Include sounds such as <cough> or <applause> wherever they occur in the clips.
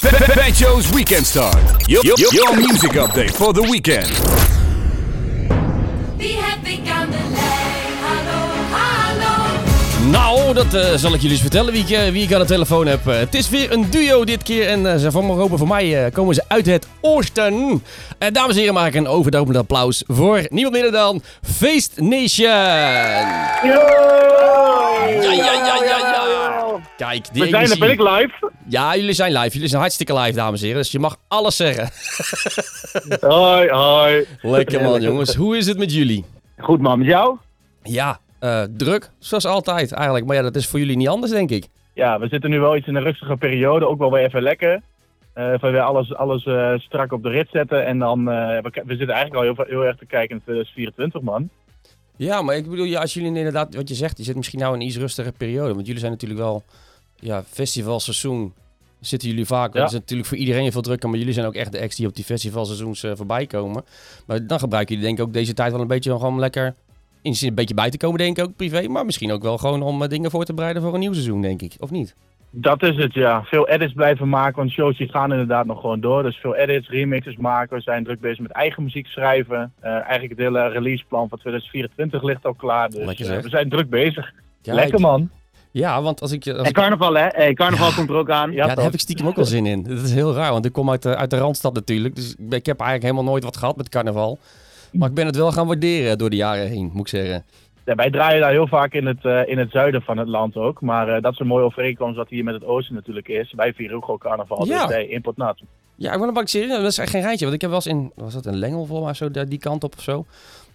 Fat Joe's Weekend Start. Your, your, your music update for the weekend. Wie heb ik aan de lijn? Hallo, hallo. Nou, dat eh, zal ik jullie eens vertellen wie ik, eh, wie ik aan de telefoon heb. Eh, het is weer een duo dit keer en ze van hopen voor mij eh, komen ze uit het oosten. Eh, dames en heren, maak een overdopend applaus voor niemand minder dan Feest Nation. Ja, ja, ja, ja, ja. Kijk, die We zijn energie. ben ik live? Ja, jullie zijn live. Jullie zijn hartstikke live, dames en heren. Dus je mag alles zeggen. <laughs> Hoi, hoi. Lekker man, jongens. Hoe is het met jullie? Goed man, met jou? Ja, eh, druk. Zoals altijd eigenlijk. Maar ja, dat is voor jullie niet anders, denk ik. Ja, we zitten nu wel iets in een rustige periode, ook wel weer even lekker. Eh even weer alles, alles eh, strak op de rit zetten en dan, we, we zitten eigenlijk al heel, heel erg te kijken in 2024 man. Ja, maar ik bedoel, ja, als jullie inderdaad, wat je zegt, je zit misschien nou in een iets rustige periode. Want jullie zijn natuurlijk wel, ja, festivalseizoen zitten jullie vaak. Ja. Dat is natuurlijk voor iedereen veel drukker, maar jullie zijn ook echt de acts die op die festivalseizoens eh, voorbij komen. Maar dan gebruiken jullie denk ik ook deze tijd wel een beetje om gewoon lekker in zin een beetje bij te komen, denk ik ook privé. Maar misschien ook wel gewoon om eh, dingen voor te bereiden voor een nieuw seizoen, denk ik. Of niet? Dat is het ja, veel edits blijven maken, want shows die gaan inderdaad nog gewoon door. Dus veel edits, remixes maken, we zijn druk bezig met eigen muziek schrijven. Eh, eigenlijk het hele releaseplan van 2024 ligt al klaar, dus we zijn druk bezig. Lekker man. Ja, want als ik... Als En ik carnaval, hè? Hey, carnaval komt er ook aan. Ja, Ja, daar heb ik stiekem ook wel zin in. Dat is heel raar, want ik kom uit de, uit de Randstad natuurlijk. Dus ik ben- heb eigenlijk helemaal nooit wat gehad met carnaval. Maar ik ben het wel gaan waarderen door de jaren heen, moet ik zeggen. Ja, wij draaien daar heel vaak in het, eh, in het zuiden van het land ook. Maar eh, dat is een mooie overeenkomst wat hier met het oosten natuurlijk is. Wij vieren ook gewoon carnaval, Ja. dus nee, import nat. Ja, ik wil een serieus. Dat is echt geen rijtje. Want ik heb wel eens in, was dat een Lengel volgens mij, zo, daar- die kant op of zo.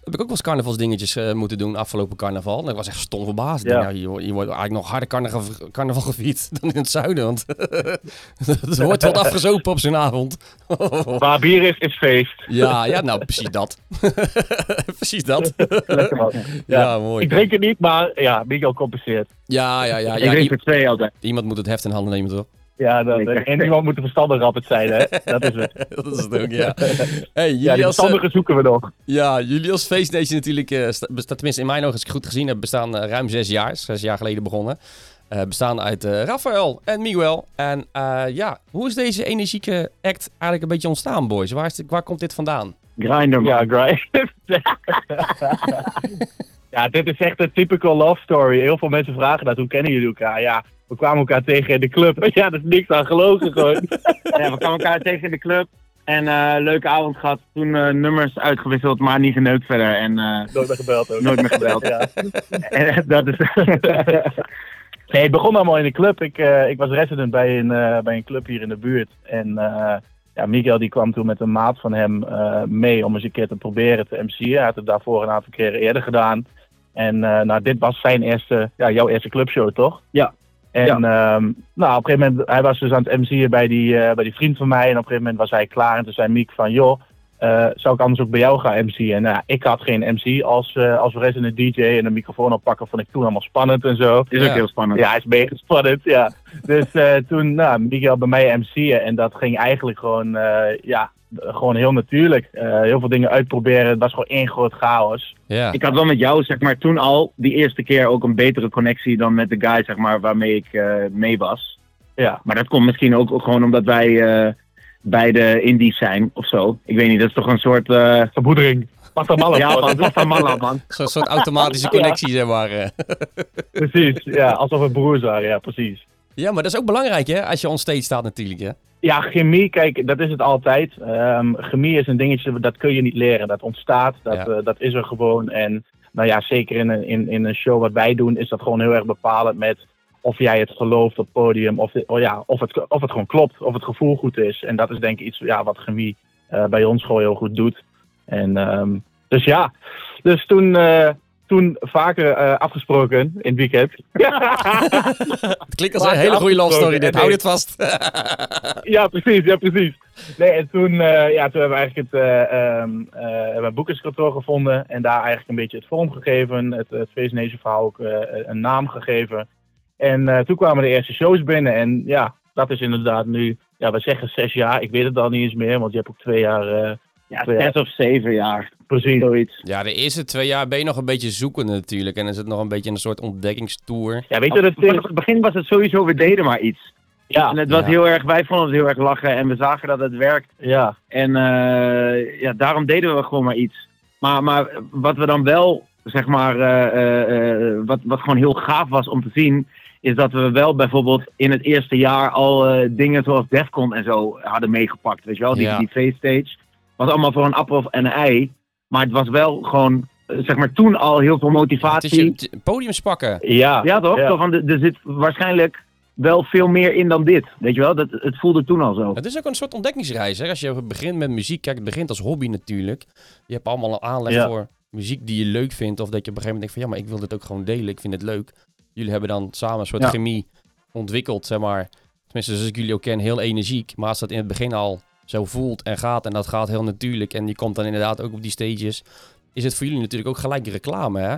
Heb ik ook wel eens carnavalsdingetjes eh, moeten doen afgelopen carnaval. En ik was echt stom verbaasd. Ik Ja. denk, nou, hier, wordt- eigenlijk nog harder carnaval, carnaval gevierd <laughs> dan in het zuiden. Want <laughs> het wordt wat afgezopen op zo'n avond. <laughs> Waar bier is, is feest. ja, ja, nou precies dat. precies dat. Lekker man. ja, mooi. Ik drink het niet, maar ja, Miguel compenseert. Ja, ja, ja. ik ja drink i- voor twee altijd. iemand moet het heft in handen nemen, toch? Ja, dat, en iemand moet de verstandige rappert zijn, hè? Dat is het. <laughs> dat is het ook, ja. Hey, jullie Ja, die als, eh, verstandige zoeken we nog. Ja, jullie als Face Nation natuurlijk, eh, bestaat, tenminste in mijn ogen, als ik het goed gezien heb, bestaan eh, ruim zes jaar. Zes jaar geleden begonnen. Eh, bestaan uit eh Rafael en Miguel. En eh, ja, hoe is deze energieke act eigenlijk een beetje ontstaan, boys? Waar, is dit- waar komt dit vandaan? Grinder, man. Ja, grind. <laughs> ja, dit is echt een typical love story. Heel veel mensen vragen dat, hoe kennen jullie elkaar? Ja, we kwamen elkaar tegen in de club. <laughs> Ja, dat is niks aan gelogen gewoon. <laughs> Ja, we kwamen elkaar tegen in de club. En eh leuke avond gehad. Toen eh, nummers uitgewisseld, maar niet geneukt verder. En eh, Nooit meer gebeld ook. nooit meer gebeld. <laughs> Ja. En dat is... Nee, het begon allemaal in de club. Ik, eh, ik was resident bij een, eh, bij een club hier in de buurt. En eh, ja, Miguel die kwam toen met een maat van hem eh, mee om eens een keer te proberen te MC'en. Hij had het daarvoor een aantal keren eerder gedaan. En eh, nou, dit was zijn eerste, ja, jouw eerste clubshow, toch? Ja. En Ja. ehm, nou, op een gegeven moment, hij was dus aan het MC'en bij die, eh, bij die vriend van mij. En op een gegeven moment was hij klaar. En toen zei Miek van, joh, eh, zou ik anders ook bij jou gaan MC'en? En nou, ik had geen MC als, eh als resident DJ en een microfoon oppakken vond ik toen allemaal spannend en zo. is Ja. ook heel spannend. Ja, hij is mega spannend, ja. Dus eh, toen, nou, Miguel bij mij MC'en en dat ging eigenlijk gewoon, eh, ja, gewoon heel natuurlijk. Eh, heel veel dingen uitproberen, het was gewoon één groot chaos. Ja. Ik had wel met jou, zeg maar, toen al die eerste keer ook een betere connectie dan met de guy, zeg maar, waarmee ik eh, mee was. Ja, Maar dat komt misschien ook, ook gewoon omdat wij eh beide indies zijn of zo. Ik weet niet, dat is toch een soort... eh vermoedering. Wat een malle ja, een man. <laughs> Zo'n soort automatische connectie, zeg maar. eh. <laughs> Precies, ja, alsof we broers waren, ja, precies. Ja, maar dat is ook belangrijk, hè? Als je on stage staat natuurlijk, hè? Ja, chemie, kijk, dat is het altijd. Ehm, chemie is een dingetje, dat kun je niet leren. Dat ontstaat, dat, Ja. eh, dat is er gewoon. En nou ja, zeker in een, in, in een show wat wij doen, is dat gewoon heel erg bepalend met of jij het gelooft op het podium, of, oh ja, of, het, of het gewoon klopt, of het gevoel goed is. En dat is denk ik iets ja, wat chemie eh, bij ons gewoon heel goed doet. En ehm, dus ja, dus toen, eh, toen vaker eh, afgesproken in het weekend. <laughs> Het klinkt als een hele goede love story, dit. Hou dit vast. <laughs> <laughs> Ja, precies, ja, precies. Nee, en toen, ja, toen hebben we eigenlijk het, we een boekingskantoor gevonden en daar eigenlijk een beetje het vorm gegeven, het, het Face Nation verhaal ook een naam gegeven. En eh, toen kwamen de eerste shows binnen en ja, dat is inderdaad nu, ja, we zeggen zes jaar, ik weet het al niet eens meer, want je hebt ook twee jaar, eh, Ja, Twee jaar. zes of zeven jaar. precies. Zoiets. Ja, de eerste twee jaar ben je nog een beetje zoekende natuurlijk. En is het nog een beetje een soort ontdekkingstour. Ja, weet je wat het In is? het begin was het sowieso, we deden maar iets. Ja, En het was Ja. heel erg, wij vonden het heel erg lachen en we zagen dat het werkt. ja, En eh, ja, daarom deden we gewoon maar iets. Maar, maar wat we dan wel, zeg maar, eh, eh, eh, wat, wat gewoon heel gaaf was om te zien, is dat we wel bijvoorbeeld in het eerste jaar al eh, dingen zoals Defcon en zo hadden meegepakt. Weet je wel, die, Ja. die face-stage. was allemaal voor een appel en een ei. Maar het was wel gewoon, eh, zeg maar, toen al heel veel Het is motivatie. je het- podiums pakken. ja. Ja, toch? Ja. Van, er er zit waarschijnlijk wel veel meer in dan dit. Weet je wel? Dat, het voelde toen al zo. Het is ook een soort ontdekkingsreis. Hè? Als je begint met muziek, kijk, het begint als hobby natuurlijk. Je hebt allemaal een aanleg Ja. voor muziek die je leuk vindt. Of dat je op een gegeven moment denkt van ja, maar ik wil dit ook gewoon delen. Ik vind het leuk. Jullie hebben dan samen een soort Ja. chemie ontwikkeld, zeg maar. Tenminste, zoals ik jullie ook ken, heel energiek. Maar als dat in het begin al zo voelt en gaat, en dat gaat heel natuurlijk. En je komt dan inderdaad ook op die stages. Is het voor jullie natuurlijk ook gelijk reclame, hè?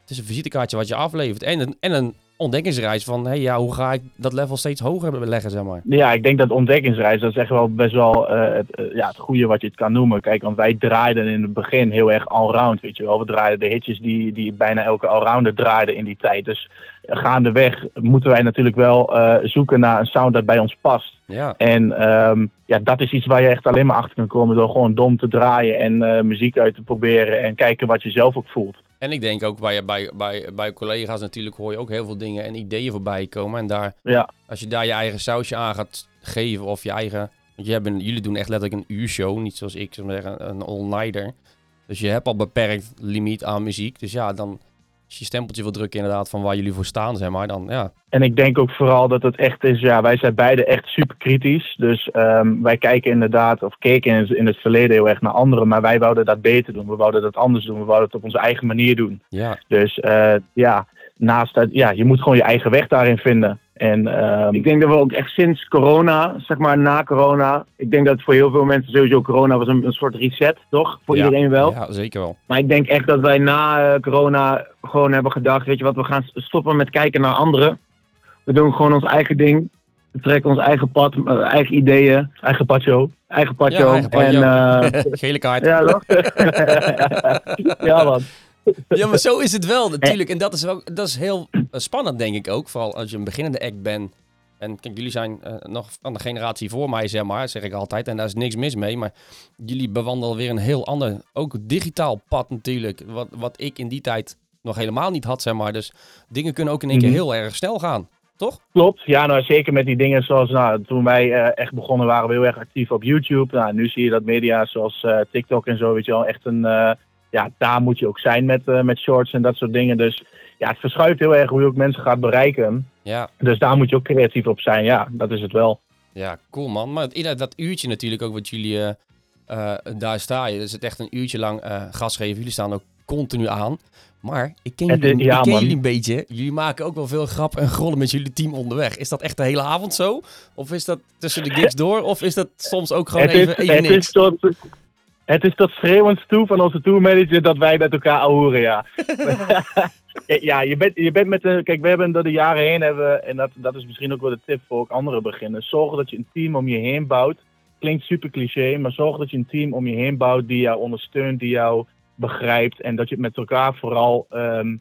Het is een visitekaartje wat je aflevert. En een, en een ontdekkingsreis van, hey, ja, hoe ga ik dat level steeds hoger leggen, zeg maar. Ja, ik denk dat ontdekkingsreis, dat is echt wel best wel eh, het, eh, ja, het goede wat je het kan noemen. Kijk, want wij draaiden in het begin heel erg allround, weet je wel. We draaiden de hitjes die, die bijna elke allrounder draaide in die tijd. Dus gaandeweg moeten wij natuurlijk wel eh, zoeken naar een sound dat bij ons past. Ja. En ehm, ja, dat is iets waar je echt alleen maar achter kan komen door gewoon dom te draaien en muziek uit te proberen en kijken wat je zelf ook voelt. En ik denk ook bij, bij, bij, bij collega's natuurlijk hoor je ook heel veel dingen en ideeën voorbij komen. En daar, Ja, als je daar je eigen sausje aan gaat geven of je eigen... Want je hebben, jullie doen echt letterlijk een uurshow, niet zoals ik, zou maar zeggen, een all-nighter. Dus je hebt al beperkt limiet aan muziek. Dus ja, dan als je je stempeltje wil drukken inderdaad van waar jullie voor staan, zeg maar, dan ja. En ik denk ook vooral dat het echt is, ja, wij zijn beide echt super kritisch. Dus ehm, wij kijken inderdaad, of keken in, in het verleden heel erg naar anderen, maar wij wouden dat beter doen. We wouden dat anders doen, we wouden het op onze eigen manier doen. Ja, Dus eh, ja, naast dat, ja, je moet gewoon je eigen weg daarin vinden. En ehm, Ik denk dat we ook echt sinds corona, zeg maar na corona. Ik denk dat voor heel veel mensen sowieso corona was een, een soort reset, toch? Voor Ja. iedereen wel. ja, zeker wel. Maar ik denk echt dat wij na eh, corona gewoon hebben gedacht, weet je wat, we gaan stoppen met kijken naar anderen. We doen gewoon ons eigen ding. We trekken ons eigen pad, eh, eigen ideeën, eigen patio. eigen padje. Ja, eigen padje. En eh, <laughs> Gele kaart. ja, toch? <laughs> ja, man. Ja, maar zo is het wel natuurlijk. En dat is, wel, dat is heel eh, spannend, denk ik ook. Vooral als je een beginnende act bent. En kijk, jullie zijn eh, nog van de generatie voor mij, zeg maar, zeg ik altijd. En daar is niks mis mee. Maar jullie bewandelen weer een heel ander, ook digitaal pad natuurlijk. Wat, wat ik in die tijd nog helemaal niet had, zeg maar. Dus dingen kunnen ook in één keer Mhm. heel erg snel gaan. Toch? Klopt, ja, nou zeker met die dingen zoals, nou, toen wij eh, echt begonnen waren we heel erg actief op YouTube. Nou, nu zie je dat media zoals eh, TikTok en zo, weet je wel, echt een, eh, ja, daar moet je ook zijn met, eh, met shorts en dat soort dingen. Dus ja, het verschuift heel erg hoe je ook mensen gaat bereiken. Ja, Dus daar moet je ook creatief op zijn, ja, dat is het wel. ja cool man. Maar inderdaad, dat uurtje natuurlijk ook wat jullie eh, eh, daar staan. je. Dus het echt een uurtje lang gas geven. Jullie staan ook continu aan. Maar ik ken, jullie, ja, ik ken jullie een beetje. Jullie maken ook wel veel grap en grollen met jullie team onderweg. Is dat echt de hele avond zo? Of is dat tussen de gigs door? Of is dat soms ook gewoon het, even, is, even het, niks? is tot, het is tot schreeuwend toe van onze tourmanager dat wij met elkaar ahoeren, ja. <laughs> ja, je bent, je bent met de. Kijk, we hebben door de jaren heen hebben, we- en dat, dat is misschien ook wel de tip voor ook andere beginners. Zorg dat je een team om je heen bouwt. Klinkt super cliché, maar zorg dat je een team om je heen bouwt die jou ondersteunt, die jou begrijpt. En dat je het met elkaar vooral ehm,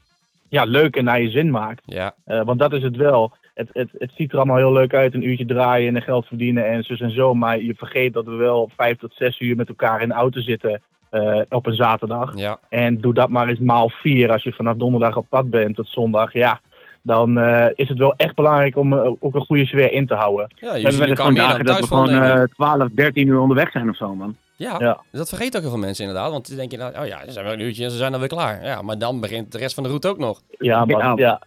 ja, leuk en naar je zin maakt. Ja, Eh, want dat is het wel. Het, het, het ziet er allemaal heel leuk uit, een uurtje draaien en geld verdienen en zo en zo. Maar je vergeet dat we wel vijf tot zes uur met elkaar in de auto zitten eh, op een zaterdag. ja. En doe dat maar eens maal vier als je vanaf donderdag op pad bent tot zondag. Ja, dan eh, is het wel echt belangrijk om eh, ook een goede sfeer in te houden. ja We hebben gewoon dagen dat thuis we gewoon van, eh 12, 13 uur onderweg zijn of zo, man. ja, ja. dat vergeet ook heel veel mensen inderdaad. Want dan denk je, nou, oh ja, ze zijn wel een uurtje en ze zijn dan weer klaar. Ja, maar dan begint de rest van de route ook nog. Ja, man, Ja.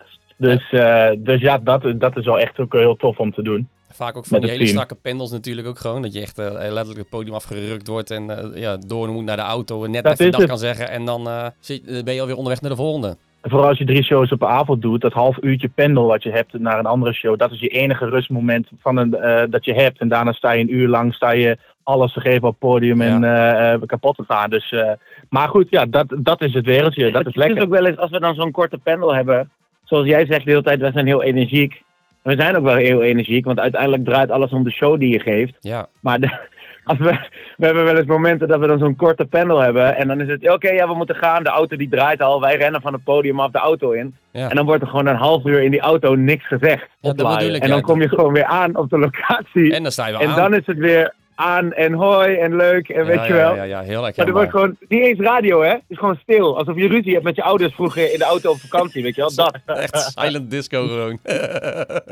Ja. Dus, eh, dus ja, dat, dat is wel echt ook heel tof om te doen. Vaak ook van die hele strakke pendels natuurlijk ook gewoon. Dat je echt eh, letterlijk het podium afgerukt wordt en eh, ja, door moet naar de auto en net Dat even is dag het. kan zeggen. En dan eh, zit, ben je alweer onderweg naar de volgende. Vooral als je drie shows op een avond doet, dat half uurtje pendel wat je hebt naar een andere show, dat is je enige rustmoment van een, eh, dat je hebt. En daarna sta je een uur lang sta je alles te geven op het podium en eh, eh, kapot te gaan. Dus, eh, maar goed, ja, dat, dat is het wereldje. Dat is Het lekker. ook wel eens, als we dan zo'n korte pendel hebben, zoals jij zegt de hele tijd, wij zijn heel energiek. We zijn ook wel heel energiek, want uiteindelijk draait alles om de show die je geeft. Ja, Maar de- <laughs> als we, we hebben wel eens momenten dat we dan zo'n korte panel hebben. En dan is het, oké, ja, we moeten gaan. De auto die draait al. Wij rennen van het podium af de auto in. Ja. En dan wordt er gewoon een half uur in die auto niks gezegd. Ja, dat ik. En dan ja. kom je gewoon weer aan op de locatie. En dan sta je En aan. dan is het weer aan en hoi en leuk en weet ja, je wel. Ja, ja, heel lekker. Maar er wordt gewoon niet eens radio, hè? Het is gewoon stil. Alsof je ruzie hebt met je ouders vroeger in de auto op vakantie, weet je wel? Dat. <laughs> Echt silent disco gewoon. <laughs>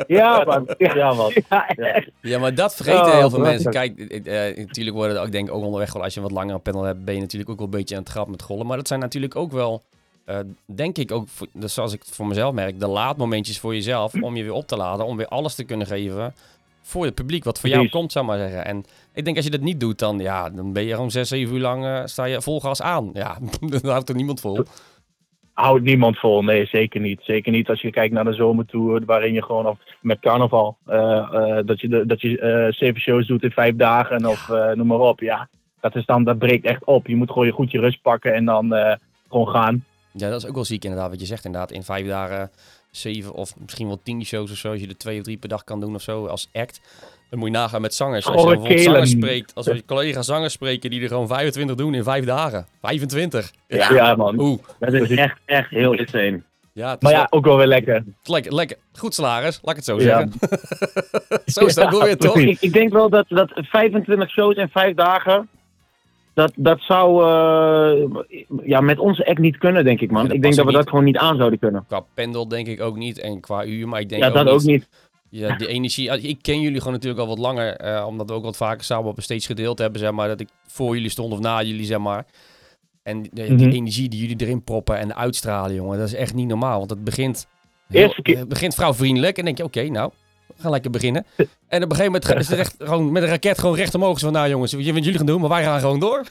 Ja, man. <laughs> Ja, Ja, man. Ja, maar dat vergeten Oh, heel veel mensen. Kijk, eh, eh, natuurlijk worden er ook, denk ik, ook onderweg wel, als je een wat langere panel hebt, ben je natuurlijk ook wel een beetje aan het grap met gollen. Maar dat zijn natuurlijk ook wel, eh, denk ik ook, dus zoals ik het voor mezelf merk, de laadmomentjes voor jezelf om je weer op te laden, om weer alles te kunnen geven voor het publiek, wat voor jou komt, zou maar zeggen. En ik denk als je dat niet doet, dan, ja, dan ben je gewoon zes, zeven uur lang, eh, sta je vol gas aan. Ja, <laughs> dat houdt er niemand vol. Houdt niemand vol, nee, zeker niet. Zeker niet als je kijkt naar de zomertour, waarin je gewoon, of met carnaval, eh, eh, dat je, de, dat je zeven shows doet in vijf dagen of noem maar op. Ja, dat, is dan, dat breekt echt op. Je moet gewoon je goed je rust pakken en dan gewoon gaan. Ja, dat is ook wel ziek inderdaad, wat je zegt inderdaad. In vijf dagen zeven of misschien wel tien shows of zo, als je er twee of drie per dag kan doen of zo als act. Dan moet je nagaan met zangers. Als je bijvoorbeeld zangers spreekt, als we collega zangers spreken die er gewoon 25 doen in vijf dagen. 25. Ja, man. Oeh. Dat is echt, echt heel insane. Ja, het is Maar ja, wel- ook wel weer lekker. lekker, lekker. Goed salaris, laat ik het zo Ja. zeggen. <laughs> zo is het ook wel weer, toch? Ik, ik denk wel dat, dat 25 shows in vijf dagen. Dat, dat zou eh, ja, met onze act niet kunnen, denk ik, man. Ja, ik denk dat we dat gewoon niet aan zouden kunnen. Qua pendel denk ik ook niet en qua uur, maar ik denk Ja, ook dat niet, ook niet. Ja, die energie. ah, Ik ken jullie gewoon natuurlijk al wat langer, eh, omdat we ook wat vaker samen op een stage gedeeld hebben, zeg maar, dat ik voor jullie stond of na jullie, zeg maar. En die, die Mhm. energie die jullie erin proppen en uitstralen, jongen, dat is echt niet normaal. Want het begint, heel, het begint vrouwvriendelijk en denk je, oké, nou, we gaan lekker beginnen. En op een gegeven moment is het echt gewoon met een raket gewoon recht omhoog. Zo van, nou jongens, weet je wat jullie gaan doen, maar wij gaan gewoon door.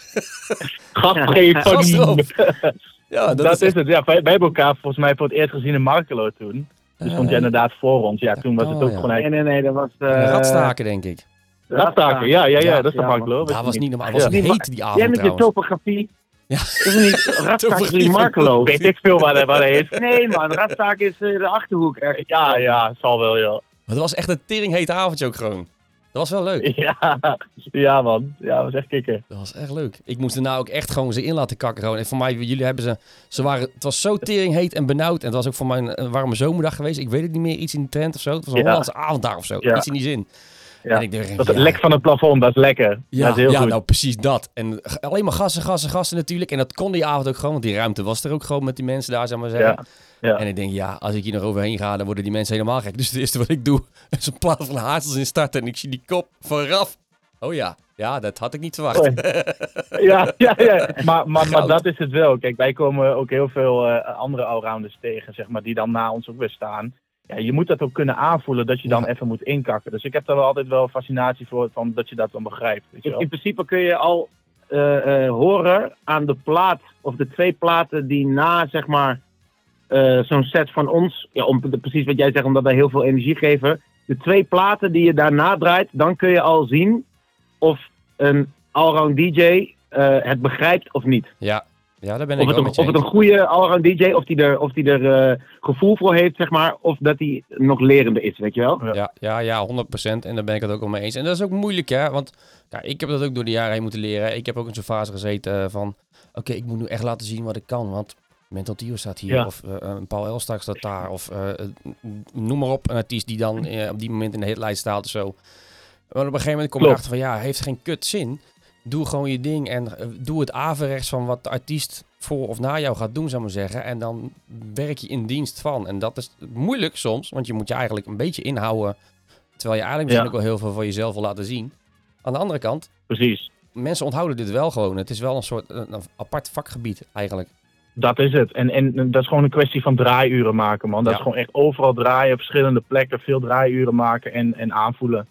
Gas geven. <laughs> Ja, dat, Dat, is, is, echt- het. Ja, wij, wij hebben elkaar volgens mij voor het eerst gezien in Markelo toen. Dus stond jij inderdaad voor ons. Ja, toen was het oh, ook ja. gewoon Nee, eigenlijk... nee, nee, dat was... Eh Radstaken, denk ik. Radstaken, ja, ja, ja, Ja, dat is ja, Markelo? Dat was niet normaal. Het was Ja. heet die avond Jij met je topografie. Ja. Is het niet <laughs> Radstaak is Markelo? Weet ik veel waar, waar hij is. Nee man, Radstaak is eh, de Achterhoek. ergens. Ja, ja, zal wel, joh. Maar dat was echt een teringhete avondje ook gewoon. Dat was wel leuk. <laughs> Ja, ja man. Ja, dat was echt kicken. Dat was echt leuk. Ik moest daarna ook echt gewoon ze in laten kakken. Gewoon. En voor mij, jullie hebben ze... ze waren, het was zo teringheet en benauwd. En het was ook voor mij een, een warme zomerdag geweest. Ik weet het niet meer. Iets in de trend of zo. Het was een Ja. Hollandse avonddag of zo. Ja. Iets in die zin. Ja. En ik dacht, Dat ja, het lek van het plafond, dat is lekker. Ja, dat is heel ja goed. nou precies dat. En alleen maar gassen, gassen, gassen natuurlijk. En dat kon die avond ook gewoon. Want die ruimte was er ook gewoon met die mensen daar, zeg maar zeggen. Ja, ja. En ik denk, ja, als ik hier nog overheen ga, dan worden die mensen helemaal gek. Dus het eerste wat ik doe, <laughs> is een plaat van Hazels in starten. En ik zie die kop van Raf. Oh ja, ja, dat had ik niet verwacht. Oei. <laughs> ja, ja, ja. Maar, maar, maar dat is het wel. Kijk, wij komen ook heel veel eh, andere allrounders tegen, zeg maar, die dan na ons ook weer staan. Ja, je moet dat ook kunnen aanvoelen dat je dan Ja. even moet inkakken. Dus ik heb daar wel altijd wel fascinatie voor, van, dat je dat dan begrijpt. Weet je In, wel. in principe kun je al eh, eh, horen aan de plaat, of de twee platen die na, zeg maar, eh, zo'n set van ons, ja, om de- precies wat jij zegt, omdat wij heel veel energie geven. De twee platen die je daarna draait, dan kun je al zien of een allround DJ eh, het begrijpt of niet. Ja, ja daar ben Of ik het, wel een, met je of het een goede allround DJ, of die er, of die er eh, gevoel voor heeft, zeg maar, of dat hij nog lerende is, weet je wel? Ja, ja, ja, 100%. En daar ben ik het ook wel mee eens. En dat is ook moeilijk, hè. Want ja, ik heb dat ook door de jaren heen moeten leren. Ik heb ook in zo'n fase gezeten van... Oké, ik moet nu echt laten zien wat ik kan. Want Mental Tio staat hier. Ja. Of een Paul Elstak staat daar. Of eh, noem maar op. Een artiest die dan op die moment in de hitlijst staat of zo. Maar op een gegeven moment kom je erachter van... Ja, heeft geen kut zin. Doe gewoon je ding. En doe het averechts van wat de artiest voor of na jou gaat doen, zou ik maar zeggen. En dan werk je in dienst van. En dat is moeilijk soms. Want je moet je eigenlijk een beetje inhouden... Terwijl je eigenlijk misschien Ja. ook wel heel veel van jezelf wil laten zien. Aan de andere kant, Precies. mensen onthouden dit wel gewoon. Het is wel een soort een apart vakgebied eigenlijk. Dat is het. En, en dat is gewoon een kwestie van draaiuren maken, man. Dat Ja. is gewoon echt overal draaien, op verschillende plekken, veel draaiuren maken en, en aanvoelen.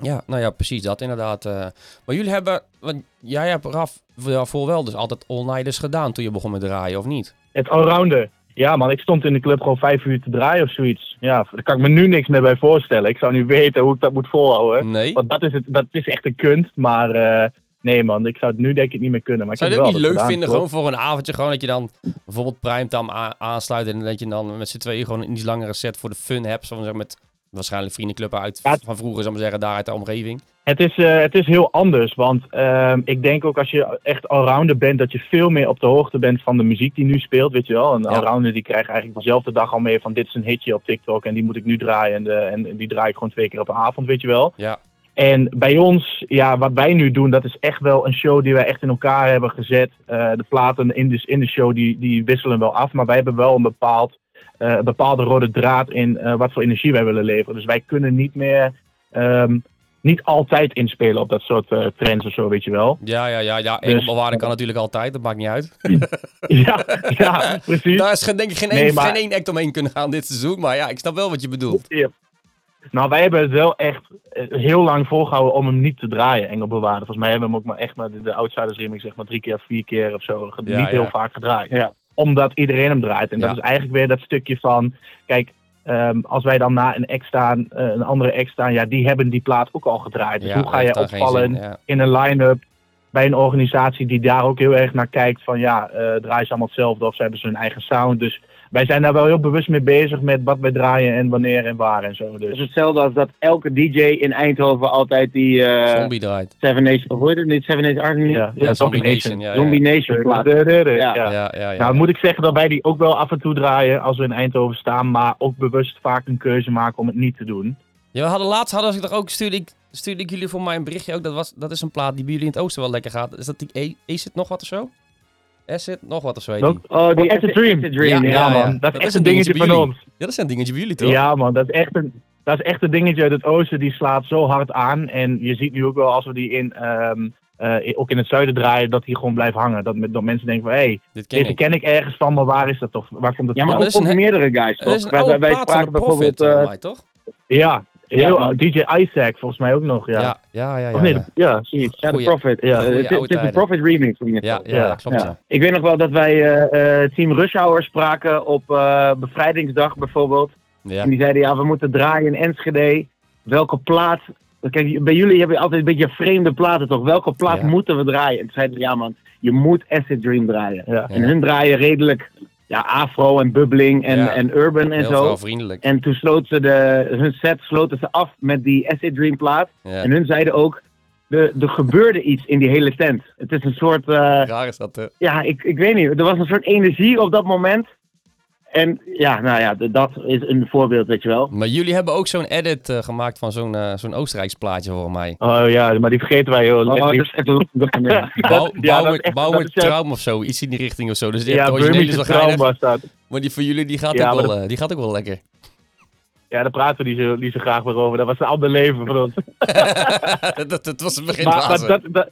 Ja, nou ja, precies dat inderdaad. eh. Maar jullie hebben, want jij hebt Raf voor wel dus altijd all-nighters gedaan toen je begon met draaien, of niet? Het allrounder. Ja, man, ik stond in de club gewoon vijf uur te draaien of zoiets. Ja, daar kan ik me nu niks meer bij voorstellen. Ik zou niet weten hoe ik dat moet volhouden. Nee? Want dat is, het, dat is echt een kunst, maar eh, nee, man, ik zou het nu denk ik niet meer kunnen. Maar ik Zou je het ook niet leuk vinden, gewoon voor een avondje, gewoon dat je dan bijvoorbeeld primetime aansluit en dat je dan met z'n tweeën gewoon een iets langere set voor de fun hebt, zoals met waarschijnlijk vriendenclub uit Ja. van vroeger, zou ik maar zeggen, daar uit de omgeving. Het is, eh, het is heel anders, want ehm, ik denk ook als je echt allrounder bent, dat je veel meer op de hoogte bent van de muziek die nu speelt, weet je wel. Een Ja. allrounder die krijgt eigenlijk dezelfde dag al mee van dit is een hitje op TikTok en die moet ik nu draaien en, de, en die draai ik gewoon twee keer op een avond, weet je wel. Ja. En bij ons, ja, wat wij nu doen, dat is echt wel een show die wij echt in elkaar hebben gezet. Eh, de platen in de, in de show die, die wisselen wel af, maar wij hebben wel een bepaald, eh, een bepaalde rode draad in eh, wat voor energie wij willen leveren. Dus wij kunnen niet meer, ehm, niet altijd inspelen op dat soort trends of zo, weet je wel. Ja, ja, ja. ja. Dus- kan natuurlijk altijd, dat maakt niet uit. <laughs> ja, ja, precies. Daar is denk ik geen, Nee, één, maar- geen één act omheen kunnen gaan dit seizoen. Maar ja, ik snap wel wat je bedoelt. Ja. Nou, wij hebben het wel echt eh, heel lang volgehouden om hem niet te draaien, Engelbewaarder. Volgens mij hebben we hem ook maar echt maar de, de Outsiders remix zeg maar drie keer, vier keer of zo. Ja, niet heel vaak gedraaid. Ja. Omdat iedereen hem draait. En Ja. dat is eigenlijk weer dat stukje van, kijk, ehm, als wij dan na een act staan, eh, een andere act staan, ja, die hebben die plaat ook al gedraaid. Dus Ja, hoe ga je opvallen zin, in een line-up bij een organisatie die daar ook heel erg naar kijkt van, ja, eh draaien ze allemaal hetzelfde of ze hebben ze hun eigen sound. Dus wij zijn daar wel heel bewust mee bezig met wat wij draaien en wanneer en waar en zo. Het is Dus. hetzelfde als dat elke DJ in Eindhoven altijd die eh Zombie draait. Seven Nation, of hoe heet het niet? Seven Nation Army? Ja, Ja, Zombie Nation. Ja. Zombie Nation plaat. Ja. Ja. Ja, ja, ja. Nou, moet ik zeggen dat wij die ook wel af en toe draaien als we in Eindhoven staan, maar ook bewust vaak een keuze maken om het niet te doen. Ja, we hadden laatst hadden ze toch ook, stuurde ik, stuurde ik jullie voor mij een berichtje ook. Dat, was, dat is een plaat die bij jullie in het oosten wel lekker gaat. Is dat die A- Acid nog wat of zo? Acid nog wat of zo heet die. Oh, die Oh, Acid Dream. Acid Dream, Ja, ja. Ja, man, dat, Dat is is echt een een dingetje dingetje van bij ons. Ja, dat zijn dingetje bij jullie toch? Ja, man, dat is echt een. Dat is echt een dingetje uit het oosten, die slaat zo hard aan. En je ziet nu ook wel als we die in, ehm, eh, ook in het zuiden draaien, dat die gewoon blijft hangen. Dat, met- dat mensen denken van, hé, hey, Dit ken deze ik. ken ik ergens van, maar waar is dat toch? Waar komt het Ja, maar dat is een voor he- meerdere guys, Dat is toch? een Wij, wij, wij van spraken bijvoorbeeld... eh, mij, toch? Ja, heel, man. DJ Isaac volgens mij ook nog, ja. Ja, ja, ja. ja, of nee, ja. ja, zoiets. ja, de Prophet. ja, het, is- oude het is een. Prophet remix. in ieder Ja, ja, Ja, klopt. Ja. Ik weet nog wel dat wij eh, eh, Team Rush Hour spraken op eh, Bevrijdingsdag bijvoorbeeld. Ja. En die zeiden, ja, we moeten draaien in Enschede. Welke plaat... Kijk, bij jullie heb je altijd een beetje vreemde platen, toch? Welke plaat Ja. moeten we draaien? En toen zeiden ja man, je moet Acid Dream draaien. Ja. En hun draaien redelijk ja, afro en bubbling en, Ja. en urban en Heel zo. vrouwvriendelijk. En toen sloten ze de, hun set sloten ze af met die Acid Dream plaat. Ja. En hun zeiden ook, er, gebeurde iets in die hele tent. Het is een soort, eh, Raar is dat, hè? ja, ik, ik weet niet, er was een soort energie op dat moment. En ja, nou ja, dat is een voorbeeld, weet je wel. Maar jullie hebben ook zo'n edit eh, gemaakt van zo'n eh, zo'n Oostenrijks plaatje voor mij. Oh ja, maar die vergeten wij heel Oh, dat lief. is echt een ja. Bouw, ja, traum of zo, iets in die richting of zo. Dus die Ja, originele. Maar die voor jullie, die gaat, Ja, ook wel, eh, die gaat ook wel lekker. Ja, daar praten we niet zo, niet zo graag meer over. Dat was een ander leven van ons. <laughs> dat, dat was het begin Maar, maar dat, dat,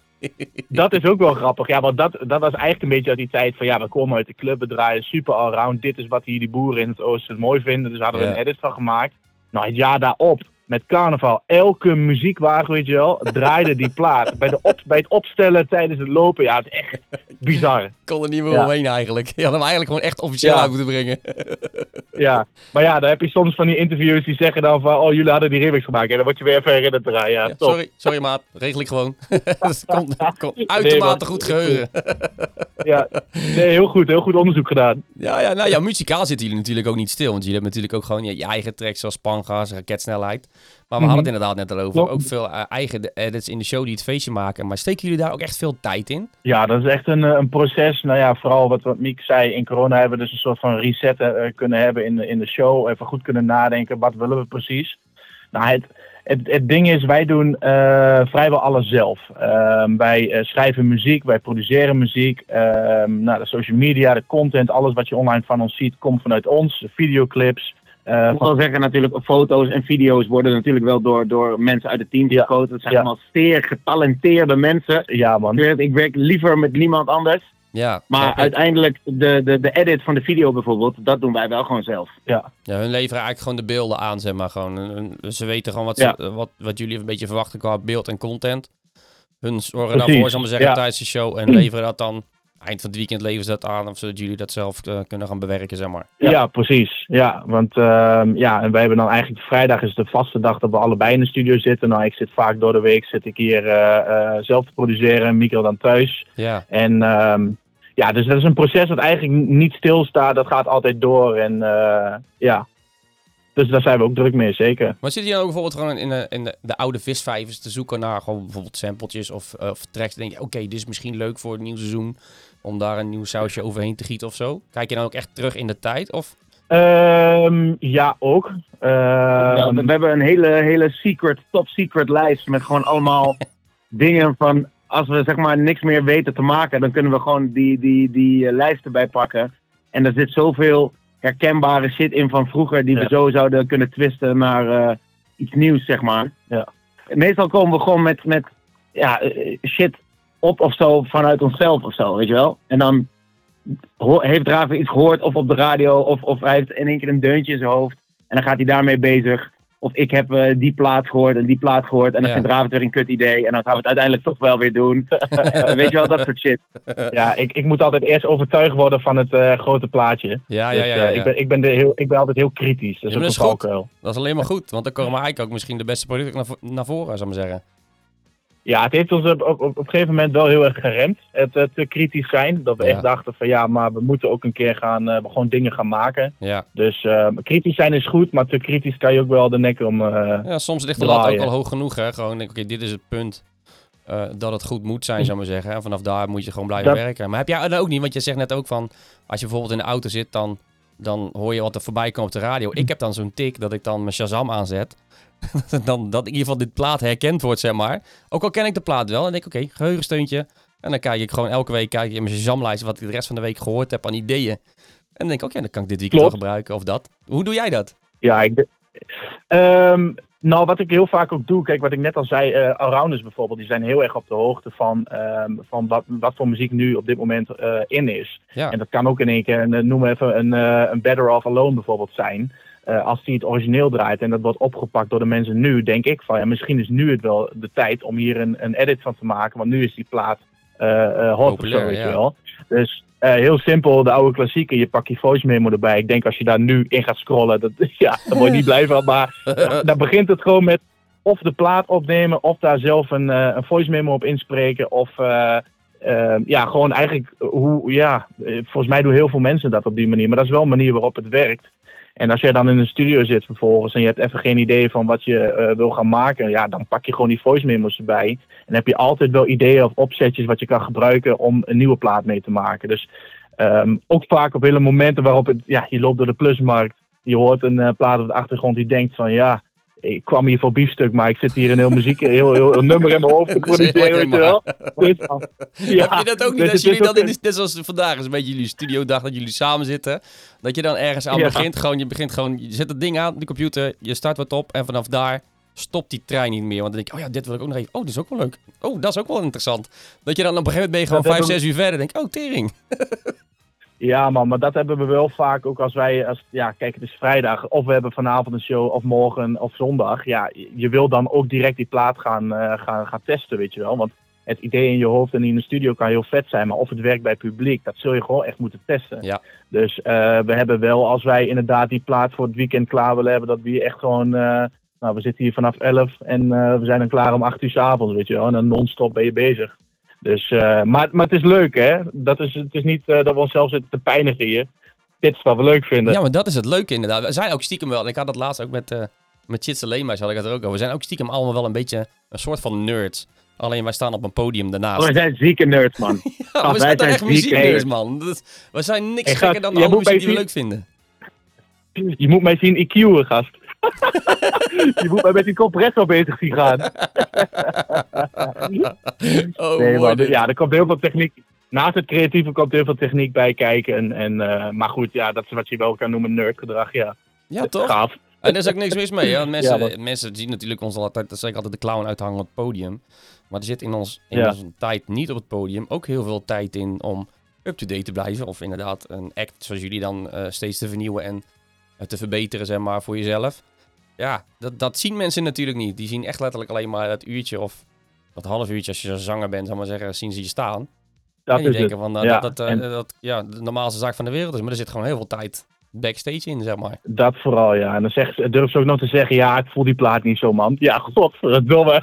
dat is ook wel grappig. Ja, want dat, dat was eigenlijk een beetje uit die tijd van ja, we komen uit de club, we draaien super allround. Dit is wat hier die boeren in het oosten mooi vinden. Dus hadden we Ja. een edit van gemaakt. Nou, het jaar daarop, met carnaval, elke muziekwagen, weet je wel, draaide die plaat. Bij, de op, bij het opstellen tijdens het lopen, ja, het is echt bizar. kon er niet meer Ja. omheen eigenlijk. Je had hem eigenlijk gewoon echt officieel Ja. uit moeten brengen. Ja, maar ja, dan heb je soms van die interviews die zeggen dan van, oh, jullie hadden die remix gemaakt. En dan word je weer even herinnerd eraan. Ja, sorry, sorry maat, regel ik gewoon. dat komt, komt uitermate goed geheugen. <laughs> Ja, nee, heel goed, heel goed onderzoek gedaan. Ja, ja, nou ja, muzikaal zitten jullie natuurlijk ook niet stil. Want jullie hebben natuurlijk ook gewoon je, je eigen tracks zoals Pangas, Raketsnelheid. Maar we Mhm. hadden het inderdaad net al over. Ook veel eh, eigen edits in de show die het feestje maken. Maar steken jullie daar ook echt veel tijd in? Ja, dat is echt een, eh, een proces. Nou ja, vooral wat, wat Miek zei, in corona hebben we dus een soort van reset eh, kunnen hebben in de, in de show. Even goed kunnen nadenken, wat willen we precies? Nou, het, het, het ding is, wij doen vrijwel alles zelf. Ehm, wij schrijven muziek, wij produceren muziek. Ehm, nou, de social media, de content, alles wat je online van ons ziet, komt vanuit ons. De videoclips. Eh, Ik moet wel zeggen, natuurlijk, foto's en video's worden natuurlijk wel door, door mensen uit het team Ja. geschoten. Het zijn Ja. allemaal zeer getalenteerde mensen. ja, man. Ik werk, ik werk liever met niemand anders. Ja, Maar uiteindelijk, de, de, de edit van de video bijvoorbeeld, dat doen wij wel gewoon zelf. Ja, Ja, hun leveren eigenlijk gewoon de beelden aan, zeg maar. Gewoon, ze weten gewoon wat, ze, wat, wat jullie een beetje verwachten qua beeld en content. Hun zorgen Precies, daarvoor, zal ik maar zeggen, ja. tijdens de show. En leveren dat dan, eind van het weekend leveren ze dat aan. Of zodat jullie dat zelf eh, kunnen gaan bewerken, zeg maar. Ja, precies. Ja, want ehm, ja, en wij hebben dan eigenlijk vrijdag is de vaste dag dat we allebei in de studio zitten. Nou, ik zit vaak door de week zit ik hier eh, eh, zelf te produceren en Mikkel dan thuis. Ja, En ehm, ja, dus dat is een proces dat eigenlijk niet stilstaat. Dat gaat altijd door. En ja, Dus daar zijn we ook druk mee, zeker. Maar zit je dan ook bijvoorbeeld gewoon in de, in de, de oude visvijvers te zoeken naar gewoon bijvoorbeeld sampletjes of, eh, of tracks? Dan denk je, oké, dit is misschien leuk voor het nieuwe seizoen om daar een nieuw sausje overheen te gieten of zo. Kijk je dan ook echt terug in de tijd? Of Ehm, ja, ook. Ja, Ehm, we hebben een hele, hele secret, top secret lijst met gewoon allemaal <laughs> dingen van als we zeg maar niks meer weten te maken, dan kunnen we gewoon die, die, die eh, lijst erbij pakken. En er zit zoveel herkenbare shit in van vroeger die we zo zouden kunnen twisten naar eh, iets nieuws, zeg maar. Ja. Meestal komen we gewoon met, met ja, eh, shit op of zo vanuit onszelf of zo, weet je wel. En dan heeft Draven iets gehoord of op de radio of, of hij heeft in één keer een deuntje in zijn hoofd. En dan gaat hij daarmee bezig. Of ik heb eh, die plaat gehoord en die plaat gehoord. En dan Ja. vindt Draven weer een kut idee. En dan gaan we het uiteindelijk toch wel weer doen. <laughs> Eh, weet je wel, dat soort shit. ja, ik, ik moet altijd eerst overtuigd worden van het eh, grote plaatje. ja, ja, Dus, ja, Ik, ben, ik, ben de heel, ik ben altijd heel kritisch. Dat is ook dat is goed. Dat is alleen maar goed, want dan komen eigenlijk ook misschien de beste producten naar, naar voren, zou ik maar zeggen. Ja, het heeft ons op, op, op een gegeven moment wel heel erg geremd. Het eh, te kritisch zijn. Dat we Ja. echt dachten van ja, maar we moeten ook een keer gaan, eh, gewoon dingen gaan maken. Ja. Dus eh, kritisch zijn is goed, maar te kritisch kan je ook wel de nek om. eh, ja, soms ligt de lat ook al hoog genoeg, hè. Gewoon, denk ik, oké, dit is het punt eh, dat het goed moet zijn, zou ik maar zeggen. En vanaf daar moet je gewoon blijven Dat- werken. Maar heb jij dat ook niet? Want je zegt net ook van, als je bijvoorbeeld in de auto zit, dan, dan hoor je wat er voorbij komt op de radio. Ik heb dan zo'n tik dat ik dan mijn Shazam aanzet. <laughs> dan, dat in ieder geval dit plaat herkend wordt, zeg maar. Ook al ken ik de plaat wel. En denk ik, oké, geheugensteuntje. En dan kijk ik gewoon elke week kijk ik in mijn Shazam-lijst wat ik de rest van de week gehoord heb aan ideeën. En dan denk ik, oké, dan kan ik dit weekend wel gebruiken of dat. Hoe doe jij dat? Ja, ik. Ehm, nou, wat ik heel vaak ook doe, kijk, wat ik net al zei, eh Arounders bijvoorbeeld, die zijn heel erg op de hoogte van, ehm, van wat, wat voor muziek nu op dit moment eh, in is. Ja. En dat kan ook in één keer, eh, noem even een, een Better Off Alone bijvoorbeeld zijn. Eh, als die het origineel draait en dat wordt opgepakt door de mensen nu, denk ik van ja, misschien is nu het wel de tijd om hier een, een edit van te maken, want nu is die plaat eh eh hot of Populair, zo, weet ja. je wel. Dus heel simpel, de oude klassieker. Je pakt je voice memo erbij. Ik denk als je daar nu in gaat scrollen, dat, <laughs> ja, daar word je niet blij van. Maar <laughs> daar begint het gewoon met of de plaat opnemen, of daar zelf een, een voice memo op inspreken. Of ja, gewoon eigenlijk hoe, ja, volgens mij doen heel veel mensen dat op die manier. Maar dat is wel een manier waarop het werkt. En als jij dan in een studio zit vervolgens en je hebt even geen idee van wat je eh, wil gaan maken, ja, dan pak je gewoon die voice memos erbij. En heb je altijd wel ideeën of opzetjes wat je kan gebruiken om een nieuwe plaat mee te maken. Dus ehm, ook vaak op hele momenten waarop het, ja, je loopt door de plusmarkt, je hoort een eh, plaat op de achtergrond die denkt van ja, ik kwam hier voor biefstuk, maar ik zit hier een heel muziek, een heel, heel, heel nummer in mijn hoofd te <laughs> Dat produceren, weet je wel. <laughs> Dus, ja, Heb je dat ook niet dus als jullie dan in de, net zoals vandaag is een beetje jullie studiodag dat jullie samen zitten, dat je dan ergens aan Ja. begint, gewoon je begint gewoon, je zet het ding aan, de computer, je start wat op en vanaf daar stopt die trein niet meer, want dan denk je, oh ja, dit wil ik ook nog even, oh, dit is ook wel leuk, oh, dat is ook wel interessant, dat je dan op een gegeven moment ben je gewoon Dat vijf, zes uur verder, denk oh, tering. Ja, man, maar dat hebben we wel vaak ook als wij, als, ja, kijk, het is vrijdag, of we hebben vanavond een show, of morgen, of zondag. Ja, je wil dan ook direct die plaat gaan, eh, gaan, gaan testen, weet je wel. Want het idee in je hoofd en in de studio kan heel vet zijn, maar of het werkt bij publiek, dat zul je gewoon echt moeten testen. Ja. Dus eh, we hebben wel, als wij inderdaad die plaat voor het weekend klaar willen hebben, dat we echt gewoon, eh, nou, we zitten hier vanaf 11 en we zijn dan klaar om 8 uur 's avonds, weet je wel. En dan non-stop ben je bezig. Dus, eh, maar, maar het is leuk, hè? Dat is, het is niet eh, dat we onszelf zitten te pijnigen hier. Dit is wat we leuk vinden. Ja, maar dat is het leuke inderdaad. We zijn ook stiekem wel, en ik had dat laatst ook met, eh met Chitse Leemhuis, had ik het er ook over, we zijn ook stiekem allemaal wel een beetje een soort van nerds. Alleen wij staan op een podium daarnaast. Oh, we zijn zieke nerds, man. <laughs> Ja, wij we zijn toch zijn echt muzieknerds, man. Dat- we zijn niks gekker dan moet bij muziek die we leuk vinden. Je moet mij zien EQ'en, gast. <laughs> je moet mij met die compressor bezig zien gaan. <laughs> Oh, Nee, maar ja, er komt heel veel techniek. Naast het creatieve komt heel veel techniek bij kijken. En, en, eh, maar goed, ja, dat is wat je wel kan noemen nerdgedrag. Ja, ja, toch? gaaf. En daar is ook niks mis mee. <laughs> mensen, Ja, maar- mensen zien natuurlijk ons altijd, dat ik altijd, de clown uithangen op het podium. Maar er zit in, ons, in Ja. onze tijd niet op het podium ook heel veel tijd in om up-to-date te blijven. Of inderdaad een act zoals jullie dan eh, steeds te vernieuwen en eh, te verbeteren, zeg maar, voor jezelf. Ja, dat, dat zien mensen natuurlijk niet. Die zien echt letterlijk alleen maar dat uurtje of dat half uurtje als je zo'n zanger bent, zal maar zeggen, zien ze je staan. Dat en die is denken het. van, eh, Ja, dat, dat, eh, en- dat ja, de normaalste zaak van de wereld is. Maar er zit gewoon heel veel tijd backstage in, zeg maar. Dat vooral, ja. En dan zegt, ze- durft ze ook nog te zeggen, ja, ik voel die plaat niet zo, man. Ja, godverdomme. <laughs>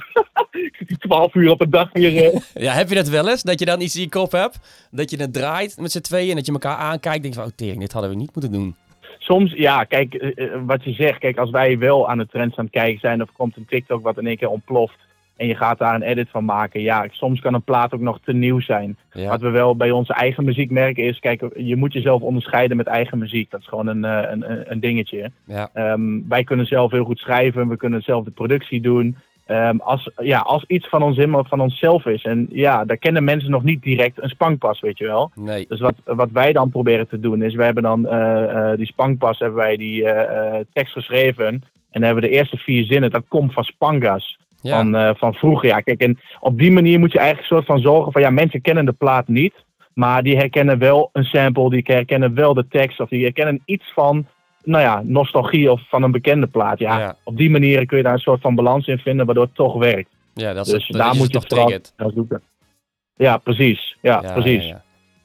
Ik zit 12 uur op een dag hier. eh. <laughs> Ja, heb je dat wel eens? Dat je dan iets in je kop hebt, dat je het draait met z'n tweeën en dat je elkaar aankijkt en denk je van, oh tering, dit hadden we niet moeten doen. Soms, ja, kijk, eh, eh, wat je zegt, kijk, als wij wel aan de trends aan het kijken zijn, of komt een TikTok wat in één keer ontploft en je gaat daar een edit van maken, ja, soms kan een plaat ook nog te nieuw zijn. Ja. Wat we wel bij onze eigen muziek merken is, kijk, je moet jezelf onderscheiden met eigen muziek. Dat is gewoon een, eh, een, een- een dingetje. Ja. Ehm, wij kunnen zelf heel goed schrijven, we kunnen zelf de productie doen. Ehm, als, ja, als iets van ons helemaal van onszelf is. En ja, daar kennen mensen nog niet direct een spankpas, weet je wel. Nee. Dus wat, wat wij dan proberen te doen is, we hebben dan eh, eh, die spankpas, hebben wij die eh, tekst geschreven. En dan hebben we de eerste vier zinnen, dat komt van Spangas. Ja. Van, van vroeger. Ja, kijk, en op die manier moet je eigenlijk soort van zorgen van, ja, mensen kennen de plaat niet. Maar die herkennen wel een sample, die herkennen wel de tekst. Of die herkennen iets van, nou ja, nostalgie of van een bekende plaat. Ja, Ja. op die manier kun je daar een soort van balans in vinden, waardoor het toch werkt. ja, dat is Dus het, daar moet je toch vooral zoeken. Ja, precies. Ja, Ja, precies. ja.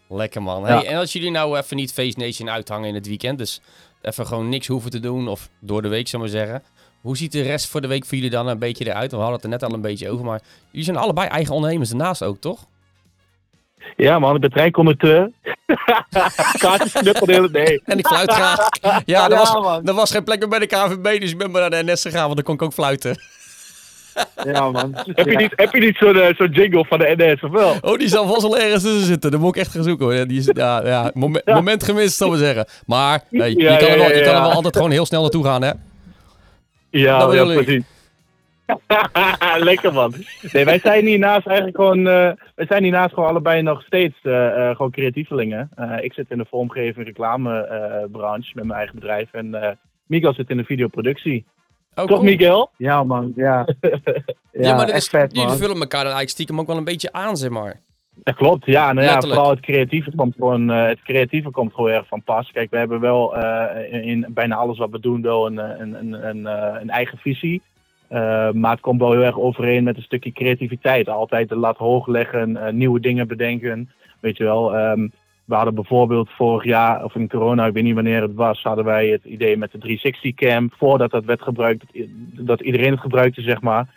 Lekker man. Hey, en als jullie nou even niet Face Nation uithangen in het weekend, dus even gewoon niks hoeven te doen, of door de week zou maar zeggen. Hoe ziet de rest voor de week voor jullie dan een beetje eruit? We hadden het er net al een beetje over, maar jullie zijn allebei eigen ondernemers daarnaast ook, toch? Ja, man, ik ben treinconducteur. <laughs> Kaartjes knuppelen Nee. En ik fluit graag. Ja, er Ja, was, er was geen plek meer bij de KVB, dus ik ben maar naar de NS gegaan, want dan kon ik ook fluiten. Ja, man. <laughs> Heb je niet, heb je niet zo'n zo'n jingle van de NS, of wel? Oh, die zal vast wel ergens tussen zitten. Dat moet ik echt gaan zoeken hoor. Die is, ja, ja, momen- Ja. moment gemist, zal ik zeggen. Maar Ja, je, kan er wel, je kan er wel altijd gewoon heel snel naartoe gaan, hè? Ja, ja ik. <laughs> Lekker man. Nee, wij zijn hiernaast eigenlijk gewoon, eh wij zijn hiernaast gewoon allebei nog steeds eh, eh, gewoon creatievelingen. Eh, ik zit in de vormgeving reclamebranche met mijn eigen bedrijf en eh Miguel zit in de videoproductie. Oh, Toch cool. Miguel? Ja, man. Ja. <laughs> Ja, maar is, vet, jullie man. vullen elkaar dan eigenlijk stiekem ook wel een beetje aan, zeg maar. Dat klopt, ja. Nou ja, vooral het creatieve komt gewoon, eh, het creatieve komt gewoon erg van pas. Kijk, we hebben wel eh, in, in bijna alles wat we doen wel een, een, een, een, eh, een eigen visie. Eh, maar het komt wel heel erg overeen met een stukje creativiteit. Altijd de lat hoog leggen, eh, nieuwe dingen bedenken. Weet je wel, ehm, we hadden bijvoorbeeld vorig jaar, of in corona, ik weet niet wanneer het was, hadden wij het idee met de 360 cam. Voordat dat werd gebruikt, dat, iedereen het gebruikte, zeg maar.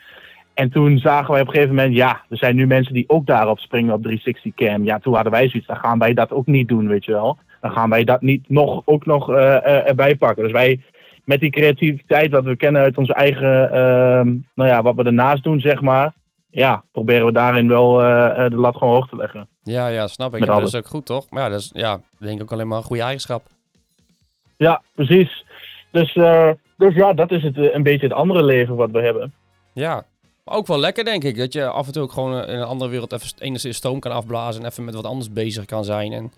En toen zagen wij op een gegeven moment, ja, er zijn nu mensen die ook daarop springen op 360 cam. Ja, toen hadden wij zoiets, dan gaan wij dat ook niet doen, weet je wel. Dan gaan wij dat niet nog, ook nog eh, erbij pakken. Dus wij, met die creativiteit wat we kennen uit onze eigen, ehm, nou ja, wat we ernaast doen, zeg maar. Ja, proberen we daarin wel eh, eh, de lat gewoon hoog te leggen. Ja, ja, snap ik. Ja, dat is ook goed, toch? Maar ja, dat is ja, denk ik ook alleen maar een goede eigenschap. Ja, precies. Dus, eh, dus ja, dat is het, een beetje het andere leven wat we hebben. Ja. Maar ook wel lekker, denk ik. Dat je af en toe ook gewoon in een andere wereld even enigszins stoom kan afblazen en even met wat anders bezig kan zijn. En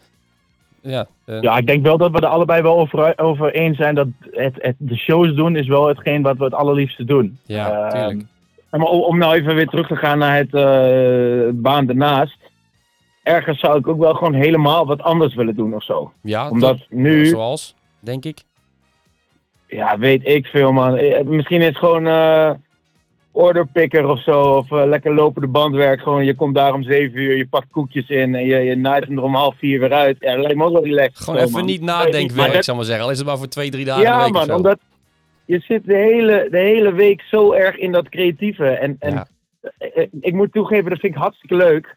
ja, eh, Ja, ik denk wel dat we er allebei wel over, over eens zijn dat het, het, de shows doen is wel hetgeen wat we het allerliefste doen. ja, Ehm, tuurlijk. Maar om, om nou even weer terug te gaan naar het eh, baan ernaast. Ergens zou ik ook wel gewoon helemaal wat anders willen doen of zo. Ja, Omdat nu, Zoals, denk ik. ja, weet ik veel man. Eh, Misschien is het gewoon orderpicker of zo. Of eh, lekker lopende bandwerk. Gewoon, je komt daar om zeven uur, je pakt koekjes in en je, je naait hem er om half vier weer uit. Ja, dat lijkt me ook wel relaxed. Gewoon even man. niet Maar nadenkwerk, dat- zou maar zeggen. Al is het maar voor twee, drie dagen Ja week of man, omdat je zit de hele, de hele week zo erg in dat creatieve. En, en Ja. eh, ik moet toegeven, dat vind ik hartstikke leuk.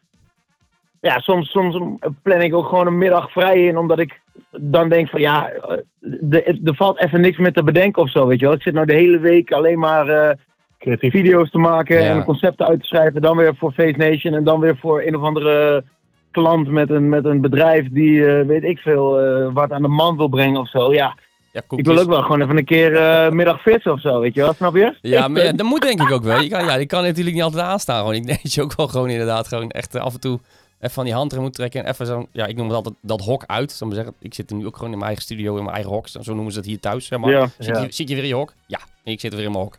Ja, soms, soms plan ik ook gewoon een middag vrij in, omdat ik dan denk van ja, eh, de- er valt even niks meer te bedenken of zo, weet je wel. Ik zit nou de hele week alleen maar eh, creatief. video's te maken Ja. en concepten uit te schrijven. Dan weer voor Face Nation en dan weer voor een of andere klant met een, met een bedrijf die, eh, weet ik veel, eh, wat aan de man wil brengen of zo. Ja, Ja, ik wil ook wel gewoon even een keer eh, middag vissen of zo, weet je wel, snap je? Ja, maar ja, dat moet denk ik ook wel. Je kan, ja, die kan natuurlijk niet altijd aanstaan. Gewoon. Ik denk dat je ook wel gewoon inderdaad gewoon echt af en toe even van die hand erin moet trekken. En even zo'n, ja, ik noem het altijd dat hok uit. Zal ik maar zeggen. Ik zit nu ook gewoon in mijn eigen studio, in mijn eigen hok. Zo noemen ze dat hier thuis, zeg maar. Ja. Zit, je, zit je weer in je hok? Ja, ik zit weer in mijn hok.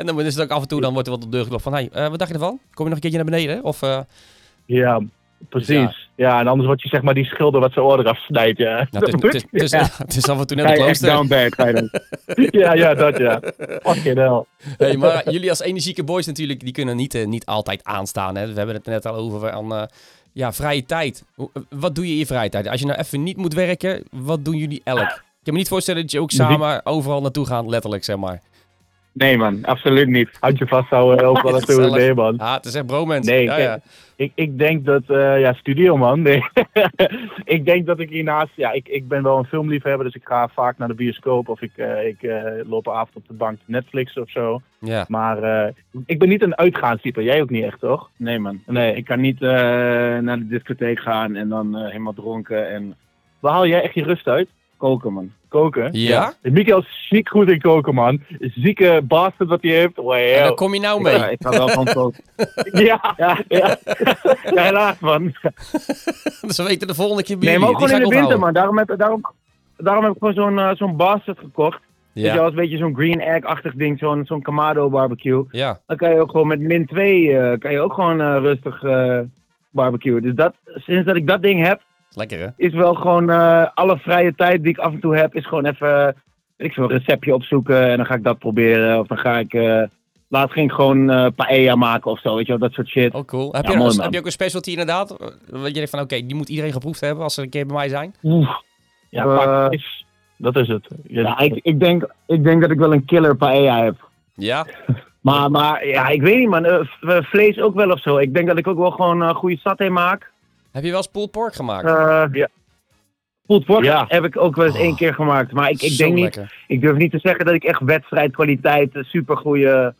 En dan is het ook af en toe, dan wordt er wat op de deur geklopt van, hey, eh, wat dacht je ervan? Kom je nog een keertje naar beneden? Of, eh, Ja, precies. Ja. en anders word je zeg maar die schilder wat zijn oor eraf snijdt. Ja, nou, het, is, het, is, het, is, Ja. het is af en toe net een klooster. down bad, <laughs> ja, ja, dat ja. Fucking hell. Hey, maar jullie als energieke boys natuurlijk, die kunnen niet, eh, niet altijd aanstaan. Hè? We hebben het net al over eh, ja, vrije tijd. Wat doe je in je vrije tijd? Als je nou even niet moet werken, wat doen jullie elk? Ik kan me niet voorstellen dat je ook samen overal naartoe gaat, letterlijk zeg maar. Nee man, absoluut niet. Handje vasthouden, <laughs> ook wel een goede Gezellig. idee, man. Ja, het is echt bromance. Nee, ja, ja. Ik, ik denk dat, eh, ja, studio man. Nee. <laughs> ik denk dat ik hiernaast, ja, ik, ik ben wel een filmliefhebber, dus ik ga vaak naar de bioscoop of ik, eh, ik eh, loop een avond op de bank Netflix of zo. ja. Maar eh, ik ben niet een uitgaanstype, jij ook niet echt, toch? Nee man. Nee. Ik kan niet eh, naar de discotheek gaan en dan eh, helemaal dronken en Waar haal jij echt je rust uit? Koken man. Koken? Ja? Mikael is ziek goed in koken, man. Zieke bastard wat hij heeft. Wow. En daar kom je nou mee. Ja, ik ga wel van koken. <laughs> Ja, Ja, ja. <laughs> ja, helaas man. <laughs> Dus we weten de volgende keer bij Nee, maar ook gewoon in ik de winter onthouden. man. Daarom heb, daarom, daarom heb ik gewoon zo'n eh, zo'n bastard gekocht. Weet je wel, Ja. een beetje zo'n green egg-achtig ding, zo'n zo'n Kamado barbecue. ja. Dan kan je ook gewoon met min 2 eh, kan je ook gewoon eh, rustig eh barbecuen. Dus dat, sinds dat ik dat ding heb, Lekker hè? is wel gewoon eh, alle vrije tijd die ik af en toe heb, is gewoon even, weet ik een receptje opzoeken en dan ga ik dat proberen. Of dan ga ik, eh laatst ging ik gewoon eh paella maken of zo, weet je wel, dat soort shit. Oh cool. Heb, Ja, je, mooi, een- man. heb je ook een specialty inderdaad? Wat je denkt van oké, die moet iedereen geproefd hebben als ze een keer bij mij zijn? ja Eh, pak is. Dat is het. Ja, Ja, ik, ik, denk, ik denk dat ik wel een killer paella heb. Ja? Maar, maar ja, ik weet niet man, vlees ook wel of zo. Ik denk dat ik ook wel gewoon een goede saté maak. Heb je wel eens pulled pork gemaakt? Eh Ja. Pulled pork Ja. heb ik ook wel eens Oh. één keer gemaakt. Maar ik, ik denk niet, lekker. ik durf niet te zeggen dat ik echt wedstrijdkwaliteit super goede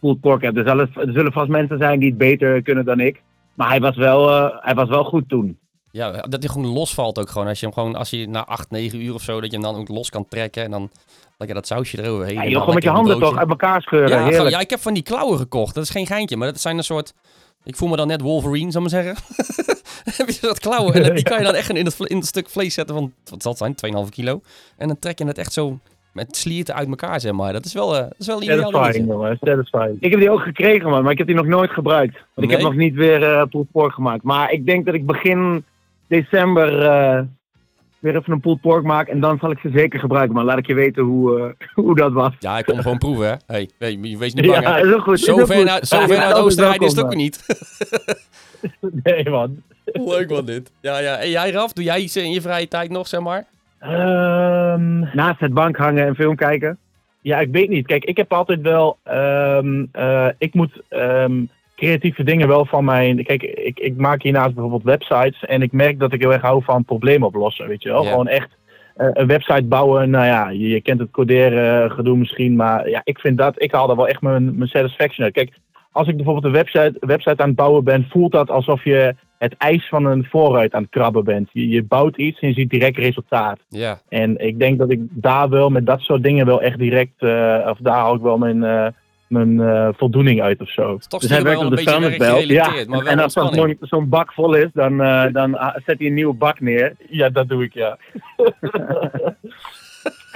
pulled pork heb. Er zullen, er zullen vast mensen zijn die het beter kunnen dan ik. Maar hij was wel, eh, hij was wel goed toen. Ja, dat hij gewoon losvalt ook gewoon. Als je hem gewoon, als je na 8, 9 uur of zo, dat je hem dan ook los kan trekken. En dan lekker dat sausje eroverheen. Ja, dan gewoon met je handen toch uit elkaar scheuren. Ja, Heerlijk. ja, ik heb van die klauwen gekocht. Dat is geen geintje, maar dat zijn een soort... Ik voel me dan net Wolverine, zal ik maar zeggen. <laughs> <laughs> heb je dat klauwen en die kan je dan <laughs> echt in het, in het stuk vlees zetten van, wat zal het zijn, 2,5 kilo. En dan trek je het echt zo met slierten uit elkaar, zeg maar. Dat is wel, eh, dat is wel ideaal satisfying, jongen. Satisfying. Ik heb die ook gekregen, man, maar ik heb die nog nooit gebruikt. Want ik heb nog niet weer eh pulled pork gemaakt. Maar ik denk dat ik begin december eh, weer even een pulled pork maak. En dan zal ik ze zeker gebruiken. Maar laat ik je weten hoe, <laughs> hoe dat was. Ja, ik kom gewoon proeven, hè. Hey, hey, wees niet bang, hè. Ja, is ook goed. is Zo ook ver goed. zo Ja, ver naar het is het ook niet. Nee, man. <laughs> Leuk man dit. Ja, ja. En jij Raf, doe jij iets in je vrije tijd nog, zeg maar? Ehm, Naast het bank hangen en film kijken. ja, ik weet niet. Kijk, ik heb altijd wel. ehm, eh, ik moet ehm, creatieve dingen wel van mijn. Kijk, ik, ik maak hiernaast bijvoorbeeld websites. En ik merk dat ik heel erg hou van problemen oplossen. Weet je wel? Ja. Gewoon echt eh, een website bouwen. Nou ja, je, je kent het coderen gedoe misschien. Maar ja, ik vind dat. Ik haal daar wel echt mijn, mijn satisfaction uit. Kijk, als ik bijvoorbeeld een website, website aan het bouwen ben, voelt dat alsof je het ijs van een voorruit aan het krabben bent. Je, je bouwt iets en je ziet direct resultaat. Ja. En ik denk dat ik daar wel met dat soort dingen wel echt direct, eh, of daar haal ik wel mijn, eh, mijn eh, voldoening uit of zo. Toch Dus hij werkt wel op een de maar wel en als ontspanning. zo'n bak vol is, dan, eh, dan ah, zet hij een nieuwe bak neer. Ja, dat doe ik, ja. <laughs>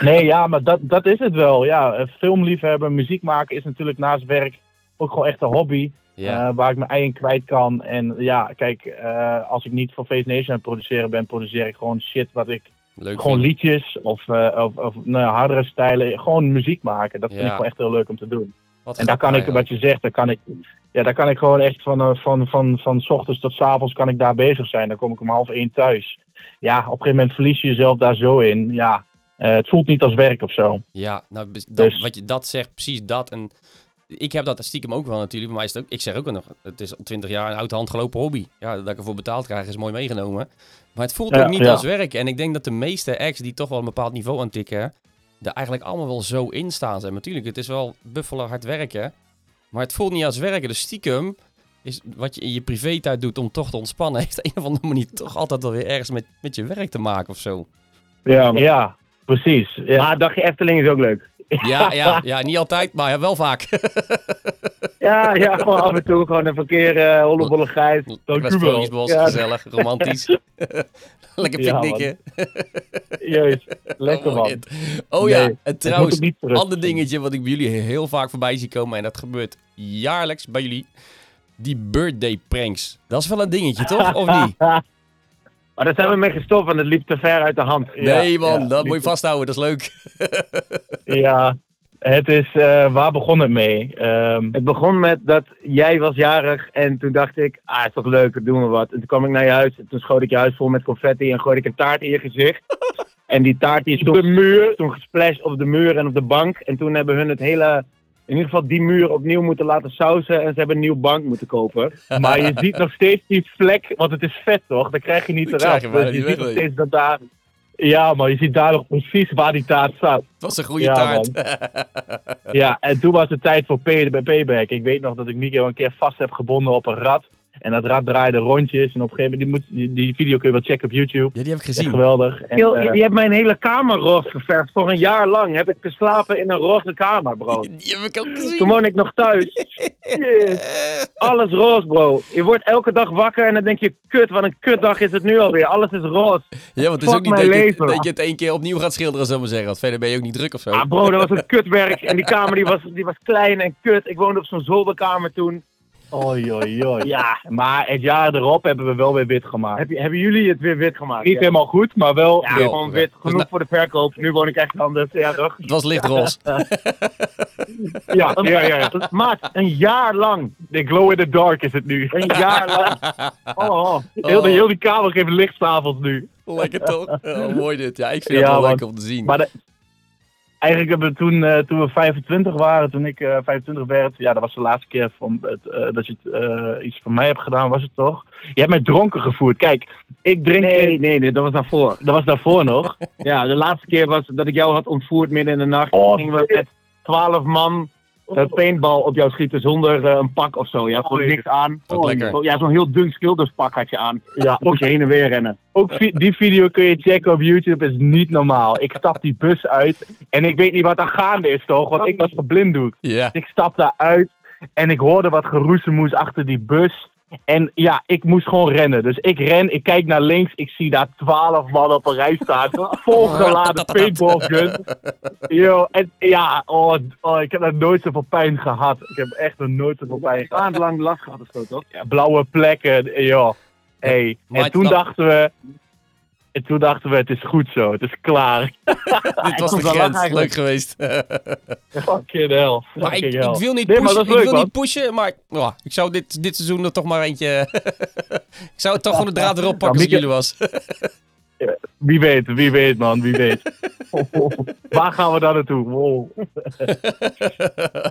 nee, ja, maar dat, dat is het wel. Ja, eh, filmliefhebber, muziek maken is natuurlijk naast werk ook gewoon echt een hobby. Eh, waar ik mijn ei in kwijt kan. En ja, kijk, eh, als ik niet voor Face Nation aan het produceren ben, produceer ik gewoon shit wat ik Leuk Gewoon vind. liedjes of, eh, of, of nou, ja, hardere stijlen. Gewoon muziek maken. Dat vind ik gewoon echt heel leuk om te doen. Wat En daar kan ik, wat je zegt, daar kan ik, ja, daar kan ik gewoon echt van, van, van, van, s ochtends tot avonds kan ik daar bezig zijn. Dan kom ik om half één thuis. Ja, op een gegeven moment verlies je jezelf daar zo in. Ja, het voelt niet als werk of zo. Ja, nou, dat, Dus- wat je dat zegt, precies dat. En ik heb dat stiekem ook wel natuurlijk. Bij mij is het ook, ik zeg ook nog, het is al twintig jaar een uit de hand gelopen hobby. Ja, dat ik ervoor betaald krijg is mooi meegenomen. Maar het voelt Ja, ook niet ja. als werk. En ik denk dat de meeste acts die toch wel een bepaald niveau aantikken, er eigenlijk allemaal wel zo in staan zijn. Natuurlijk, het is wel buffelen hard werken. Maar het voelt niet als werken. Dus stiekem is wat je in je privé-tijd doet om toch te ontspannen, <laughs> heeft een of andere manier toch altijd wel weer ergens met, met je werk te maken of zo. Ja, Ja, precies. Ja, Maar dagje Efteling is ook leuk. Ja, ja, ja, niet altijd, maar ja, wel vaak. <laughs> Ja, ja, gewoon af en toe gewoon een verkeer, eh hollebolle gijs. Dank u wel. Sprookjesbos, Ja. gezellig, romantisch. <laughs> Lekker picknicken. juist. Lekker man. <laughs> Oh ja, Nee, en trouwens, ander dingetje wat ik bij jullie heel vaak voorbij zie komen, en dat gebeurt jaarlijks bij jullie, die birthday pranks. Dat is wel een dingetje, toch? Of niet? Maar daar zijn we mee gestopt, want het liep te ver uit de hand. Ja, nee man, ja. dat moet je vasthouden, dat is leuk. <laughs> Ja, het is, eh, waar begon het mee? Ehm, Het begon met dat jij was jarig en toen dacht ik, ah, is toch leuk, dan doen we wat. En toen kwam ik naar je huis en toen schoot ik je huis vol met confetti en gooide ik een taart in je gezicht. <laughs> En die taart die is op de toen, muur. toen gesplashed op de muur en op de bank. En toen hebben hun het hele in ieder geval die muur opnieuw moeten laten sausen en ze hebben een nieuw bank moeten kopen. <laughs> Maar je ziet nog steeds die vlek, want het is vet toch? Dat krijg je niet je bijna Dus je ziet nog steeds dat daar... Ja, maar je ziet daar nog precies waar die taart staat. Het was een goede Ja, taart. Ja, en toen was het tijd voor pay- bij Payback. Ik weet nog dat ik Miguel een keer vast heb gebonden op een rad. En dat rad draaide rondjes. En op een gegeven moment, die, moet, die, die video kun je wel checken op YouTube. Ja, die heb ik Echt gezien. geweldig. En, Yo, eh, je hebt mijn hele kamer roze geverfd. Voor een jaar lang heb ik geslapen in een roze kamer, bro. <laughs> Die heb ik ook Toen gezien. woon ik nog thuis. <laughs> Alles roze, bro. Je wordt elke dag wakker en dan denk je, kut, wat een kutdag is het nu alweer. Alles is roze. Ja, want het is ook niet dat je, dat je het één keer opnieuw gaat schilderen, zullen we maar zeggen. Want verder ben je ook niet druk of zo. Ah, bro, dat was een kutwerk. En die kamer die was, die was klein en kut. Ik woonde op zo'n zolderkamer toen. Oei, oei, oei. Ja, Maar het jaar erop hebben we wel weer wit gemaakt. heb je, hebben jullie het weer wit gemaakt? Niet Ja. helemaal goed, maar wel Ja, wit. gewoon wit. Genoeg voor de verkoop. Nu woon ik echt anders. Ja, toch? Het was lichtroze. Ja, ja, ja. ja. Maat, een jaar lang. De glow in the dark is het nu. Een jaar lang. Oh, oh. Heel, de, heel die kamer geeft nu. Lekker toch? Oh, mooi dit. Ja, ik vind Ja, het wel man. leuk om te zien. Maar de- eigenlijk hebben we toen, eh, toen we 25 waren, toen ik eh 25 werd, ja, dat was de laatste keer van het, eh, dat je het, eh, iets voor mij hebt gedaan, was het toch? Je hebt mij dronken gevoerd. Kijk, ik drink. Nee, nee, nee, dat was daarvoor. Dat was daarvoor nog. <laughs> Ja, de laatste keer was dat ik jou had ontvoerd midden in de nacht. Oh, gingen we met twaalf man eh, paintball op jou schieten zonder eh, een pak of zo. Je had gewoon Oh, niks aan. Lekker. Ja, zo'n heel dun schilderspak had je aan. Ja, je heen en weer rennen. ook vi- die video kun je checken op YouTube, is niet normaal. Ik stap die bus uit en ik weet niet wat er gaande is toch, want ik was geblinddoekt. Ja. Ik stap daaruit en ik hoorde wat geroezemoes achter die bus. En ja, ik moest gewoon rennen. Dus ik ren, ik kijk naar links, ik zie daar twaalf man op een rij staan. <laughs> Volgeladen paintball gun. Yo, en ja, oh, oh, ik heb nog nooit zoveel pijn gehad. Ik heb echt nog nooit zoveel pijn gehad. Maand lang last gehad of zo, toch? Ja, blauwe plekken, joh. Hey. En toen dachten we... En toen dachten we, het is goed zo, het is klaar. <laughs> <laughs> Dit was de grens. Leuk geweest. <laughs> Fucking hell. Maar ik, ik wil niet Nee, maar pushen, ik leuk, wil man. niet pushen, maar ja, ik zou dit, dit seizoen er toch maar eentje... ik zou het toch gewoon de draad erop pakken als ik Mieke- jullie was. Wie weet, wie weet man, wie weet. Waar gaan we dan naartoe? Wow.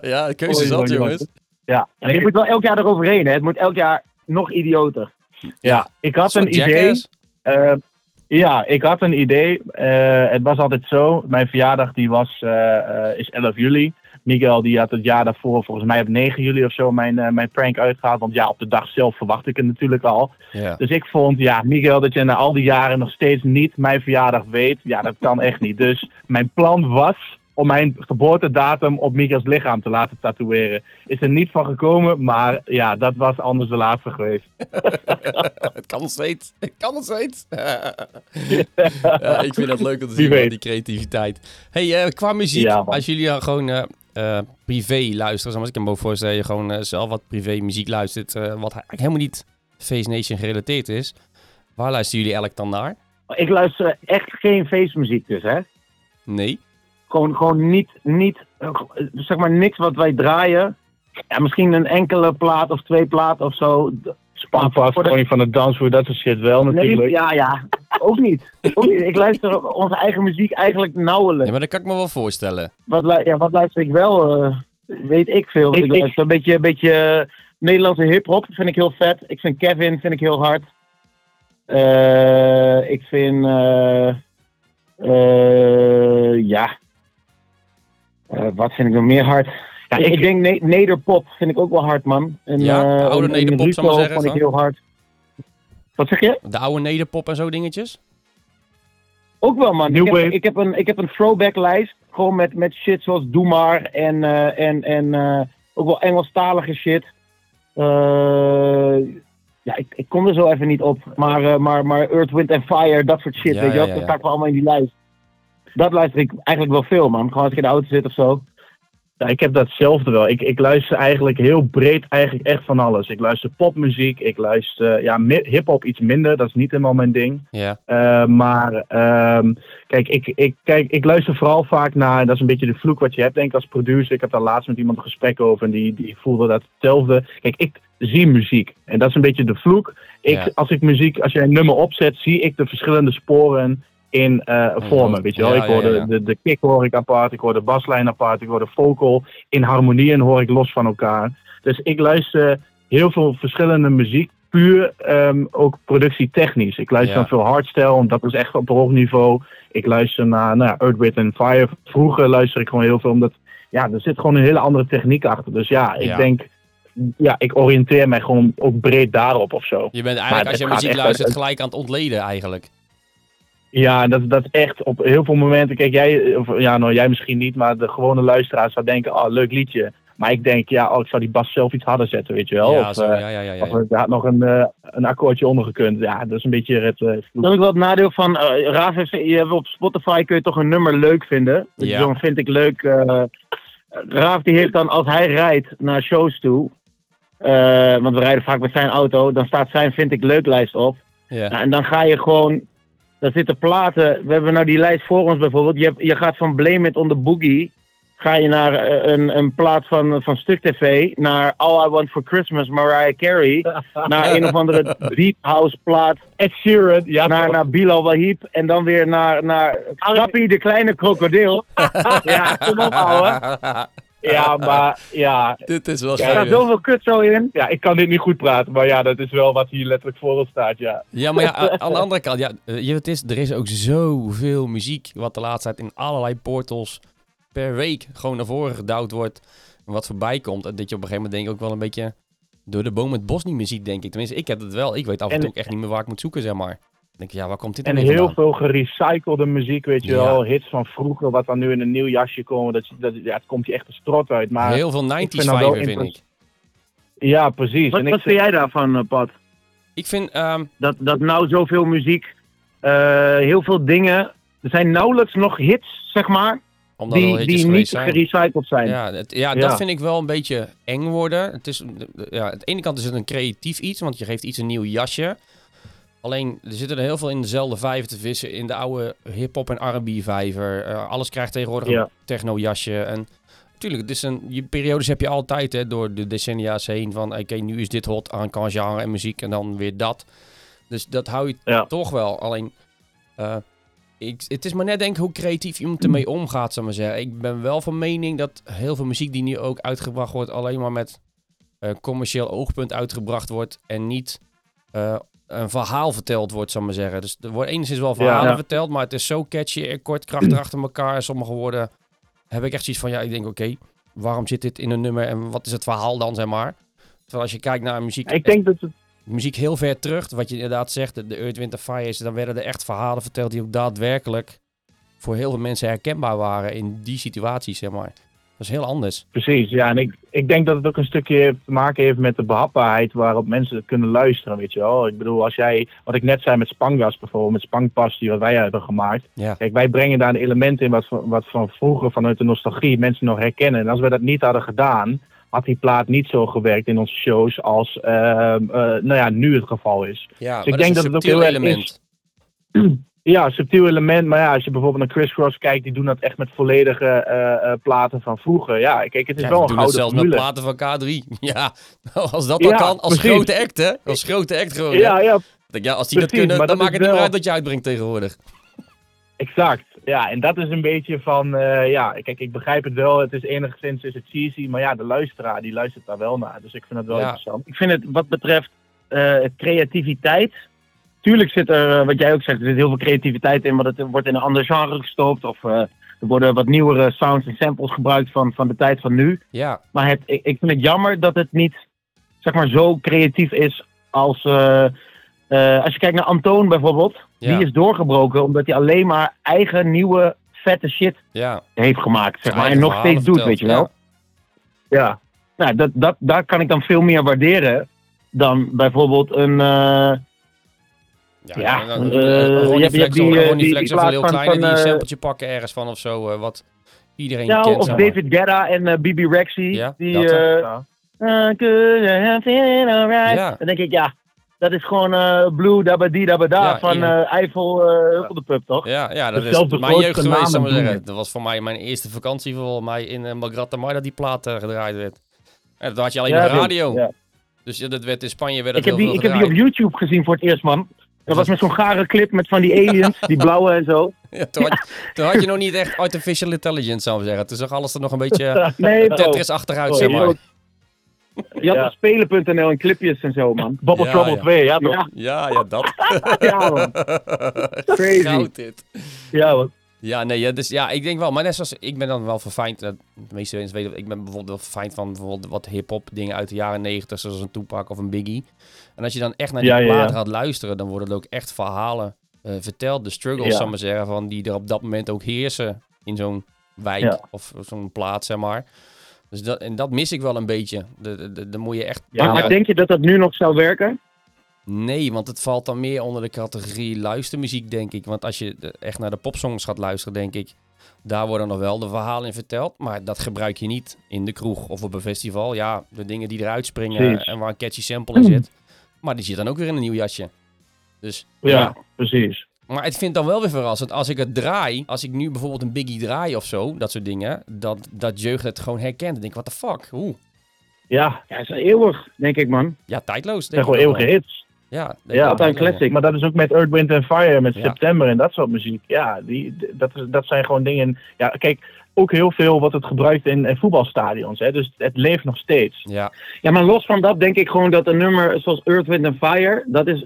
ja, de keuze is altijd, jongens. Ja, En je moet wel elk jaar eroverheen, hè? Het moet elk jaar nog idioter. ja, ik had een idee. Ja, ik had een idee. Eh, het was altijd zo. Mijn verjaardag die was, eh, eh, is 11 juli. Miguel die had het jaar daarvoor, volgens mij op 9 juli of zo, mijn, mijn prank uitgehaald. Want ja, op de dag zelf verwacht ik het natuurlijk al. Ja. Dus ik vond, ja, Miguel, dat je na al die jaren nog steeds niet mijn verjaardag weet. Ja, dat kan echt niet. Dus mijn plan was om mijn geboortedatum op Miguel's lichaam te laten tatoeëren. Is er niet van gekomen, maar ja, dat was anders de laatste geweest. <laughs> Het kan nog steeds. Het kan nog steeds. <laughs> ja, ik vind dat leuk om te zien, die creativiteit. hey, eh, qua muziek, Ja, als jullie gewoon eh, eh, privé luisteren, zoals ik me ook voorstellen, je gewoon zelf wat privé muziek luistert, wat eigenlijk helemaal niet Face Nation gerelateerd is. Waar luisteren jullie elk dan naar? Ik luister echt geen feestmuziek dus, hè? Nee. Gewoon, gewoon niet, niet, eh, zeg maar niks wat wij draaien. Ja, misschien een enkele plaat of twee platen of zo. Spaanpas, Voor de- van de dansvoer, dat soort shit wel natuurlijk. Nee, ja, ja. Ook niet. Ook niet. Ik luister onze eigen muziek eigenlijk nauwelijks. Ja, maar dat kan ik me wel voorstellen. Wat, ja, wat luister ik wel? eh, weet ik veel. Ik- Ik, ik- luister een beetje, een beetje eh, Nederlandse hip-hop vind ik heel vet. Ik vind Kevin vind ik heel hard. Eh, ik vind. eh, eh, ja. Eh, wat vind ik nog meer hard? Ja, ik, ik denk ne Nederpop vind ik ook wel hard, man. En, Ja, de eh, oude Nederpop, zou zeggen, vond ik heel hard. Wat zeg je? De oude nederpop en zo dingetjes. Ook wel, man. New Ik heb, wave. ik heb een, ik heb een throwback lijst. Gewoon met, met shit zoals Doe Maar. En, eh, en, en eh, ook wel Engelstalige shit. Eh, ja, ik, ik kom er zo even niet op. Maar, eh, maar, maar Earth, Wind and Fire, dat soort shit. Ja, weet je wel? ja, Dat ja. staat wel allemaal in die lijst. Dat luister ik eigenlijk wel veel, man. Gewoon als ik in de auto zit of zo. Ja, ik heb datzelfde wel. Ik, ik luister eigenlijk heel breed eigenlijk echt van alles. Ik luister popmuziek, ik luister ja, hip-hop iets minder, dat is niet helemaal mijn ding. Ja. Eh, maar ehm, kijk, ik, ik, kijk, ik luister vooral vaak naar, en dat is een beetje de vloek wat je hebt denk ik als producer. Ik heb daar laatst met iemand een gesprek over en die, die voelde dat hetzelfde. Kijk, ik zie muziek en dat is een beetje de vloek. Ik, Ja. Als ik muziek, als je een nummer opzet, zie ik de verschillende sporen in eh, vormen. Weet je wel, Ja, ik hoor de, de, de kick hoor ik apart, ik hoor de baslijn apart, ik hoor de vocal in harmonie en hoor ik los van elkaar. Dus ik luister heel veel verschillende muziek, puur ehm, ook productietechnisch. Ik luister dan veel hardstyle, want dat is echt op hoog niveau. Ik luister naar nou, Earth, Wind and Fire. Vroeger luister ik gewoon heel veel, omdat ja, er zit gewoon een hele andere techniek achter. Dus ja, ik denk, ja, ik oriënteer mij gewoon ook breed daarop of zo. Je bent eigenlijk, als je muziek luistert, uit- gelijk aan het ontleden eigenlijk. Ja, dat, dat is echt op heel veel momenten. Kijk, jij, of, ja, nou, jij misschien niet, maar de gewone luisteraar zou denken: oh, leuk liedje. Maar ik denk, ja, oh, ik zou die bas zelf iets harder zetten, weet je wel. ja, of zo, eh, ja, ja, ja, ja. of er had nog een, eh, een akkoordje onder gekund. Ja, dat is een beetje het. eh, Dat is ook wel het nadeel van eh Raaf heeft, je hebt op Spotify kun je toch een nummer leuk vinden. Dus Ja. dan vind ik leuk. eh Raaf die heeft dan als hij rijdt naar shows toe, eh, want we rijden vaak met zijn auto, dan staat zijn vind ik leuk lijst op. ja. Nou, en dan ga je gewoon, daar zitten platen. We hebben nou die lijst voor ons bijvoorbeeld. Je, hebt- je gaat van Blame It on the Boogie. Ga je naar eh, een, een plaat van, van Stuk TV. Naar All I Want for Christmas, Mariah Carey. <laughs> naar een of andere deep house plaat. Ed Sheeran, ja, Naar, naar Bilal Wahib. En dan weer naar, naar de kleine krokodil. <laughs> ja, kom op ouwe. <laughs> ja, maar ja, Dit is wel Er staat zoveel kut zo in. ja, ik kan dit niet goed praten, maar ja, dat is wel wat hier letterlijk voor ons staat, ja. Ja, maar ja, <laughs> aan de andere kant, ja, eh, het is, er is ook zoveel muziek wat de laatste tijd in allerlei portals per week gewoon naar voren gedouwd wordt. En wat voorbij komt. En dat je op een gegeven moment denk ik ook wel een beetje door de boom het bos niet meer ziet, denk ik. Tenminste, ik heb het wel. Ik weet af en En- toe ook echt niet meer waar ik moet zoeken, zeg maar. Denk ik, ja, waar komt dit En heel vandaan? veel gerecyclede muziek, weet je Ja. wel. Hits van vroeger, wat dan nu in een nieuw jasje komen. Dat, dat, ja, het komt je echt de strot uit. Maar Heel veel 90s vind dat wel vibe, vind ik. ja, precies. Wat, en ik wat vind jij daarvan, eh, Pat? Ik vind, ehm, Dat, dat nou zoveel muziek, eh, heel veel dingen. Er zijn nauwelijks nog hits, zeg maar. omdat al die, niet zijn. gerecycled zijn. Ja, het, ja, Ja. dat vind ik wel een beetje eng worden. Het is, ja, aan de ene kant is het een creatief iets, want je geeft iets een nieuw jasje. Alleen, er zitten er heel veel in dezelfde vijver te vissen. In de oude hip-hop en R&B vijver. Eh, alles krijgt tegenwoordig Ja. een techno-jasje. En natuurlijk, het is een, je periodes heb je altijd hè, door de decennia's heen. Van, oké, nu is dit hot aan kan genre en muziek en dan weer dat. Dus dat hou je Ja. toch wel. Alleen, eh, ik, het is maar net denk ik hoe creatief iemand ermee omgaat, ik maar zeggen. Ik ben wel van mening dat heel veel muziek die nu ook uitgebracht wordt, alleen maar met eh, commercieel oogpunt uitgebracht wordt en niet een verhaal verteld wordt, zal ik maar zeggen. Dus er wordt enigszins wel verhalen Ja. verteld, maar het is zo catchy en kort, krachtig <clears throat> achter elkaar. Sommige woorden heb ik echt zoiets van, ja, ik denk, oké, waarom zit dit in een nummer en wat is het verhaal dan, zeg maar? Terwijl als je kijkt naar muziek, Ik denk dat het muziek heel ver terug, wat je inderdaad zegt, de- Earth, Wind Fire is, dan werden er echt verhalen verteld die ook daadwerkelijk voor heel veel mensen herkenbaar waren in die situaties, zeg maar. Dat is heel anders. Precies, ja. En ik, ik denk dat het ook een stukje te maken heeft met de behapbaarheid waarop mensen het kunnen luisteren, weet je wel. Ik bedoel, als jij, wat ik net zei met Spangas bijvoorbeeld, met Spangpas die wat wij hebben gemaakt. Ja. Kijk, wij brengen daar een element in wat, van- wat van vroeger vanuit de nostalgie mensen nog herkennen. En als we dat niet hadden gedaan, had die plaat niet zo gewerkt in onze shows als ehm, eh, nou ja, nu het geval is. Ja, Dus ik denk dat het ook heel erg is. <clears throat> Ja, subtiel element. Maar ja, als je bijvoorbeeld naar Criss Cross kijkt, die doen dat echt met volledige eh, eh, platen van vroeger. Ja, kijk, het is Ja, wel we een het gouden zelfs met platen van K3. <laughs> Ja, nou, als dat Ja, kan, als precies. grote act, hè? Als grote act gewoon, hè? Ja, ja, ja, als die dat kunnen, dan dat maakt het niet meer uit wat je uitbrengt tegenwoordig. <laughs> exact. Ja, en dat is een beetje van, eh, ja, kijk, ik begrijp het wel. Het is enigszins is het cheesy, maar ja, de luisteraar, die luistert daar wel naar. Dus ik vind het wel Ja. interessant. Ik vind het wat betreft creativiteit. Tuurlijk zit er, eh, wat jij ook zegt, er zit heel veel creativiteit in, maar dat wordt in een ander genre gestopt. Of eh, er worden wat nieuwere sounds en samples gebruikt van, van de tijd van nu. Ja, Maar het, ik, ik vind het jammer dat het niet zeg maar, zo creatief is als. eh, als je kijkt naar Antoon bijvoorbeeld. Ja. Die is doorgebroken omdat hij alleen maar eigen nieuwe vette shit ja. heeft gemaakt. Zeg maar, en nog steeds doet, weet je wel. ja. Ja, Nou, dat, dat, daar kan ik dan veel meer waarderen dan bijvoorbeeld een. Eh, Ja, Ja, een- eh, een- een je Ronnie hebt- je Flex hebt die, of een eh, Ronnie die- Flex die of een plaat heel kleine van, die een eh, sampletje pakken ergens van of zo, eh, wat iedereen ja, kent. of zeg maar. David Guetta en eh, Bibi Rexy. Ja, die, dat, eh, ja. Uh, good, I'm feeling alright. Ja. Dan denk ik, ja, dat is gewoon eh Blue Dabba Dabba Da Ja, van eh Eiffel eh, Huppel de Pub, toch? Ja, ja, dat is mijn jeugd geweest, doen zeggen. Dat was voor mij mijn eerste vakantie volgens mij in uh, Malgrata Mar dat die plaat eh, gedraaid werd. En dat had je alleen Ja, op radio. ja. Dus ja, dat werd in Spanje werd Ik heb, heel die, veel ik heb die op. YouTube gezien voor het eerst, man. Dat was met zo'n gare clip met van die aliens, die blauwe en zo. <laughs> Ja, toen, had toen had je nog niet echt artificial intelligence, zou ik zeggen. Toen zag alles er nog een beetje <laughs> Nee, bro. Tetris achteruit, zeg maar. Je had Ja. op spelen.nl en clipjes en zo, man. Bubble Ja, Trouble ja. 2, ja toch? Ja, Ja, ja, dat. <laughs> ja man. Crazy. Goud dit. Ja, man. Ja, nee, ja, dus ja, ik denk wel. Maar net zoals, ik ben dan wel verfijnd. De meeste mensen weten, ik ben bijvoorbeeld wel verfijnd van bijvoorbeeld wat hip-hop dingen uit de jaren negentig, zoals een Tupac of een Biggie. En als je dan echt naar die Ja, platen gaat luisteren, dan worden er ook echt verhalen eh, verteld. De struggles, zal ik maar zeggen, van die er op dat moment ook heersen in zo'n wijk of zo'n plaats, zeg maar. Dus dat, en dat mis ik wel een beetje. De, de, de, dan moet je echt... Maar denk je dat dat nu nog zou werken? Nee, want het valt dan meer onder de categorie luistermuziek, denk ik. Want als je echt naar de popsongs gaat luisteren, denk ik, daar worden nog wel de verhalen in verteld. Maar dat gebruik je niet in de kroeg of op een festival. Ja, de dingen die eruit springen Precies. en waar een catchy sample in zit. <clears throat> Maar die zit dan ook weer in een nieuw jasje. Dus, Ja, precies. maar het vind dan wel weer verrassend. Als ik het draai, als ik nu bijvoorbeeld een Biggie draai of zo, dat soort dingen, dat, dat jeugd het gewoon herkent. Dan denk ik, what the fuck? Hoe? Ja, Ja, is eeuwig, denk ik, man. Ja, tijdloos. zijn denk gewoon ik ook eeuwige hits. Ja, Ja, wel, een classic. Maar dat is ook met Earth, Wind Fire, met Ja. September en dat soort muziek. Ja, die, dat, is, dat zijn gewoon dingen. Ja, kijk, ook heel veel wat het gebruikt in, in voetbalstadions. Hè, dus het leeft nog steeds. Ja, Ja, maar los van dat denk ik gewoon dat een nummer zoals Earth, Wind and Fire, dat is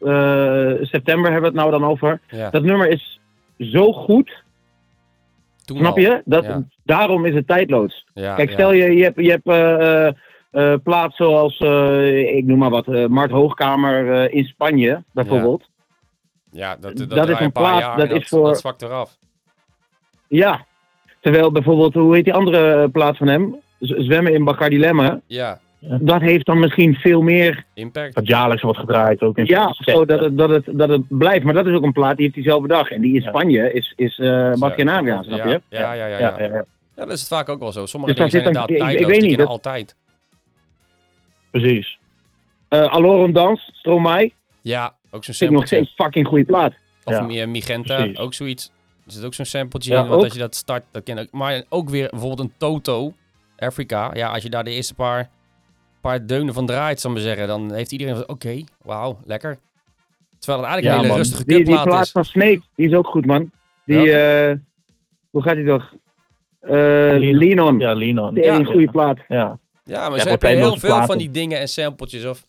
eh, september hebben we het nou dan over. ja. Dat nummer is zo goed, Toen snap al. je? Dat, Ja. Daarom is het tijdloos. Ja, Kijk, ja. stel je, je hebt, je hebt eh, eh, eh, plaats zoals, eh, ik noem maar wat, eh, Mart Hoogkamer eh, in Spanje bijvoorbeeld. Ja, dat, dat, Dat is een paar plaats, jaar dat is voor- Dat zwakt eraf. Ja. Terwijl bijvoorbeeld, hoe heet die andere plaats van hem? Z- Zwemmen in Bacardi Lemme. Ja, Dat heeft dan misschien veel meer impact. Dat jaarlijks wordt gedraaid ook in Ja, zo dat het, dat, het, dat het blijft. Maar dat is ook een plaat die heeft diezelfde dag. En die in. Spanje is, is eh snap je? Ja, ja, ja. ja, Ja, ja. ja, ja, Ja, dat is het vaak ook wel zo. Sommige Dus dingen zijn een- inderdaad ik- ik tijdloos, weet niet, dat- altijd. Precies. Eh Alorum Dans, Stromae. Ja, ook zo'n ik nog steeds fucking goede plaat. Of Ja, Mi- Migenta, precies. ook zoiets. Er zit ook zo'n sampletje Ja, in, want als je dat start, dat ken ik. Maar ook weer bijvoorbeeld een Toto, Afrika. Ja, als je daar de eerste paar, paar deunen van draait, zal ik maar zeggen, dan heeft iedereen van, oké, wauw, lekker. Terwijl het eigenlijk Ja, een hele man. rustige Die, die plaat is. van Snake, die is ook goed, man. Die, Welke? eh, hoe gaat die toch? Eh Lean On. Ja, Linon. Die is een Ja. goede plaat. Ja. Ja, maar Ja, ze hebben heel veel van die dingen en sampletjes. Of,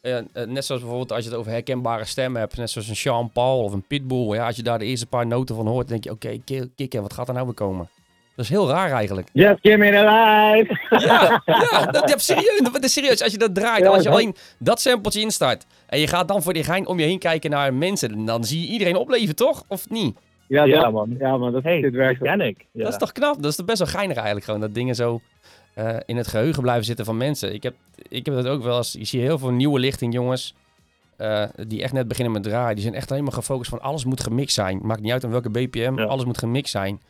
eh, eh, net zoals bijvoorbeeld als je het over herkenbare stemmen hebt. Net zoals een Sean Paul of een Pitbull. Ja, als je daar de eerste paar noten van hoort, denk je, oké, okay, kikken, wat gaat er nou weer komen? Dat is heel raar eigenlijk. Just give me the light. Ja, ja, dat, ja serieus, dat is serieus. Als je dat draait, Ja, als je alleen dat sampletje instart. En je gaat dan voor die gein om je heen kijken naar mensen. Dan zie je iedereen opleven, toch? Of niet? Ja, Ja, man. Ja, man, dat, Hey, dit werkt. dat ken ik. Ja. Dat is toch knap? Dat is toch best wel geinig eigenlijk gewoon. Dat dingen zo eh, in het geheugen blijven zitten van mensen. Ik heb, ik heb dat ook wel eens. Je ziet heel veel nieuwe lichting jongens. eh, die echt net beginnen met draaien. Die zijn echt helemaal gefocust van alles moet gemixt zijn. Maakt niet uit aan welke BPM. Ja. Alles moet gemixt zijn.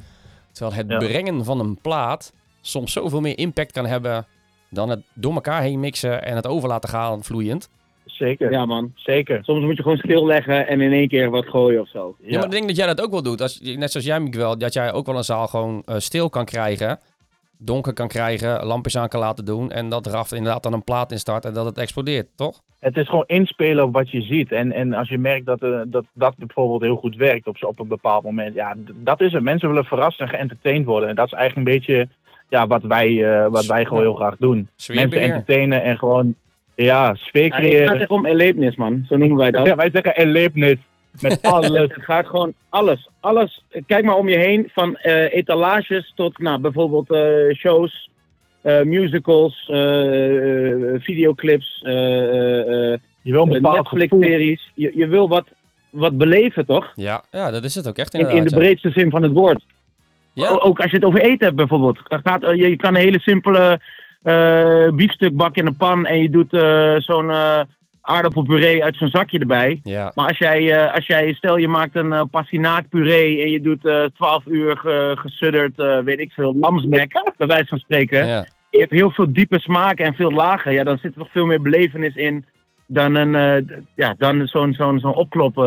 Terwijl het Ja. brengen van een plaat soms zoveel meer impact kan hebben. Dan het door elkaar heen mixen en het over laten gaan vloeiend. Zeker. Ja, man. Zeker. Soms moet je gewoon stilleggen en in één keer wat gooien of zo. Ja. maar ik denk dat jij dat ook wel doet. Als, net zoals jij, Miguel, dat jij ook wel een zaal gewoon eh, stil kan krijgen. Donker kan krijgen, lampjes aan kan laten doen. En dat er af inderdaad dan een plaat in start en dat het explodeert, toch? Het is gewoon inspelen op wat je ziet. En, en als je merkt dat, eh, dat dat bijvoorbeeld heel goed werkt op, op een bepaald moment. Ja, dat is het. Mensen willen verrast en geëntertained worden. En dat is eigenlijk een beetje ja, wat, wij, eh, wat wij gewoon heel graag doen. Mensen entertainen en gewoon ja, sfeer Ja, het gaat creëren. echt om erlevenis, man. Zo noemen wij dat. Ja, wij zeggen erlebnis. Met alles. Het gaat gewoon alles. Alles. Kijk maar om je heen. Van eh, etalages tot nou, bijvoorbeeld eh, shows, eh, musicals, videoclips, eh, eh, eh, Je wil een. Netflix-series. Je, je wil wat, wat beleven, toch? Ja, ja, dat is het ook echt In, inderdaad. in de breedste zin van het woord. Ja. O- Ook als je het over eten hebt bijvoorbeeld. Gaat, je, je kan een hele simpele eh biefstuk bakken in een pan en je doet eh, zo'n eh, aardappelpuree uit zo'n zakje erbij. Ja, Maar als jij, eh, als jij stel je maakt een uh, pastinaakpuree en je doet eh 12 uur ge- gesudderd, eh, weet ik veel, lamsnek, bij wijze van spreken. ja. Je hebt heel veel diepe smaken en veel lagen. Ja, dan zit er nog veel meer belevenis in dan, een, eh, ja, dan zo'n zo'n zo'n opklop eh,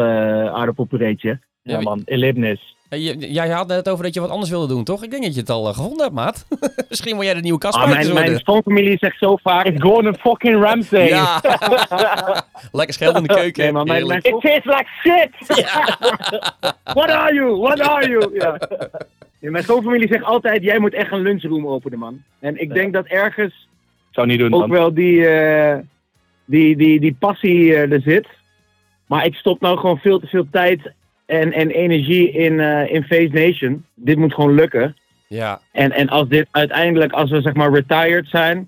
aardappelpureetje. Ja man, erlebnis. Jij had het over dat je wat anders wilde doen, toch? Ik denk dat je het al eh, gevonden hebt, maat. <laughs> Misschien wil jij de nieuwe Ah, kastpijpers mijn, mijn schoonfamilie zegt zo vaak... Is gewoon een fucking Ramsey. Ja. <laughs> Lekker scheld in de keuken. Nee, maar mijn. It tastes like shit! <laughs> What are you? What are you? Ja. Ja, mijn schoonfamilie zegt altijd, jij moet echt een lunchroom openen, man. En ik denk dat ergens Zou niet doen, ook man. wel die, eh, die, die, die passie eh, er zit. Maar ik stop nou gewoon veel te veel tijd en, en energie in, eh, in Face Nation. Dit moet gewoon lukken. Ja. En, en als dit uiteindelijk, als we zeg maar retired zijn...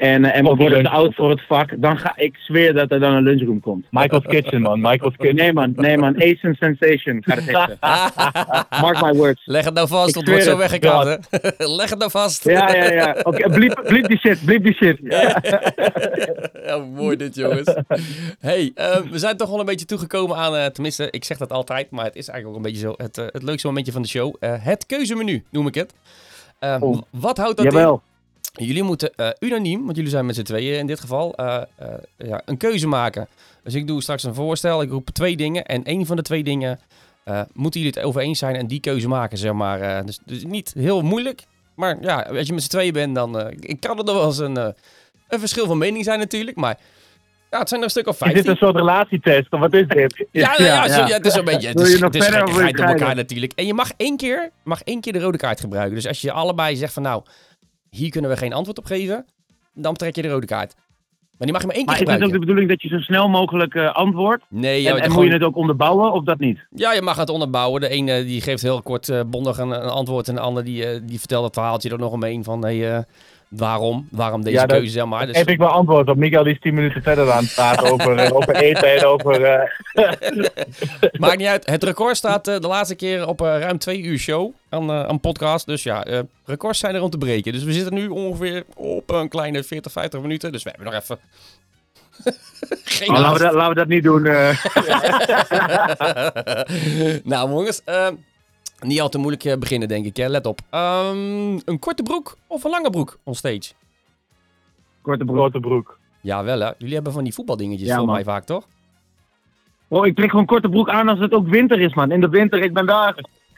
En, eh, en we Of worden te oud voor het vak, dan ga ik zweer dat er dan een lunchroom komt. Michael's Kitchen, man. Michael's Kitchen. Nee man, nee man, Asian Sensation gaat het heten. Mark my words. Leg het nou vast, het wordt zo hè? <laughs> Leg het nou vast. Ja, ja, ja. Oké, bliep, bliep die shit, bliep die shit. ja, mooi dit, jongens. hey, eh, we zijn toch wel een beetje toegekomen aan, eh, tenminste, ik zeg dat altijd, maar het is eigenlijk ook een beetje zo, het, het leukste momentje van de show. Eh, het keuzemenu, noem ik het. Eh, Oh. Wat houdt dat in? Jullie moeten eh, unaniem, want jullie zijn met z'n tweeën in dit geval, eh, eh, ja, een keuze maken. Dus ik doe straks een voorstel, ik roep twee dingen en één van de twee dingen moeten jullie het over eens zijn en die keuze maken, zeg maar. Dus, dus niet heel moeilijk, maar ja, als je met z'n tweeën bent, dan ik kan er nog wel eens een, een verschil van mening zijn natuurlijk, maar ja, het zijn er een stuk of Is 15. dit een soort relatietest? Of wat is dit? <laughs> Ja, ja, ja, zo- het is een beetje. Het is, het is gekkigheid op elkaar natuurlijk. En je mag één keer, mag één keer de rode kaart gebruiken. Dus als je allebei zegt van nou, hier kunnen we geen antwoord op geven, dan trek je de rode kaart. Maar die mag je maar één keer Maar is het ook gebruiken. de bedoeling dat je zo snel mogelijk eh, antwoordt? Nee, ja, en het en gewoon- moet je het ook onderbouwen of dat niet? ja, je mag het onderbouwen. De ene die geeft heel kort eh, bondig een, een antwoord en de ander die, eh, die vertelt het verhaaltje er nog omheen van hey, eh, waarom, waarom deze Ja, dat- keuze zeg maar. Dus, Heb ik wel antwoord op. Miguel die is 10 minuten verder aan het praten <laughs> over, eh, over eten en over... eh, <laughs> Maakt niet uit. Het record staat eh, de laatste keer op ruim twee uur show aan, aan podcast. Dus ja, records zijn er om te breken. Dus we zitten nu ongeveer op een kleine 40, 50 minuten. Dus we hebben nog even... <laughs> Geen Oh, laten, we dat, laten we dat niet doen. nou jongens, niet al te moeilijk eh, beginnen denk ik. Hè. Let op. Ehm, een korte broek of een lange broek on stage? Korte broek. grote broek. Ja, wel hè. Jullie hebben van die voetbaldingetjes Ja, voor man. mij vaak, toch? Oh, ik trek gewoon korte broek aan als het ook winter is, man. In de winter, ik ben daar.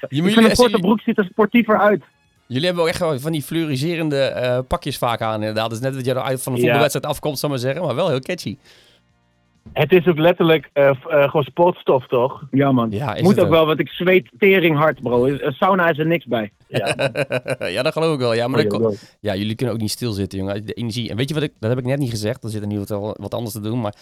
Je, Ik vind een korte broek ziet er sportiever uit. jullie hebben ook echt van die fluoriserende eh, pakjes vaak aan inderdaad. Dat is net dat je eruit van een Ja. voetbalwedstrijd afkomt, zal ik maar zeggen. Maar wel heel catchy. Het is ook letterlijk eh, eh, gewoon sportstof, toch? Ja, man. Ja, is Moet het ook ook. wel, want ik zweet tering hard, bro. Een sauna is er niks bij. <laughs> Ja, ja, dat geloof ik wel. Ja, maar Oh, ja, jullie kunnen ook niet stilzitten, jongen. De energie. En weet je wat ik... Dat heb ik net niet gezegd. Er zit er nu wat, wat anders te doen. Maar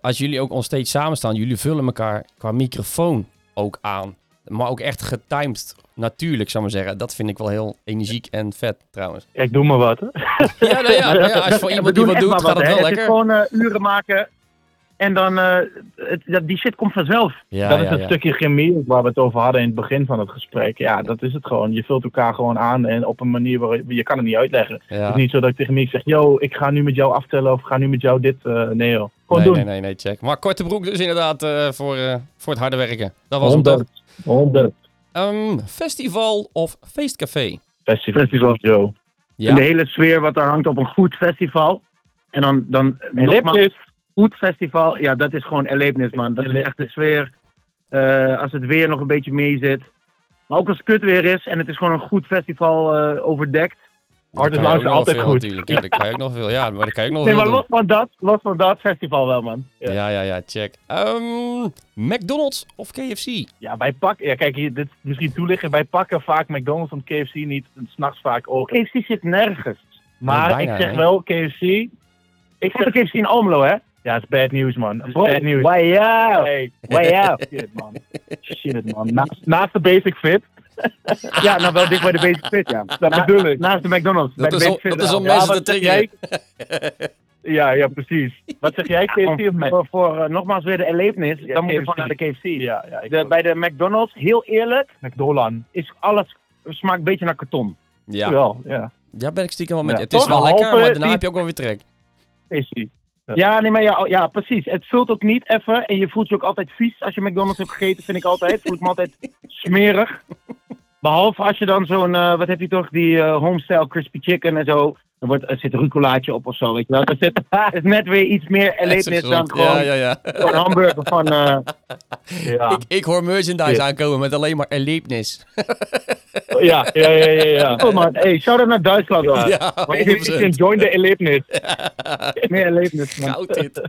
als jullie ook onstage samen staan... Jullie vullen elkaar qua microfoon ook aan. Maar ook echt getimed. Natuurlijk, zou ik maar zeggen. Dat vind ik wel heel energiek en vet, trouwens. Ik doe maar wat. hè. Ja, nou ja, nou ja, als je <laughs> voor iemand die wat doet, maar gaat wat, het wel Het is lekker. gewoon eh, uren maken. En dan, eh, het, die shit komt vanzelf. Ja, dat is ja, het ja. stukje chemie waar we het over hadden in het begin van het gesprek. Ja, dat is het gewoon. Je vult elkaar gewoon aan en op een manier waar je kan het niet uitleggen. Het is niet zo dat ik tegen Miek zeg, yo, ik ga nu met jou aftellen of ik ga nu met jou dit. eh, nee joh. Gewoon Nee, doen. nee, nee, nee, check. Maar korte broek dus inderdaad eh, voor, eh, voor het harde werken. Dat was hem toch. 100. 100. Ehm, festival of feestcafé? Festival. Festival. Yo. Ja. En de hele sfeer wat er hangt op een goed festival. En dan, dan nogmaals, Goed festival. Ja, dat is gewoon erlebnis, man. Dat is echt de sfeer. Eh, als het weer nog een beetje mee zit. Maar ook als het kut weer is en het is gewoon een goed festival eh, overdekt. Hard is nog altijd veel goed. Natuurlijk. Ja, dat kan je ook nog veel. Ja, maar dat kan je ook nog Nee, veel maar los van dat, los van dat festival wel, man. Ja. Ja, ja, ja, check. Ehm, McDonald's of KFC? Ja, wij pakken, ja kijk, hier, dit is misschien toelichten. Wij pakken vaak McDonald's en KFC niet. en S'nachts vaak ook. KFC zit nergens. Maar Nee, bijna, ik zeg wel, KFC. Ik heb KFC in Almelo, hè? Ja, het is bad news man. Het is Bro, bad news. Wow, Hey, wow. <laughs> shit man. Shit man. Naast, naast de basic fit. <laughs> Ja, nou wel dicht bij de Basic Fit, ja. Dat bedoel ik. Naast de McDonald's. bij Dat de is, om, Basic Fit. dat is om Ja, mensen te wat zeg triggeren. jij? Ja, ja, precies. Wat zeg jij, KFC of Mac? voor, voor eh, nogmaals weer de erlevenis, Ja, dan moet je gewoon naar de KFC. Ja, ja. De, bij de McDonald's, heel eerlijk, McDonald's. is alles smaakt een beetje naar karton. Ja. Wel, ja. ja, ben ik stiekem wel met Ja, je. Het is toch? wel lekker, maar daarna die- heb je ook wel weer trek. Is die. Ja. Nee, maar ja, ja, precies. Het vult ook niet even en je voelt je ook altijd vies als je McDonald's hebt gegeten, vind ik altijd. Voel ik me altijd smerig. <laughs> Behalve als je dan zo'n, eh, wat heb je toch, die eh, homestyle crispy chicken en zo. Er, wordt, er zit een rucolaatje op of zo, weet je wel. Er zit, het <laughs> is net weer iets meer erlebnis dan gewoon Ja, ja, ja. een hamburger van... eh, <laughs> Ja, Ik, ik hoor merchandise Ja. aankomen met alleen maar erlebnis. <laughs> ja, ja, ja. ja, ja. Oh man, hey, shout-out naar Duitsland dan. Ja, Maar ik, ik enjoy de erlebnis. Meer erlebnis, man. Goud dit.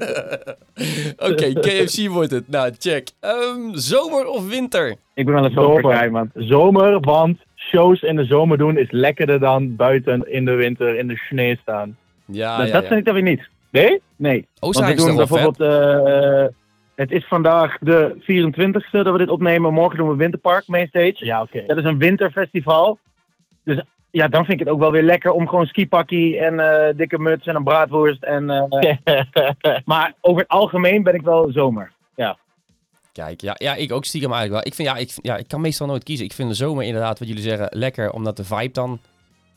Oké, KFC wordt het. Nou, check. Ehm, zomer of winter? Ik ben wel een Zomer. man. Zomer, want shows in de zomer doen is lekkerder dan buiten in de winter in de sneeuw staan. Ja, dat ja, dat ja. vind ik dan weer niet. Nee? Nee. Oh, Want we doen bijvoorbeeld... eh, het is vandaag de 24e dat we dit opnemen. Morgen doen we Winterpark Mainstage. Ja, oké. Dat is een winterfestival. Dus ja, dan vind ik het ook wel weer lekker om gewoon skipakkie en eh, dikke muts en een braadworst. En, eh, <laughs> <laughs> maar over het algemeen ben ik wel zomer. Kijk, ja, ja, ik ook stiekem eigenlijk wel. Ik, vind, ja, ik, ja, ik kan meestal nooit kiezen. Ik vind de zomer inderdaad, wat jullie zeggen, lekker. Omdat de vibe dan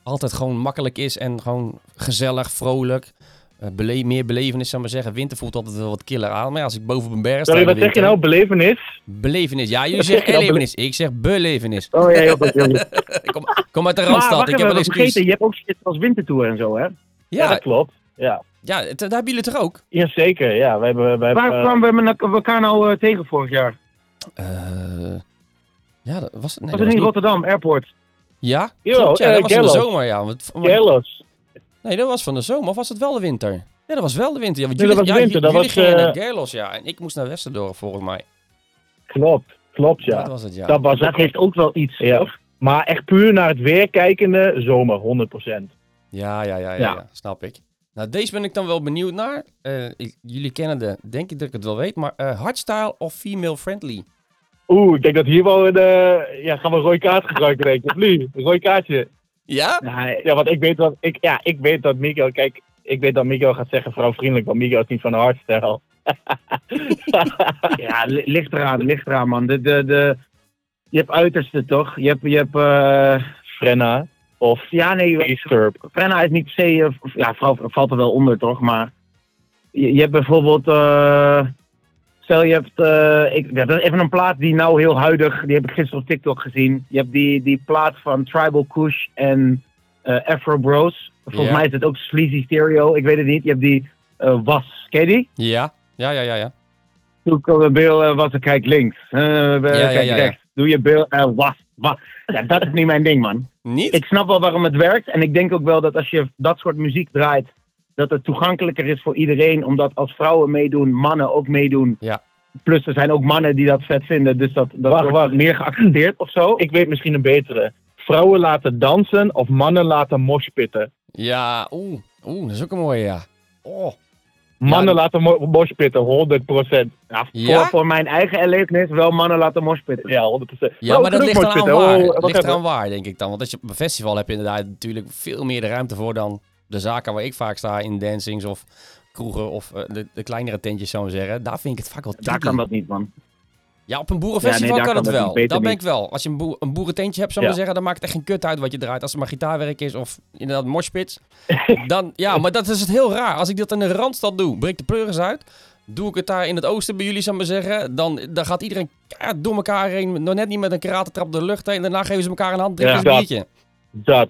altijd gewoon makkelijk is en gewoon gezellig, vrolijk. Eh, bele meer belevenis, zou ik maar zeggen. Winter voelt altijd wel wat killer aan. Maar ja, als ik boven op een berg sta... Sorry, wat zeg je nou? Belevenis? Belevenis. Ja, jullie zeggen <laughs> belevenis. Ik zeg belevenis. Oh ja, <laughs> kom, kom uit de maar Randstad. wacht ik heb we wel excuus. je hebt ook shit als wintertour en zo, hè? Ja, Ja, dat klopt. Ja. Ja, daar hebben jullie toch ook? Jazeker, ja. We hebben, we hebben, Waar eh, kwamen we met elkaar nou eh, tegen vorig jaar? Eh, ja, dat was het. Nee, was dat het in niet- Rotterdam, Airport? Ja, klopt, ja, eh, dat was van de zomer, ja. Want-. Nee, dat was van de zomer. Of was het wel de winter? Nee, dat was wel de winter. Ja, want Nee, jullie, dat was ja, winter, jullie dat was, gingen eh, naar Gerlos, ja. En ik moest naar Westerdorp, volgens mij. Klopt, klopt, Dat ja. was het, ja. Dat was Dat heeft ook wel iets, Ja. toch? Maar echt puur naar het weer kijkende, zomer, 100%. Ja, ja, ja, ja, Ja. ja, snap ik. Nou, deze ben ik dan wel benieuwd naar. Eh, ik- jullie kennen de, denk ik dat ik het wel weet, maar eh hardstyle of female friendly? Oeh, ik denk dat hier wel een, eh, ja, gaan we een rode kaart gebruiken, denk ik. Of niet? Een rode kaartje. Ja? Nee, Ja, want ik weet dat, ik, ja, ik weet dat Miguel, kijk, ik weet dat Miguel gaat zeggen vrouwvriendelijk, want Miguel is niet van de hardstyle. <laughs> ja, li- ligt eraan, ligt eraan, man. De, de, de, je hebt uiterste, toch? Je hebt, je hebt eh, Frenna of ja, nee. Frenna is niet per se, eh, ja, vrouw valt er wel onder, toch? Maar je, je hebt bijvoorbeeld, eh, stel je hebt, eh, ik, ja, dat is even een plaat die nou heel huidig, die heb ik gisteren op TikTok gezien. Je hebt die, die plaat van Tribal Kush en Afro Bros. Volgens mij is het ook Sleazy Stereo, ik weet het niet. Je hebt die Was, ken je die? Ja, ja, ja, ja. ja. Doe ik op bil eh, was, kijk links. Kijk rechts. Doe je eh, was, Ja, dat is niet mijn ding, man. Niet? Ik snap wel waarom het werkt. En ik denk ook wel dat als je dat soort muziek draait, dat het toegankelijker is voor iedereen. Omdat als vrouwen meedoen, mannen ook meedoen. Ja. Plus er zijn ook mannen die dat vet vinden. Dus dat, dat Wacht, wordt wacht. meer geaccepteerd of zo. Ik weet misschien een betere. Vrouwen laten dansen of mannen laten moshpitten. Ja, oeh. Oeh, dat is ook een mooie, ja. Oh. Mannen Ja. laten mo moshpitten, 100%. Ja, Ja? Voor, voor mijn eigen erlevenis wel mannen laten moshpitten. Ja, 100%. Ja, maar dat ligt eraan moshpitten. waar. Oh, ligt eraan waar, denk ik dan. Want als je op een festival heb je inderdaad natuurlijk veel meer de ruimte voor dan de zaken waar ik vaak sta in dancings of kroegen of eh, de, de kleinere tentjes, zou ik zeggen. Daar vind ik het vaak wel Daar tricky. kan dat niet, man. Ja, op een boerenfestival Ja, nee, daar kan het dat wel. Dat ben ik wel. Als je een, boer, een boerententje hebt, zou ik Ja. zeggen, dan maakt het echt geen kut uit wat je draait. Als het maar gitaarwerk is of inderdaad moshpits. <laughs> dan, ja, maar dat is het heel raar. Als ik dat in de Randstad doe, breek de pleuris uit. Doe ik het daar in het oosten bij jullie, zou ik maar zeggen. Dan, dan gaat iedereen door elkaar heen. Nog net niet met een karatentrap de lucht heen. En daarna geven ze elkaar een hand, drinken Ja, een dat. biertje. Dat.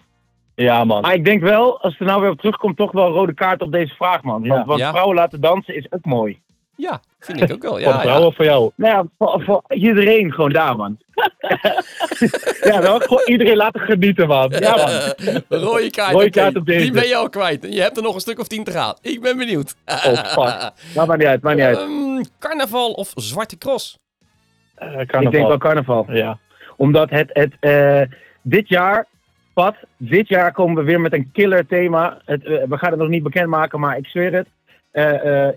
Ja, man. Maar ik denk wel, als er nou weer op terugkomt, toch wel een rode kaart op deze vraag, man. Want, Ja. want Ja. vrouwen laten dansen is ook mooi. Ja, vind ik ook wel. Voor Ja, vrouwen ja. of voor jou? Nou ja, voor, voor iedereen gewoon daar, man. <laughs> Ja, wel gewoon iedereen laten genieten, man. Ja, man. <laughs> Rode kaart, Rode kaart op deze. Die ben je al kwijt. Je hebt er nog een stuk of tien te gaan. Ik ben benieuwd. Oh, fuck. Nou, maakt niet uit, maakt niet uit. Ehm, carnaval of Zwarte Cross? Eh, Ik carnaval. denk wel carnaval. Ja. Omdat het, het eh, dit jaar, Pat, dit jaar komen we weer met een killer thema. Het, eh, we gaan het nog niet bekendmaken, maar ik zweer het. Eh,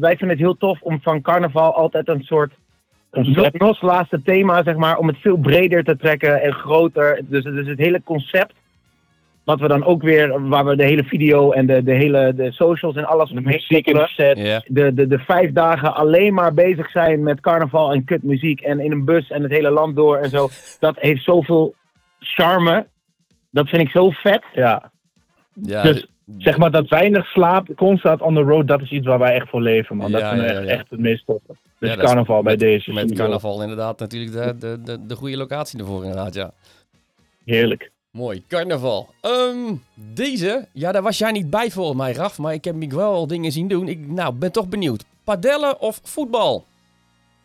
wij vinden het heel tof om van carnaval altijd een soort Concept. nos laatste thema, zeg maar, om het veel breder te trekken en groter. Dus, dus het hele concept, wat we dan ook weer, waar we de hele video en de, de hele de socials en alles De muziek in set. De, de, de vijf dagen alleen maar bezig zijn met carnaval en kutmuziek en in een bus en het hele land door en zo. Dat heeft zoveel charme. Dat vind ik zo vet. Ja. Ja, Dus zeg maar dat weinig slaap, constant on the road, dat is iets waar wij echt voor leven, man. Dat Ja, vinden we ja, echt, ja. echt het meest toffe. Dus Ja, dat is carnaval bij met- deze. Met carnaval inderdaad natuurlijk de, de, de, de goede locatie ervoor inderdaad, ja. Heerlijk. Mooi, carnaval. Ehm, deze, ja, daar was jij niet bij volgens mij, Raf. Maar ik heb Miguel al dingen zien doen. Ik nou, ben toch benieuwd. Padellen of voetbal?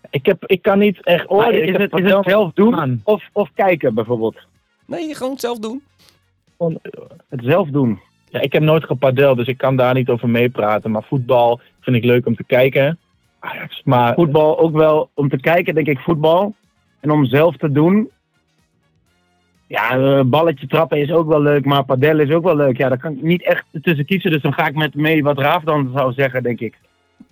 Ik, heb, ik kan niet echt oordelen. Ik is, het, is zelf doen of, of kijken bijvoorbeeld? Nee, gewoon zelf doen. Gewoon, Het zelf doen. Ja, ik heb nooit gepadeld, dus ik kan daar niet over meepraten. Maar voetbal vind ik leuk om te kijken. Maar Voetbal ook wel om te kijken, denk ik, voetbal. En om zelf te doen. Ja, eh, balletje trappen is ook wel leuk, maar padellen is ook wel leuk. Ja, daar kan ik niet echt tussen kiezen. Dus dan ga ik met mee wat Raaf dan zou zeggen, denk ik.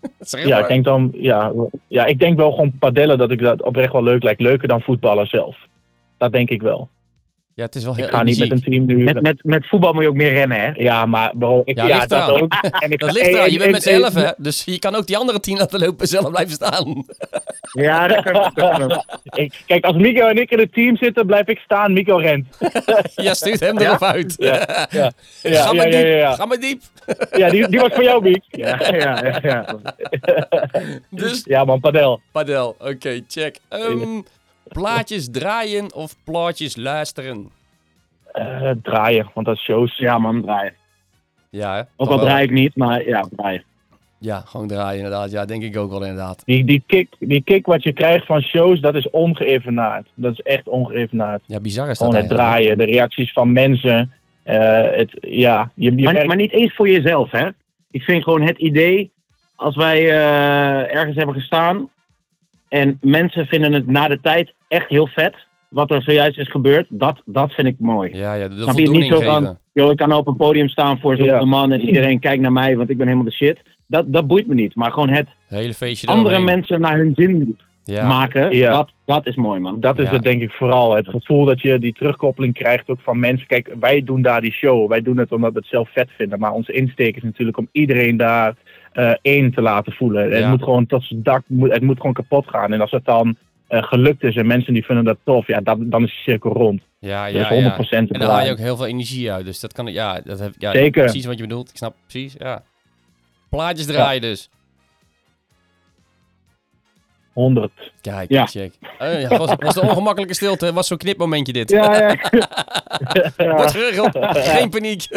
<laughs> Ja, ik denk dan, ja, ja, ik denk wel gewoon padellen dat ik dat oprecht wel leuk lijkt. Leuker dan voetballen zelf. Dat denk ik wel. Ja, het is wel heel Ik ga niet met een team nu. Met, met, met voetbal moet je ook meer rennen, hè? Ja, maar bro, ik, Ja, ja, ligt dat ook. <laughs> En ik Dat ga- ligt eraan, je en- bent met z'n elf, hè? Dus je kan ook die andere tien laten lopen zelf blijven staan. <laughs> Ja, dat kan ik- Kijk, als Mico en ik in het team zitten, blijf ik staan. Mico rent. <laughs> ja, stuurt hem erop uit. Ja, ja. Ja, ga ja, maar ja, diep, ja, ja. ga maar diep. Ja, die, die was voor jou, Miek. Ja, ja, ja. ja. Dus Ja, man, padel. padel, oké, check. Ehm, plaatjes draaien of plaatjes luisteren? Eh, draaien, want dat is shows. Ja, man, draaien. Ja, hè? Ook al draai ik niet, maar ja, draaien. Ja, gewoon draaien inderdaad. Ja, denk ik ook wel inderdaad. Die, die, kick, die kick wat je krijgt van shows, dat is ongeëvenaard. Dat is echt ongeëvenaard. Ja, bizar is dat Gewoon het eigenlijk. draaien, de reacties van mensen. eh, het, ja, je, je Maar, werkt- maar niet eens voor jezelf, hè? Ik vind gewoon het idee, als wij eh, ergens hebben gestaan en mensen vinden het na de tijd echt heel vet, wat er zojuist is gebeurd, dat, dat vind ik mooi. Ja, ja, de Snap je niet zo geven. van, joh, ik kan op een podium staan voor zo'n Ja. man en iedereen kijkt naar mij, want ik ben helemaal de shit. Dat, dat boeit me niet. Maar gewoon het hele feestje andere mensen naar hun zin Ja. maken, Ja. dat, dat is mooi, man. Dat is Ja. het denk ik vooral. Het gevoel dat je die terugkoppeling krijgt ook van mensen. Kijk, wij doen daar die show. Wij doen het omdat we het zelf vet vinden. Maar onze insteek is natuurlijk om iedereen daar eh, één te laten voelen. Ja. Het moet gewoon tot zijn dak, het moet gewoon kapot gaan. En als het dan eh, gelukt is en mensen die vinden dat tof, ja, dat, dan is de cirkel rond. Ja, Dat ja, is ja. 100% te En dan haal je ook heel veel energie uit. Dus dat kan, ja, dat heb, ja Zeker. precies wat je bedoelt. Ik snap precies, ja. Plaatjes draaien dus. 100. Kijk, Ja. check. Eh, ja, was, was de ongemakkelijke stilte. Was zo'n knipmomentje dit. Ja, ja. <laughs> Wordt geregeld. Geen paniek. <laughs>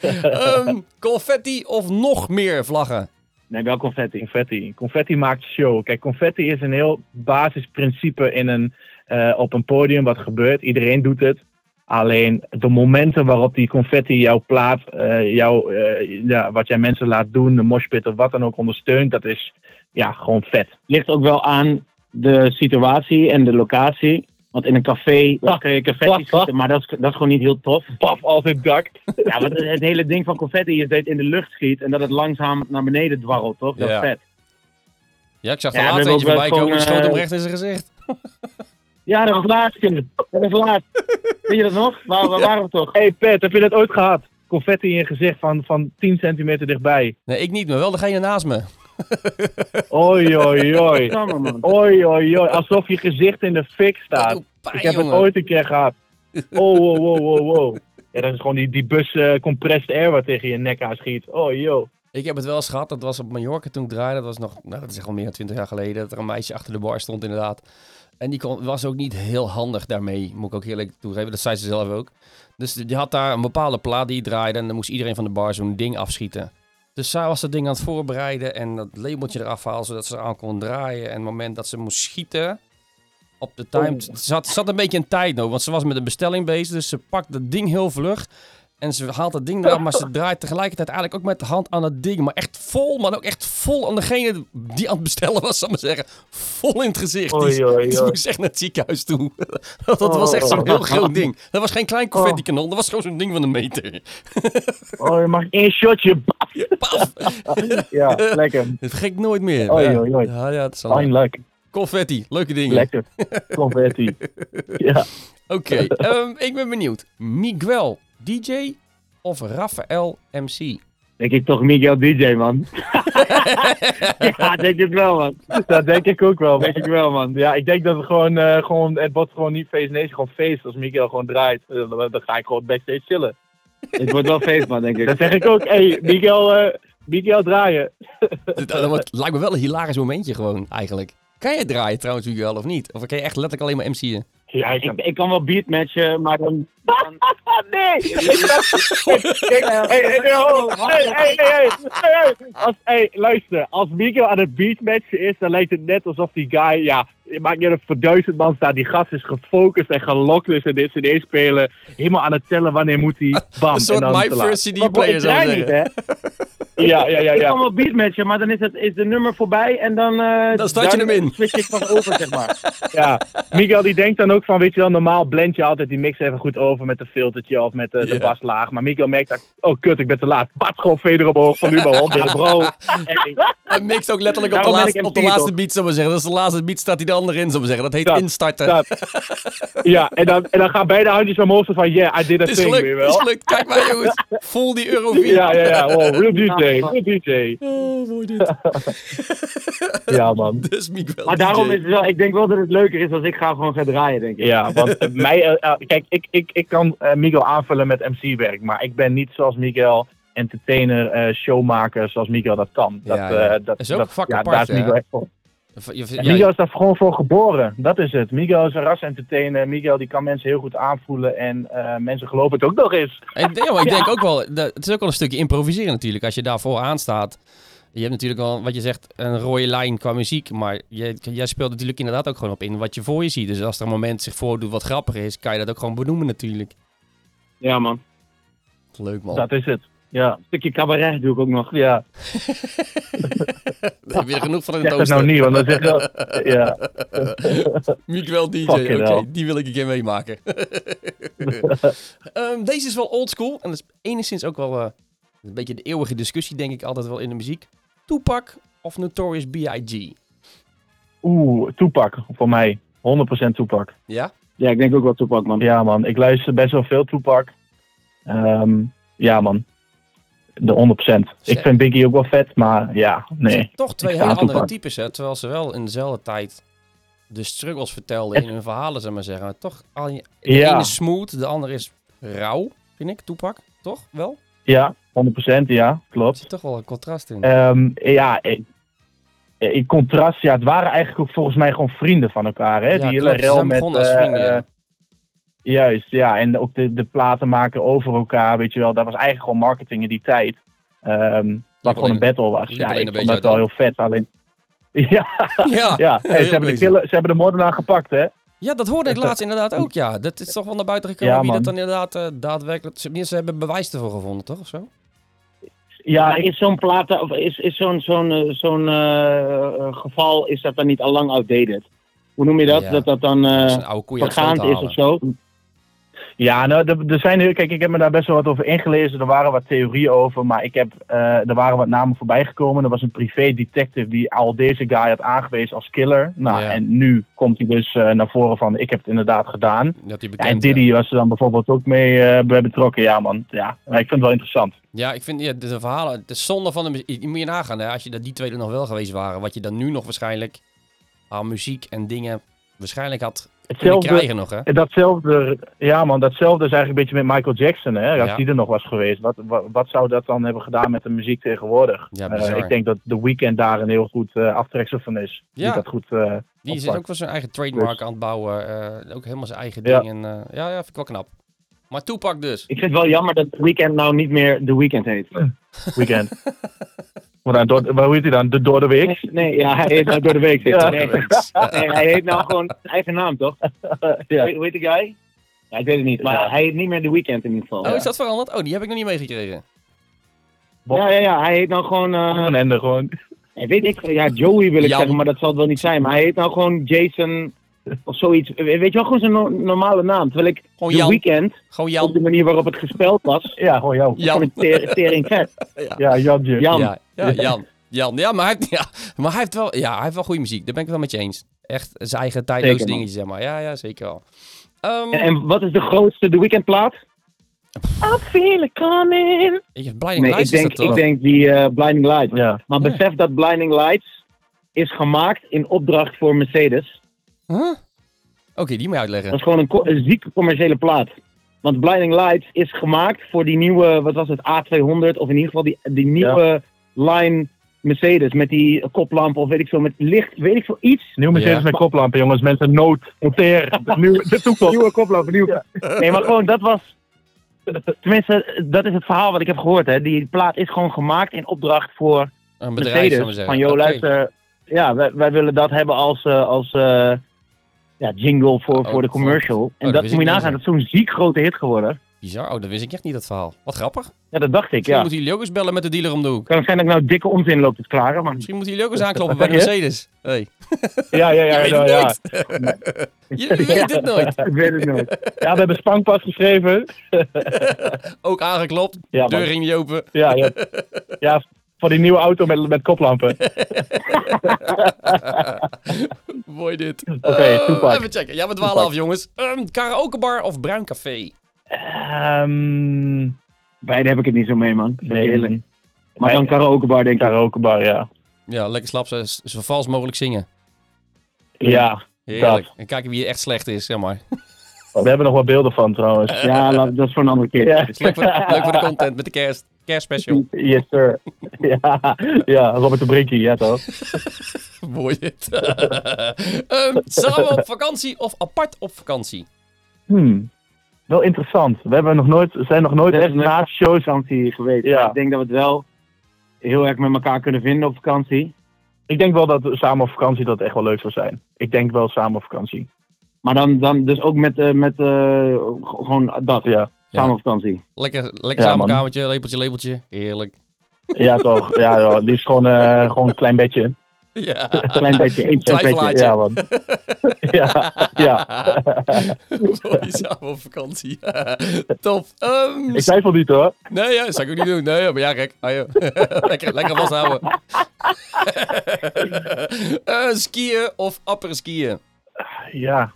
Ehm, confetti of nog meer vlaggen? Nee, wel confetti. Confetti. Confetti maakt show. Kijk, confetti is een heel basisprincipe in een, eh, op een podium wat gebeurt. Iedereen doet het. Alleen de momenten waarop die confetti jouw plaat, eh, jouw, eh, ja, wat jij mensen laat doen, de moshpit of wat dan ook ondersteunt, dat is ja, gewoon vet. ligt ook wel aan de situatie en de locatie. Want in een café dan kun je confetti <laughs> schieten, maar dat is, dat is gewoon niet heel tof. Paf als het dak. Ja, want het, het hele ding van confetti is dat het in de lucht schiet en dat het langzaam naar beneden dwarrelt, toch? Dat Ja. is vet. Ja, ik zag Ja, er we laatst hebben eentje ook voorbij komen. Die gewoon, schoot hem eh, recht in zijn gezicht. Ja, dat was laatst. Dat was laatst. Weet je dat nog? Waar, waar waren we toch? hey Pet, heb je dat ooit gehad? Confetti in je gezicht van, van 10 centimeter dichtbij. Nee, ik niet, maar wel degene naast me. Oi, oi, oi. Oei, oei, oei. Alsof je gezicht in de fik staat. pijn, Ik heb jongen. het ooit een keer gehad. Oh, wow, wow, wow, wow. Ja, dat is gewoon die, die bus eh, compressed air wat tegen je nek aan schiet. Oh, yo. Ik heb het wel eens gehad. Dat was op Mallorca toen ik draaide. Dat was nog, nou, dat is echt al meer dan 20 jaar geleden. Dat er een meisje achter de bar stond, inderdaad. En die kon, was ook niet heel handig daarmee, moet ik ook eerlijk toegeven. Dat zei ze zelf ook. Dus die had daar een bepaalde plaat die draaide. En dan moest iedereen van de bar zo'n ding afschieten. Dus zij was dat ding aan het voorbereiden. En dat labeltje eraf halen, zodat ze aan kon draaien. En het moment dat ze moest schieten. Op de time. Ze zat, zat een beetje in tijd nog. Want ze was met een bestelling bezig. Dus ze pakt dat ding heel vlug. En ze haalt dat ding eraf, maar ze draait tegelijkertijd eigenlijk ook met de hand aan het ding. Maar echt vol, maar ook echt vol aan degene die aan het bestellen was, zal ik maar zeggen. Vol in het gezicht. Oei, die, oei, die oei. moest echt naar het ziekenhuis toe. <laughs> dat was echt zo'n heel groot ding. Dat was geen klein confetti kanon, dat was gewoon zo'n ding van een meter. <laughs> Oh, je mag één shotje. Paf! Ja, <laughs> lekker. Dat vergeet ik nooit meer. Oei, ja. oei, oei. Ja, ja, het is al leuk. confetti, leuke dingen. Lekker. Confetti. Ja. Oké, ehm, ik ben benieuwd. Miguel, DJ of Raphaël MC? Denk ik toch Miguel DJ, man. <laughs> ja, denk ik wel, man. Dat denk ik ook wel. Denk ik wel, man. Ja, ik denk dat het gewoon, eh, gewoon het wordt gewoon niet feest. Nee, het is gewoon feest. Als Miguel gewoon draait, eh, dan, dan ga ik gewoon backstage chillen. Het wordt wel feest, man, denk ik. Dat zeg ik ook. Hé, hey, Miguel, eh, Miguel draaien. Dat, dat wordt- lijkt me wel een hilarisch momentje gewoon, eigenlijk. Kan je draaien trouwens, Miguel, of niet? Of kan je echt letterlijk alleen maar MC'en? Ja, ik Ik, ik kan wel beatmatchen, maar dan... dan <laughs> nee! Kijk, hey, hey, hey, hey, hey, hey, hey, hey, hey. Als, hey, luister, als Miguel aan het beatmatchen is, dan lijkt het net alsof die guy, ja, je maakt niet uit of voor duizend man staat, die gast is gefocust en gelokt is en dit CD spelen, helemaal aan het tellen wanneer moet hij, <laughs> bam, Een soort en dan My te laat. First CD-player zou ik niet, hè. <laughs> Ja, ja, ja, Ik kan ja. wel beatmatchen, maar dan is, het, is de nummer voorbij en dan... eh, Dan start je dan hem in. switch ik van over, zeg maar. <laughs> ja. Miguel die denkt dan ook van, weet je wel, normaal blend je altijd die mix even goed over met een filtertje of met de, de Ja. baslaag. Maar Miguel merkt, dat, oh kut, ik ben te laat. Bats gewoon veder omhoog van nu maar op. Ja, bro. Hij mixt ook letterlijk op de, laatste, op de laatste beat, zullen we zeggen. Dat is de laatste beat, staat hij de andere in, zullen we zeggen. Dat heet Dat- instarten. dat. Ja, en dan, en dan gaan beide handjes omhoog van, yeah, I did a Het is thing, gelukt, weer het is wel. gelukt. Kijk maar jongens. Vol die euro 4. Ja, ja, ja. Oh, real DJ, real DJ. Oh, mooi dit. <laughs> Ja, man. Dus Miguel Maar daarom DJ. is het wel... Ik denk wel dat het leuker is als ik ga gewoon gaan draaien, denk ik. Ja, want eh, mij, eh, eh, kijk, ik, ik, ik kan eh, Miguel aanvullen met MC-werk, maar ik ben niet zoals Miguel entertainer, eh, showmaker zoals Miguel dat kan. Dat, Ja, ja. eh, dat, Is ook dat, vak ja, apart, daar is? Miguel echt voor. Je- En ja, Miguel is daar gewoon voor geboren. Dat is het. Miguel is een ras-entertainer. Miguel die kan mensen heel goed aanvoelen en eh, mensen geloven het ook nog eens. Ik, denk- ja, maar ik denk ook wel, dat, het is ook wel een stukje improviseren natuurlijk. Als je daar vooraan staat. Je hebt natuurlijk wel, wat je zegt, een rode lijn qua muziek. Maar je, jij speelt natuurlijk inderdaad ook gewoon op in wat je voor je ziet. Dus als er een moment zich voordoet wat grappiger is, kan je dat ook gewoon benoemen natuurlijk. Ja, man. Leuk man. Dat is het. Ja, Een stukje cabaret doe ik ook nog. ja. Daar <laughs> heb je er genoeg van in het dat nou oosten. niet, want dan zeg je wel- <laughs> Ja, Miguel DJ, oké, die wil ik een keer meemaken. <laughs> Ehm, deze is wel oldschool en dat is enigszins ook wel eh, een beetje de eeuwige discussie, denk ik altijd wel in de muziek. Tupac of Notorious B.I.G.? oeh, Toepak voor mij. 100% Toepak. Ja? Ja, ik denk ook wel Tupac, man. Ja, man. Ik luister best wel veel Tupac. Ehm, ja, man. De 100%. Ik vind Biggie ook wel vet, maar ja, nee. Toch twee hele andere Tupac. types, hè? Terwijl ze wel in dezelfde tijd de struggles vertelden in hun verhalen, zeg maar zeggen. Maar toch, de Ja. ene is smooth, de andere is rauw, vind ik, Tupac. Toch? Wel? Ja, 100%, ja, Er klopt. zit toch wel een contrast in. Ehm, ja, ik- in contrast, ja, het waren eigenlijk ook volgens mij gewoon vrienden van elkaar, hè? Ja, Die hele rel met... begonnen als eh, vrienden, ja. Juist, ja. En ook de, de platen maken over elkaar, weet je wel. Dat was eigenlijk gewoon marketing in die tijd. Ehm wat gewoon alleen- een battle was. Ja, ik vond dat wel heel vet. Alleen... <laughs> Ja, ja, ja. Hey, heel ze, hebben de killer, ze hebben de moordenaar gepakt, hè? Ja, dat hoorde ik laatst inderdaad ook, ja. Dat is toch wel naar buiten gekomen Ja, wie dat dan inderdaad eh, daadwerkelijk... Ze, ze hebben bewijs ervoor gevonden, toch? Of zo? Ja, is zo'n plaat, of is, is zo'n zo'n eh, zo'n eh, geval, is dat dan niet al lang outdated? Hoe noem je dat? Ja. Dat dat dan Dat is eh vergaand is of zo? Ja, nou, er, zijn kijk, ik heb me daar best wel wat over ingelezen. Er waren wat theorieën over, maar ik heb, eh, er waren wat namen voorbij gekomen. Er was een privé detective die al deze guy had aangewezen als killer. Nou, Ja. en nu komt hij dus eh, naar voren van, ik heb het inderdaad gedaan. Dat Ja, bekend, en Diddy was er dan bijvoorbeeld ook mee eh, bij betrokken. Ja, man. Ja, maar ik vind het wel interessant. Ja, ik vind ja, de, de verhalen... Het is zonde van de muziek. Je moet je nagaan, hè. Als je dat die twee er nog wel geweest waren. Wat je dan nu nog waarschijnlijk aan muziek en dingen waarschijnlijk had Hetzelfde, krijgen nog, hè. En Datzelfde, ja man, datzelfde is eigenlijk een beetje met Michael Jackson. Hè? Als Ja. die er nog was geweest, wat, wat, wat zou dat dan hebben gedaan met de muziek tegenwoordig? Ja, Eh, ik denk dat The Weeknd daar een heel goed eh aftreksel van is. Ja. Die dat goed eh, Die is ook wel zijn eigen trademark Dus- aan het bouwen. eh, ook helemaal zijn eigen Ja. ding. En, eh, ja, ja, vind ik wel knap. Maar Tupac dus. Ik vind het wel jammer dat The Weeknd nou niet meer The Weeknd heet. <laughs> Weekend. <laughs> Wat dan, door, hoe heet hij dan? De door de week? Nee, nee, ja, hij heet nou door de week. Ja. Nee, nee, hij heet nou gewoon zijn eigen naam, toch? Ja. Hoe heet die guy? Ja, ik weet het niet, maar Ja. hij heet niet meer The Weeknd in ieder geval. Oh, is dat veranderd? Oh, die heb ik nog niet meegekregen. Ja, ja, ja, hij heet nou gewoon... eh, Een ende gewoon. Ja, weet ik, ja, Joey wil ik Jan. zeggen, maar dat zal het wel niet zijn. Maar hij heet nou gewoon Jason <laughs> of zoiets. We- Weet je wel, gewoon zijn no- normale naam. Terwijl ik Gewoon Jan. Weekend, Gewoon op de manier waarop het gespeld was, <laughs> Ja, gewoon jou. Jan. gewoon ter- tering vet. <laughs> Ja, Jantje. Jan. Ja, ja, Jan. Jan. Ja, maar hij, heeft- ja, maar hij heeft wel, ja, hij heeft wel goede muziek. Daar ben ik het wel met je eens. Echt zijn eigen man. dingetje, zeg maar. Ja, ja, zeker wel. Ehm, En, en wat is de grootste The Weekend plaat? I feel it coming. ik- Blinding Nee, ik Lights is denk, ik denk die eh, Blinding Lights. Ja. Maar Ja. besef dat Blinding Lights is gemaakt in opdracht voor Mercedes. Huh? Oké, die moet je uitleggen. Dat is gewoon een, co- een zieke commerciële plaat. Want Blinding Lights is gemaakt voor die nieuwe, wat was het, A200, of in ieder geval die, die nieuwe line Mercedes met die koplamp of weet ik veel, met licht, weet ik veel, iets. Nieuw Mercedes Ja. met koplampen, jongens. Mensen, nood, noteer. <laughs> De toekomst. Nieuwe koplampen, nieuwe. Nee, maar gewoon, dat was. Tenminste, dat is het verhaal wat ik heb gehoord. Hè. Die plaat is gewoon gemaakt in opdracht voor Een bedrijf, Mercedes. zeggen. Van, joh, luister. Ja, wij, wij willen dat hebben als, eh, als eh, ja, jingle voor, Oh, voor de commercial. dat en dat wist moet je nagaan, dat is zo'n ziek grote hit geworden. Bizar, oh, dat wist ik echt niet, dat verhaal. Wat grappig. Ja, dat dacht ik, Misschien ja. moeten jullie ook eens bellen met de dealer om de hoek. Kan zijn dat ik nou dikke onzin loop te klaren, maar... Misschien moeten jullie ook eens <laughs> aankloppen bij de? Mercedes. Hey. <laughs> Ja, ja, ja. Je weet ja, het. Je weet het <laughs> nooit. Ik weet het nooit. Ja, we hebben Spankpas geschreven. Ook aangeklopt. Ja, Deur ging niet open. Ja, ja. ja, voor die nieuwe auto met, met koplampen. <laughs> Mooi dit. Oké, Eh, toepak. even checken. Ja, we dwalen af, jongens. Um, karaokebar of bruin café? Ehm Beide heb ik het niet zo mee, man. nee. Maar dan karaokebar, denk ik. karaokebar, ja. Ja, lekker slap, zo, zo vals mogelijk zingen. Ja, Heerlijk. En kijken wie echt slecht is, zeg maar. <laughs> we hebben nog wat beelden van trouwens. Ja, <laughs> laat- dat is voor een andere keer. Ja, Leuk voor, leuk voor de content met de kerst, kerstspecial. yes sir. Ja, ja, Robert de Brinkie, ja toch? <laughs> Mooi dit. <laughs> Ehm, samen op vakantie of apart op vakantie? Hmm. Wel interessant. We hebben nog nooit, zijn nog nooit echt een na shows. vakantie geweest. Ja. Ik denk dat we het wel heel erg met elkaar kunnen vinden op vakantie. Ik denk wel dat samen op vakantie dat echt wel leuk zou zijn. Ik denk wel samen op vakantie. Maar dan, dan dus ook met, eh, met eh, gewoon dat, Ja, samen op vakantie. Lekker, lekker Ja, samen man. kamertje, lepeltje, lepeltje. Heerlijk. ja toch. Ja, ja, liefst gewoon, eh, gewoon een klein bedje. <laughs> Ja. Klein beetje, één Klein Twijfelaartje. Ja, man. <laughs> ja, ja. <laughs> Mooi, samen op vakantie. Top. Ehm, Ik twijfel niet hoor. Nee, ja, dat zou ik ook niet doen. Nee, maar ja, gek. Ah, joh. lekker, lekker vasthouden. Eh, skiën of apper skiën? Ja.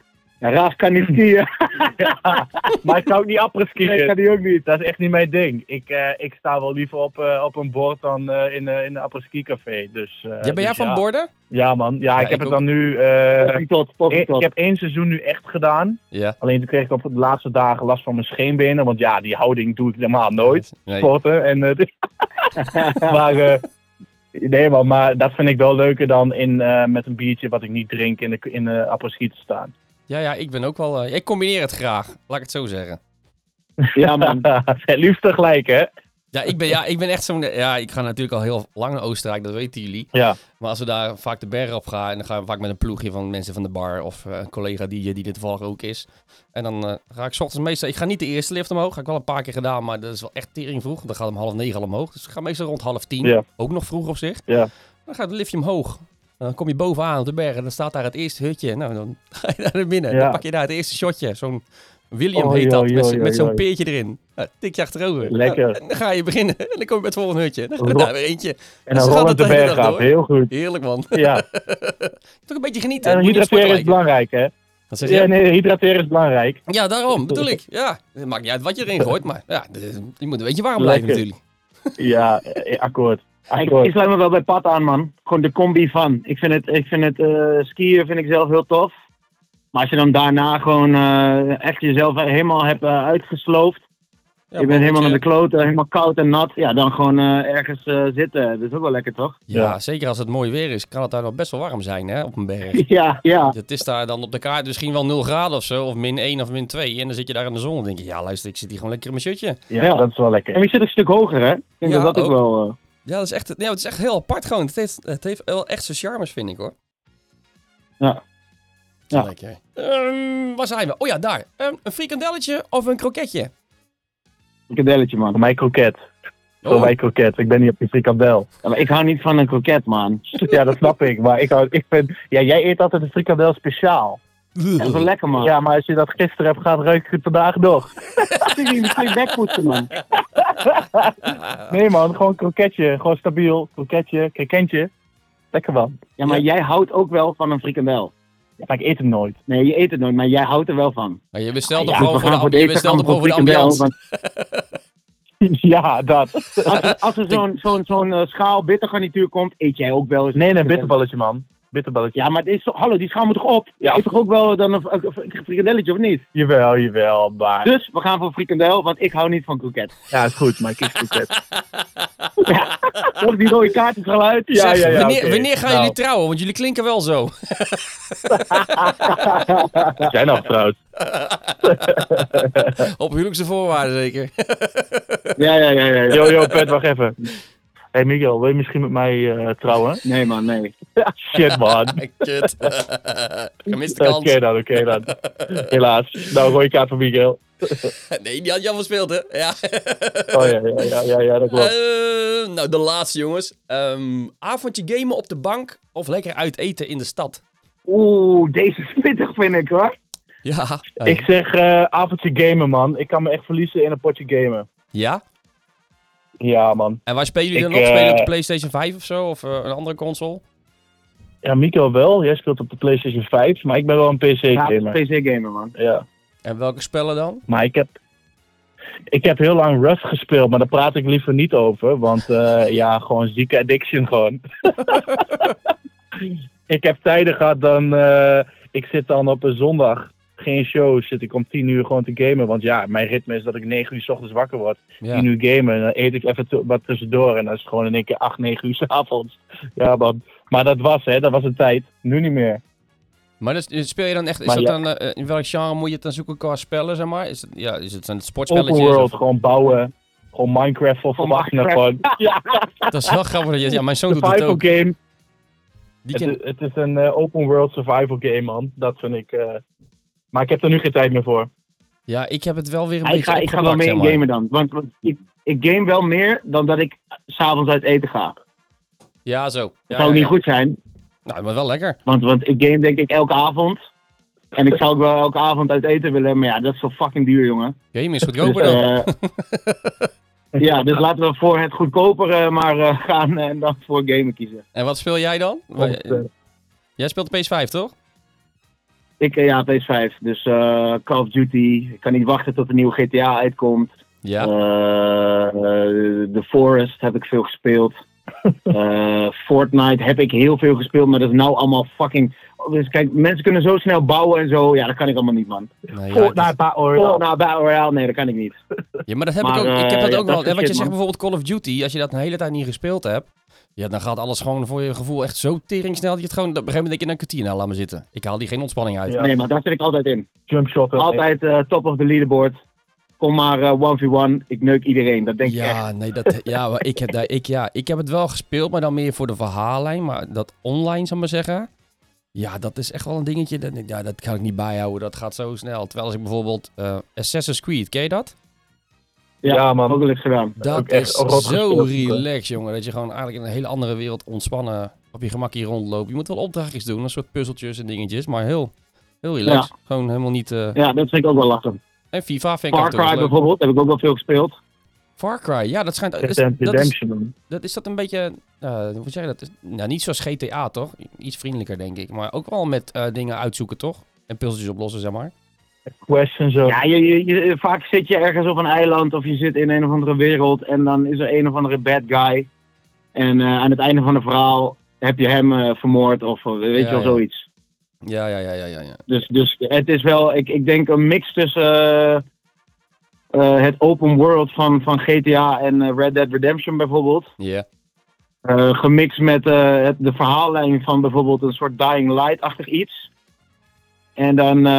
Raaf kan niet skiën. <laughs> Maar ik zou ook niet apperen skiën. Nee, kan die ook niet. Dat is echt niet mijn ding. Ik, eh, ik sta wel liever op, eh, op een bord dan eh, in, eh in een apres-ski café. Dus, eh, Ja, ben jij dus van ja. borden? Ja man. Ja, ik ik heb het dan nu... eh, tot, tot, ik, tot. ik heb één seizoen nu echt gedaan. Ja. Alleen toen kreeg ik op de laatste dagen last van mijn scheenbenen. Want ja, die houding doe ik normaal nooit. Nee. Sporten. En, eh, <laughs> maar, eh, nee man, maar dat vind ik wel leuker dan in, eh, met een biertje wat ik niet drink in de, in de te staan. Ja, ja, ik ben ook wel... eh, ik combineer het graag, laat ik het zo zeggen. <laughs> Ja, man. Het liefst tegelijk hè. Ja, ik ben, ja, ik ben echt zo'n... Ja, ik ga natuurlijk al heel lang naar Oostenrijk, dat weten jullie. Ja. Maar als we daar vaak de bergen op gaan, en dan gaan we vaak met een ploegje van mensen van de bar of eh, een collega die, die er toevallig ook is. En dan eh, ga ik 's ochtends meestal, ik ga niet de eerste lift omhoog, ga ik wel een paar keer gedaan, maar dat is wel echt tering vroeg. Dan gaat om half negen al omhoog, dus ik ga meestal rond half tien, Ja. ook nog vroeg op zich. Ja. Dan gaat het liftje omhoog. En dan kom je bovenaan op de bergen, dan staat daar het eerste hutje. Nou, dan <laughs> ga je naar binnen, Ja. dan pak je daar het eerste shotje, zo'n William Oei, heet dat, met, met zo'n peertje erin. Nou, tik je achterover. Lekker. Nou, en dan ga je beginnen <laughs> en dan kom je bij het volgende hutje. Dan Ro- daar weer eentje. En dan gaat rollen het de berg af. Heel goed. Heerlijk man. Ja. <laughs> Toch een beetje genieten. En hydrateren is belangrijk hè. Je? Ja, nee, hydrateren is belangrijk. Ja, daarom bedoel ik. Ja, het maakt niet uit wat je erin gooit, maar ja, je moet een beetje warm blijven Lekker. natuurlijk. Ja, eh, akkoord. Ik, sluit me wel bij Pat aan, man. Gewoon de combi van. Ik vind het, ik vind het eh, skiën vind ik zelf heel tof. Maar als je dan daarna gewoon eh, echt jezelf helemaal hebt eh, uitgesloofd. Ja, je bent helemaal naar de kloten, helemaal koud en nat. Ja, dan gewoon eh, ergens eh, zitten. Dat is ook wel lekker, toch? Ja, Ja. zeker als het mooi weer is, kan het daar nog best wel warm zijn hè, op een berg. <laughs> Ja, ja. Het is daar dan op de kaart misschien wel 0 graden of zo, of min 1 of min 2. En dan zit je daar in de zon en denk je, ja luister, ik zit hier gewoon lekker in mijn shirtje. Ja, Ja. dat is wel En lekker. je zit een stuk hoger, hè? Ik denk Ja, dat dat ook, ook. wel... Ja, dat is echt, ja, het is echt heel apart gewoon. Het heeft, het heeft wel echt zijn charmes, vind ik hoor. Ja. Ja. Lekker. Ehm, waar zijn we? Oh ja, daar. Ehm, een frikandelletje of een kroketje? een kadelletje, man. Voor mij kroket. Voor Oh. mij kroket. Ik ben niet op die frikandel. Ja, maar ik hou niet van een kroket, man. <laughs> Ja, dat snap ik. Maar ik, hou, ik vind... Ja, jij eet altijd een frikandel speciaal. Dat is wel lekker, man. Ja, maar als je dat gisteren hebt gehad, ruik ik het vandaag nog. ik niet misschien wegpoetsen, man. <laughs> Nee man, gewoon kroketje. Gewoon stabiel. Kroketje, kroketje. Lekker man. Ja, maar jij houdt ook wel van een frikandel. Ja, maar ik eet hem nooit. Nee, je eet het nooit, maar jij houdt er wel van. Maar je bestelt Ja, toch gewoon we voor de, je bestelt voor de frikandel, ambiance. want <laughs> ja, dat. Als er, als er zo'n zo'n zo'n eh, schaal bittergarnituur komt, eet jij ook wel eens. Nee, nee, een bitterballetje man. Bitterballetje. Ja, maar is, hallo, die schaal moet toch op? Ja. Ja. Eet toch ook wel dan een, een, een frikandelletje of niet? Jawel, jawel. Maar... Dus we gaan voor frikandel, want ik hou niet van kroket. Ja, is goed, maar ik kies kroket. <laughs> Toch die rode kaartjesgeluid? Ja, Zeg, ja, ja, wanneer, oké. wanneer gaan Nou. jullie trouwen? Want jullie klinken wel zo. <laughs> Zijn al getrouwd. Op huwelijkse voorwaarden zeker. Ja, ja, ja, ja. ja. Yo, yo, Pet, wacht even. Hey Miguel, wil je misschien met mij eh, trouwen? Nee man, nee. Shit, man. <laughs> Kut. <laughs> Gemiste Oké kans. dan, oké dan. Helaas. Nou, rode kaart voor Miguel. Nee, die had Jan verspeeld, hè? Ja. Oh ja, ja, ja, ja, ja dat klopt. Eh, nou, de laatste, jongens. Ehm, avondje gamen op de bank of lekker uit eten in de stad? Oeh, deze is pittig vind ik hoor. Ja. Ik zeg eh, avondje gamen, man. Ik kan me echt verliezen in een potje gamen. Ja? Ja, man. En waar spelen jullie dan op? Spelen op eh, de PlayStation 5 of zo? Of eh, een andere console? Ja, Miguel wel. Jij speelt op de PlayStation 5, maar ik ben wel een Ja, PC-gamer. PC-gamer man. Ja. En welke spellen dan? Maar ik heb, ik heb heel lang Rust gespeeld, maar daar praat ik liever niet over. Want eh, <laughs> ja, gewoon zieke addiction gewoon. <laughs> ik heb tijden gehad dan, eh, ik zit dan op een zondag, geen show, zit ik om 10 uur gewoon te gamen. Want ja, mijn ritme is dat ik 9 uur s ochtends wakker word. Ja. 10 uur gamen en dan eet ik even wat tussendoor. En dan is het gewoon in één keer 8, 9 uur s avonds. Ja, man. Maar dat was, hè, dat was een tijd. Nu niet meer. Maar dus, speel je dan echt... Is Maar dat ja. dan, eh, in welk genre moet je het dan zoeken qua spellen, zeg maar? Is het, ja, is het, zijn het Open sportspelletjes? world, of- gewoon bouwen. Gewoon Minecraft voor volwassenen. Gewoon. <laughs> Ja, Dat is wel grappig. dat je- Ja, mijn zoon doet het survival ook. game. Die Het, ken- is- het is een eh, open world survival game, man. Dat vind ik. eh, Maar ik heb er nu geen tijd meer voor. Ja, ik heb het wel weer een Ja, ik, beetje ga, ik ga wel mee in zeg maar. gamen dan. Want, want ik, ik game wel meer dan dat ik s'avonds uit eten ga. Ja, zo. Dat Ja, zou ja, niet ja. goed zijn. Nou, maar wel lekker. Want, want ik game denk ik elke avond. En ik zou ook wel elke avond uit eten willen. Maar ja, dat is zo fucking duur, jongen. Game is Dus, goedkoper dan. eh, <laughs> ja, dus laten we voor het goedkopere maar eh, gaan en dan voor gamen kiezen. En wat speel jij dan? Want, eh, Jij speelt de PS5, toch? Ik, eh, ja, PS5. Dus eh, Call of Duty. Ik kan niet wachten tot de nieuwe GTA uitkomt. Ja. Eh, The Forest heb ik veel gespeeld. <laughs> Eh, Fortnite heb ik heel veel gespeeld, maar dat is nou allemaal fucking... Dus kijk, mensen kunnen zo snel bouwen en zo. Ja, dat kan ik allemaal niet, man. Ja, Fortnite Battle Royale. Fortnite Battle Royale, nee, dat kan ik niet. Ja, maar dat heb Maar, ik ook. Ik heb dat ook wel. En wat je zegt bijvoorbeeld Call of Duty, als je dat een hele tijd niet gespeeld hebt, ja, dan gaat alles gewoon voor je gevoel echt zo tering snel dat je het gewoon op een gegeven moment denk je, een kwartier nou, laat me zitten. Ik haal die geen ontspanning uit. Ja. Nee, maar daar zit ik altijd in. Jump shot. Altijd eh, top of the leaderboard. Kom maar eh 1v1, ik neuk iedereen. Dat denk ik echt. Ja, nee, dat, ja, maar ik heb, daar, ik, ja, ik heb het wel gespeeld, maar dan meer voor de verhaallijn. Maar dat online, zal ik maar zeggen. Ja, dat is echt wel een dingetje. Dat, ja, dat kan ik niet bijhouden. Dat gaat zo snel. Terwijl als ik bijvoorbeeld eh, Assassin's Creed, ken je dat? Ja, man. Ook wel eens gedaan. Dat Ook echt is rot zo relaxed, jongen. Dat je gewoon eigenlijk in een hele andere wereld ontspannen op je gemak hier rondloopt. Je moet wel opdrachtjes doen, een soort puzzeltjes en dingetjes. Maar heel, heel relaxed. Gewoon helemaal niet... eh, Ja, dat vind ik ook wel lastig. En FIFA vind ik Far Cry bijvoorbeeld, heb ik ook wel veel gespeeld. Far Cry, ja, dat schijnt... Is, Is dat, is, Redemption. dat, is dat een beetje... eh, hoe zeg je dat? Is- Nou, niet zoals GTA, toch? Iets vriendelijker, denk ik. Maar ook wel met eh, dingen uitzoeken, toch? En puzzeltjes oplossen, zeg maar. Quest en zo. Ja, je, je, je- vaak zit je ergens op een eiland of je zit in een of andere wereld en dan is er een of andere bad guy. En eh, aan het einde van het verhaal heb je hem eh, vermoord of eh, weet Ja, je wel, ja. zoiets. Ja, ja, ja, ja, ja. ja. Dus, dus het is wel, ik, ik denk een mix tussen het open world van, van GTA en Red Dead Redemption bijvoorbeeld. Ja. Gemixt met het, de verhaallijn van bijvoorbeeld een soort Dying Light-achtig iets. En dan, eh,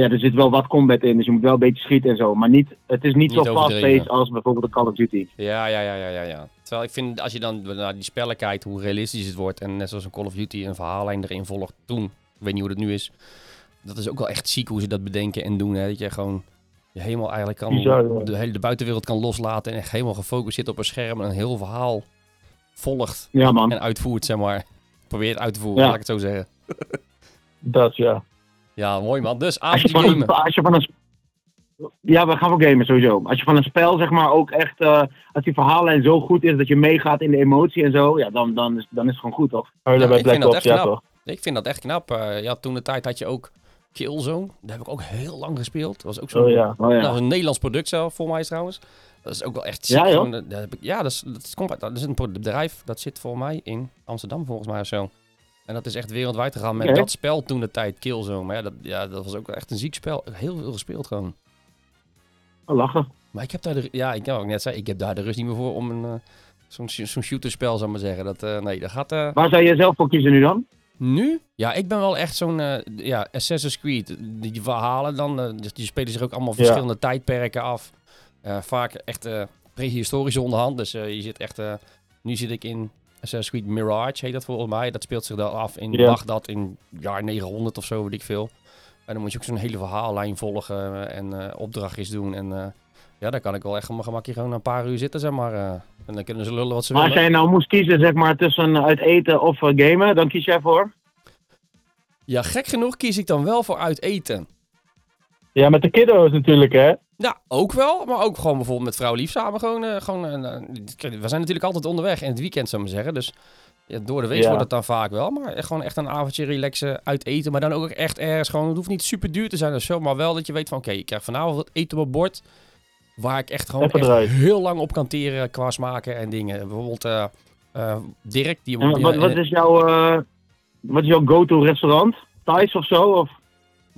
ja, er zit wel wat combat in, dus je moet wel een beetje schieten en zo. Maar niet, het is niet, Niet zo fast-paced als bijvoorbeeld de Call of Duty. Ja, ja, ja, ja, ja, ja. Terwijl ik vind, als je dan naar die spellen kijkt, hoe realistisch het wordt. En net zoals een Call of Duty een verhaallijn erin volgt toen. Ik weet niet hoe dat nu is. Dat is ook wel echt ziek hoe ze dat bedenken en doen. Hè? Dat je gewoon je helemaal eigenlijk kan, Bizar, de hele de buitenwereld kan loslaten. En echt helemaal gefocust zit op een scherm en een heel verhaal volgt Ja, man. en uitvoert, zeg maar. Probeert uit te voeren, Ja. laat ik het zo zeggen. <laughs> Dat ja. Ja, mooi man. Dus Als je, avondje van gamen. een, als je van een... Ja, we gaan voor gamen sowieso. Als je van een spel, zeg maar, ook echt... eh, als die verhaallijn zo goed is dat je meegaat in de emotie en zo... Ja, dan, dan, is, dan is het gewoon goed, toch? Huilen Ja, bij ik vind Black dat Ops, echt ja knap. toch? Ik vind dat echt knap. Eh, ja, toen de tijd had je ook Killzone. Daar heb ik ook heel lang gespeeld. Dat was ook zo'n Oh ja. Oh, ja. Dat is een Nederlands product zelf, voor mij trouwens. Dat is ook wel echt ziek. Ja, joh? Ik- ja, dat is, dat, is, komt uit- dat is een bedrijf dat zit voor mij in Amsterdam volgens mij of zo. En dat is echt wereldwijd gegaan met dat spel toen de tijd, Killzone. Maar ja dat, ja, dat was ook echt een ziek spel. Heel veel gespeeld gewoon. Oh, lachen. Maar ik heb daar de, ja, ik kan ook net zeggen, ik heb daar de rust niet meer voor om een, eh, zo'n zo'n shooterspel, zou ik maar zeggen. Dat, eh, nee, dat gaat... eh, Waar zou je zelf voor kiezen nu dan? Nu? Ja, ik ben wel echt zo'n ja, Assassin's Creed. Die, verhalen dan, eh, die, spelen zich ook allemaal verschillende tijdperken af. Vaak echt eh prehistorische onderhand. Dus je zit echt... nu zit ik in Assassin's Creed Mirage, heet dat volgens mij. Dat speelt zich dan af in Ja. Bagdad in jaar 900 of zo, weet ik veel. En dan moet je ook zo'n hele verhaallijn volgen eh, en eh, opdrachtjes doen. En eh, ja, daar kan ik wel echt op mijn gemakje gewoon een paar uur zitten, zeg maar. eh. en dan kunnen ze lullen wat ze Maar als willen. jij nou moest kiezen zeg maar, tussen uit eten of gamen, dan kies jij voor? Ja, gek genoeg kies ik dan wel voor uit eten. Ja, met de kiddo's natuurlijk, hè? Ja, ook wel. Maar ook gewoon bijvoorbeeld met vrouw lief samen. Gewoon, eh, gewoon, eh, eh, we zijn natuurlijk altijd onderweg in het weekend, zou ik maar zeggen. Dus ja, door de week Ja. wordt het dan vaak wel. Maar gewoon echt een avondje relaxen, uit eten. Maar dan ook echt ergens gewoon... Het hoeft niet super duur te zijn of zo. Maar wel dat je weet van... Oké, ik krijg vanavond wat eten op bord. Waar ik echt gewoon echt heel lang op kan teren qua smaken en dingen. Bijvoorbeeld eh, Dirk. Die, En wat, is jouw, wat is jouw go-to restaurant? Thais of zo? Of?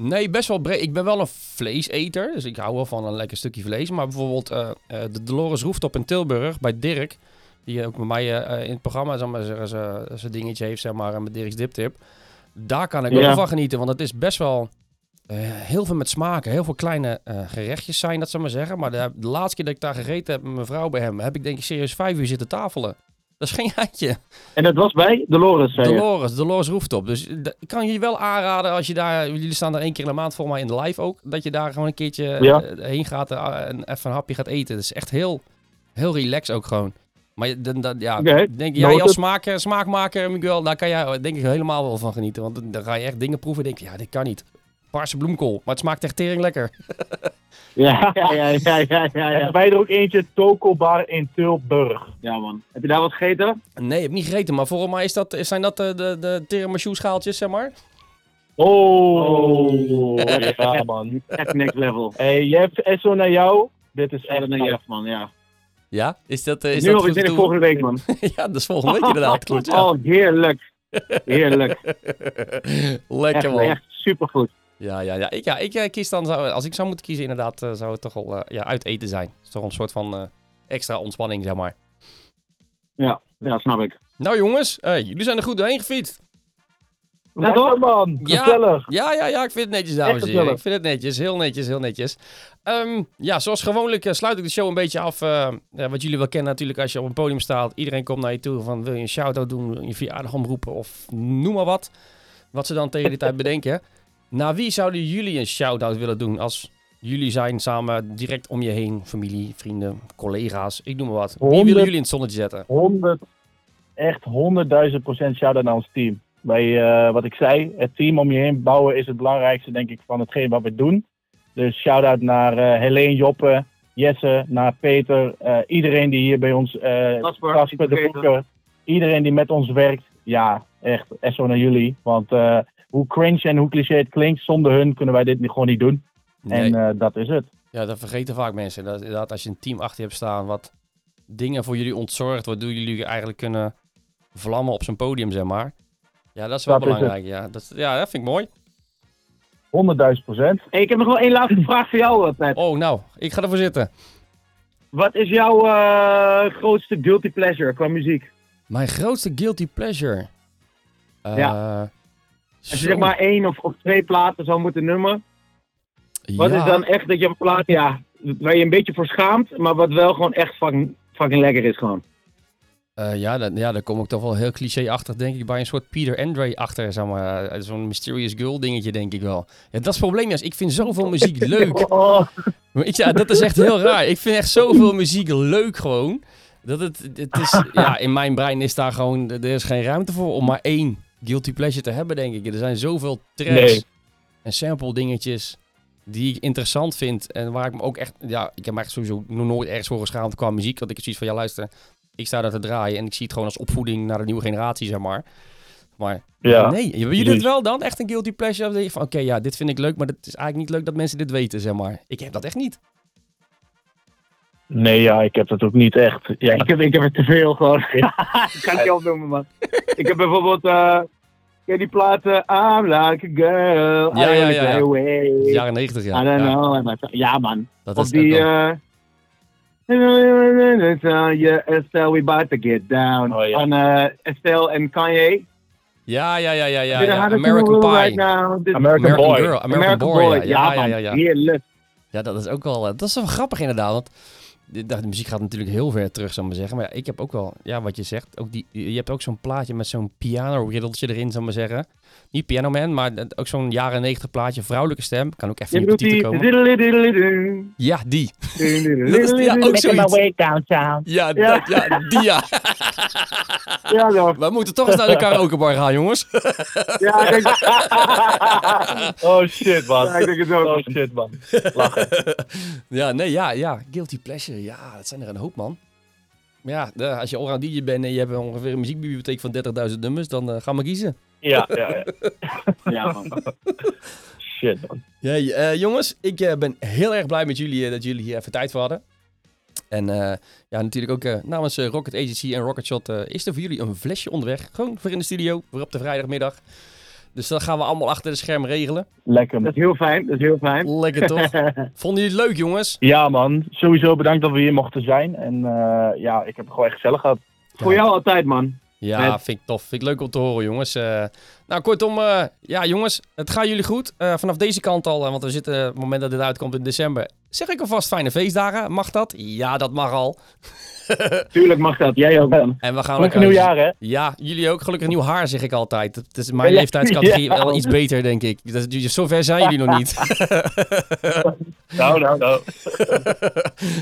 Nee, best wel breed. Ik ben wel een vleeseter, dus ik hou wel van een lekker stukje vlees. Maar bijvoorbeeld eh, eh, de Dolores Rooftop in Tilburg bij Dirk, die ook bij mij eh, in het programma zeg maar, zijn dingetje heeft, zeg maar, met Dirk's Diptip. Daar kan ik Ja. ook van genieten, want het is best wel heel veel met smaken. Heel veel kleine gerechtjes zijn, dat zou maar zeggen. Maar de, de laatste keer dat ik daar gegeten heb met mijn vrouw bij hem, heb ik denk ik serieus vijf uur zitten tafelen. Dat is geen geitje. En dat was bij Dolores, zei je? Dolores, Dolores Rooftop. Dus ik kan je wel aanraden als je daar, jullie staan er één keer in de maand volgens mij in de live ook, dat je daar gewoon een keertje Ja. eh, heen gaat eh, en even een hapje gaat eten. Het is echt heel, heel relaxed ook gewoon. Maar dan, dan, ja, denk jij noted. als smaak, smaakmaker, Miguel, daar kan jij denk ik helemaal wel van genieten. Want dan- dan ga je echt dingen proeven en denk je, ja, dit kan niet. Paarse bloemkool, maar het smaakt echt tering lekker. <laughs> Ja, ja, ja, ja, ja, ja, wij er ook eentje, Toko Bar in Tilburg. Ja, man. Heb je daar wat gegeten? Nee, ik heb niet gegeten, maar volgens mij is dat, zijn dat de, de, de tiramisu schaaltjes, zeg maar. Oh, <laughs> ja man. Echt next level. Hey, Jeff, Esso naar jou. Dit is Echt een Jeff, man, ja. Ja, is dat, eh, is nu dat alweer goed zin in te volgende week, man. <laughs> Ja, dat is volgende week inderdaad. Klopt, ja. Oh, heerlijk. Heerlijk. Lekker Echt, man. echt supergoed. Ja, ja, ja. Ik, ja, ik eh, kies dan, zou, als ik zou moeten kiezen, inderdaad, eh, zou het toch wel eh, ja, uit eten zijn. Het is toch een soort van eh, extra ontspanning, zeg maar. Ja, ja, snap ik. Nou jongens, jullie zijn er goed doorheen gefietst. Ja, toch? Man. Ja. Gezellig. Ja, ja, ja, ik vind het netjes, dames en heren. Ik vind het netjes, heel netjes, heel netjes. Ehm, ja, zoals gewoonlijk sluit ik de show een beetje af. eh, ja, wat jullie wel kennen natuurlijk als je op een podium staat. Iedereen komt naar je toe van wil je een shout-out doen, wil je verjaardag omroepen of noem maar wat. Wat ze dan tegen die tijd bedenken. Naar wie zouden jullie een shout-out willen doen als jullie zijn samen direct om je heen? Familie, vrienden, collega's, ik noem maar wat. Wie willen jullie in het zonnetje zetten? 100, echt 100.000 procent shout-out naar ons team. Bij eh, wat ik zei, het team om je heen bouwen is het belangrijkste, denk ik, van hetgeen wat we doen. Dus shout-out naar eh Helene, Joppe, Jesse, naar Peter, eh, iedereen die hier bij ons, eh Kasper, Kasper de. Boeker, iedereen die met ons werkt. Ja, echt, SO naar jullie. Want eh, hoe cringe en hoe cliché het klinkt, zonder hun kunnen wij dit gewoon niet doen. Nee. En eh, dat is het. Ja, dat vergeten vaak mensen. Dat, inderdaad, als je een team achter je hebt staan wat dingen voor jullie ontzorgt, waardoor jullie eigenlijk kunnen vlammen op zo'n podium, zeg maar. Ja, dat is wel Dat is het. belangrijk. ja. Dat, ja, dat vind ik mooi. 100.000 procent. Hey, ik heb nog wel één laatste <laughs> vraag voor jou, eh, Pet. Oh, nou, ik ga ervoor zitten. Wat is jouw eh, grootste guilty pleasure qua muziek? Mijn grootste guilty pleasure. Eh, Ja. Als je zeg maar één of, of twee platen zou moeten noemen. Wat ja. is dan echt dat je een plaat, ja, waar je een beetje voor schaamt, maar wat wel gewoon echt fucking, fucking lekker is gewoon. Eh, ja, dan, ja, dan kom ik toch wel heel cliché-achtig, denk ik, bij een soort Peter Andre achter, zeg maar. eh, Zo'n Mysterious Girl dingetje, denk ik wel. Ja, dat is het probleem, ik vind zoveel muziek <laughs> leuk. Oh, Maar ik- ja, dat is echt heel raar. Ik vind echt zoveel muziek leuk gewoon. Dat het, het is, ja, in mijn brein is daar gewoon, er is geen ruimte voor om maar één guilty pleasure te hebben, denk ik. Er zijn zoveel tracks Nee. en sample dingetjes die ik interessant vind. En waar ik me ook echt, ja, ik heb me echt sowieso nog nooit ergens voor geschaamd qua muziek. Want ik heb zoiets van, ja luister, ik sta daar te draaien en ik zie het gewoon als opvoeding naar de nieuwe generatie, zeg maar. Maar ja. nee, hebben jullie het wel dan? Echt een guilty pleasure? Of denk je van, oké, ja, dit vind ik leuk, maar het is eigenlijk niet leuk dat mensen dit weten, zeg maar. Ik heb dat echt niet. Nee, ja, ik heb dat ook niet echt. Ja, Ik heb, ik heb er te veel gewoon. <laughs> ik kan het niet opnoemen, man. ik heb bijvoorbeeld, eh ken je die platen I'm like a girl, Ja, I ja, ja, ja. Jaren 90, ja. I don't ja. know. Ja, man. Dat Of is die, ook wel- eh Yeah, Estelle, we about to get down. Oh, ja. Van eh, Estelle en Kanye. Ja, ja, ja, ja, ja. Ja. American Pie. right American, American Boy. Girl. American, Boy. Ja, ja, ja, ja, ja. Ja, dat is ook wel... eh, Dat is wel grappig inderdaad, want... De, de muziek gaat natuurlijk heel ver terug, zou ik maar zeggen. Maar ja, ik heb ook wel, ja, wat je zegt, ook die, je hebt ook zo'n plaatje met zo'n piano-riddeltje erin, zou ik maar zeggen. Niet Piano Man, maar ook zo'n jaren negentig plaatje, vrouwelijke stem. Kan ook even op de titel komen. Ja, die. Dat is <laughs> ja, ook Making my zoiets. way downtown. Ja, dat- ja, die ja. <laughs> Ja, toch. We moeten toch eens naar de karaokebar gaan, jongens. <laughs> Ja, ik denk, Oh shit, man. ja, ik denk het ook. Oh shit, man. Lachen. Ja, nee, ja, ja. Guilty Pleasure. Ja, dat zijn er een hoop, man. Maar ja, de- als je allround DJ bent en je hebt ongeveer een muziekbibliotheek van 30.000 nummers, dan eh ga maar kiezen. Ja, ja, ja. <laughs> Ja, man. Shit, man. Ja, eh, jongens, ik eh, ben heel erg blij met jullie dat jullie hier even tijd voor hadden. En eh, ja, natuurlijk ook namens Rocket Agency en Rocket Shot eh, is er voor jullie een flesje onderweg. Gewoon voor in de studio, voor op de vrijdagmiddag. Dus dat gaan we allemaal achter de scherm regelen. Lekker. Dat is heel fijn, dat is heel fijn. Lekker toch? <laughs> Vonden jullie het leuk, jongens? Ja, man. Sowieso bedankt dat we hier mochten zijn. En eh, ja, ik heb het gewoon echt gezellig gehad. Voor jou altijd, man. Ja, Met- vind ik tof. Vind ik leuk om te horen, jongens. Eh, nou, kortom, eh, ja, jongens, het gaat jullie goed. Eh, vanaf deze kant al, want we zitten, op het moment dat dit uitkomt in december, zeg ik alvast fijne feestdagen. Mag dat? Ja, dat mag al. <laughs> <laughs> Tuurlijk mag dat, jij ook. En we gaan Gelukkig nieuwjaar, hè? Ja, jullie ook. Gelukkig nieuw haar, zeg ik altijd. Het is mijn Ja, leeftijdscategorie <laughs> ja. wel iets beter, denk ik. Dat, zover zijn jullie nog niet. <laughs> Nou, nou, nou.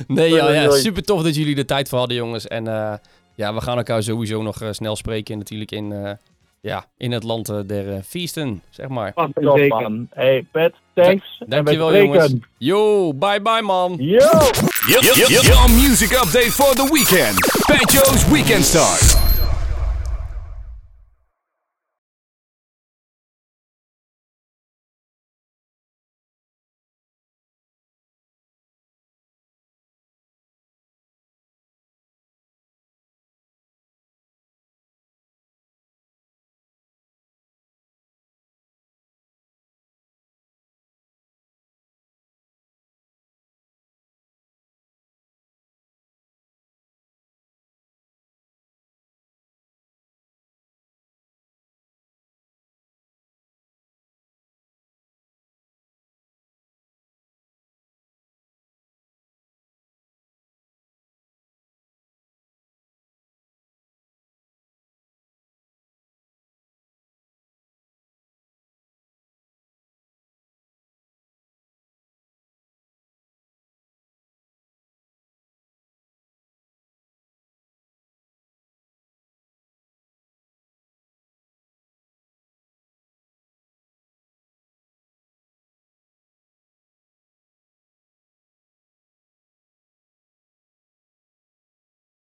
nee, ja, super tof dat jullie er tijd voor hadden, jongens. En eh, ja, we gaan elkaar sowieso nog eh, snel spreken. Natuurlijk in, eh, ja, in het land eh, der eh, feesten, zeg maar. Zeker. man. Hey, Pet, thanks. Dankjewel, jongens. Yo, bye bye, man. Yo! Your, music update for the weekend. Joe's Weekend Start.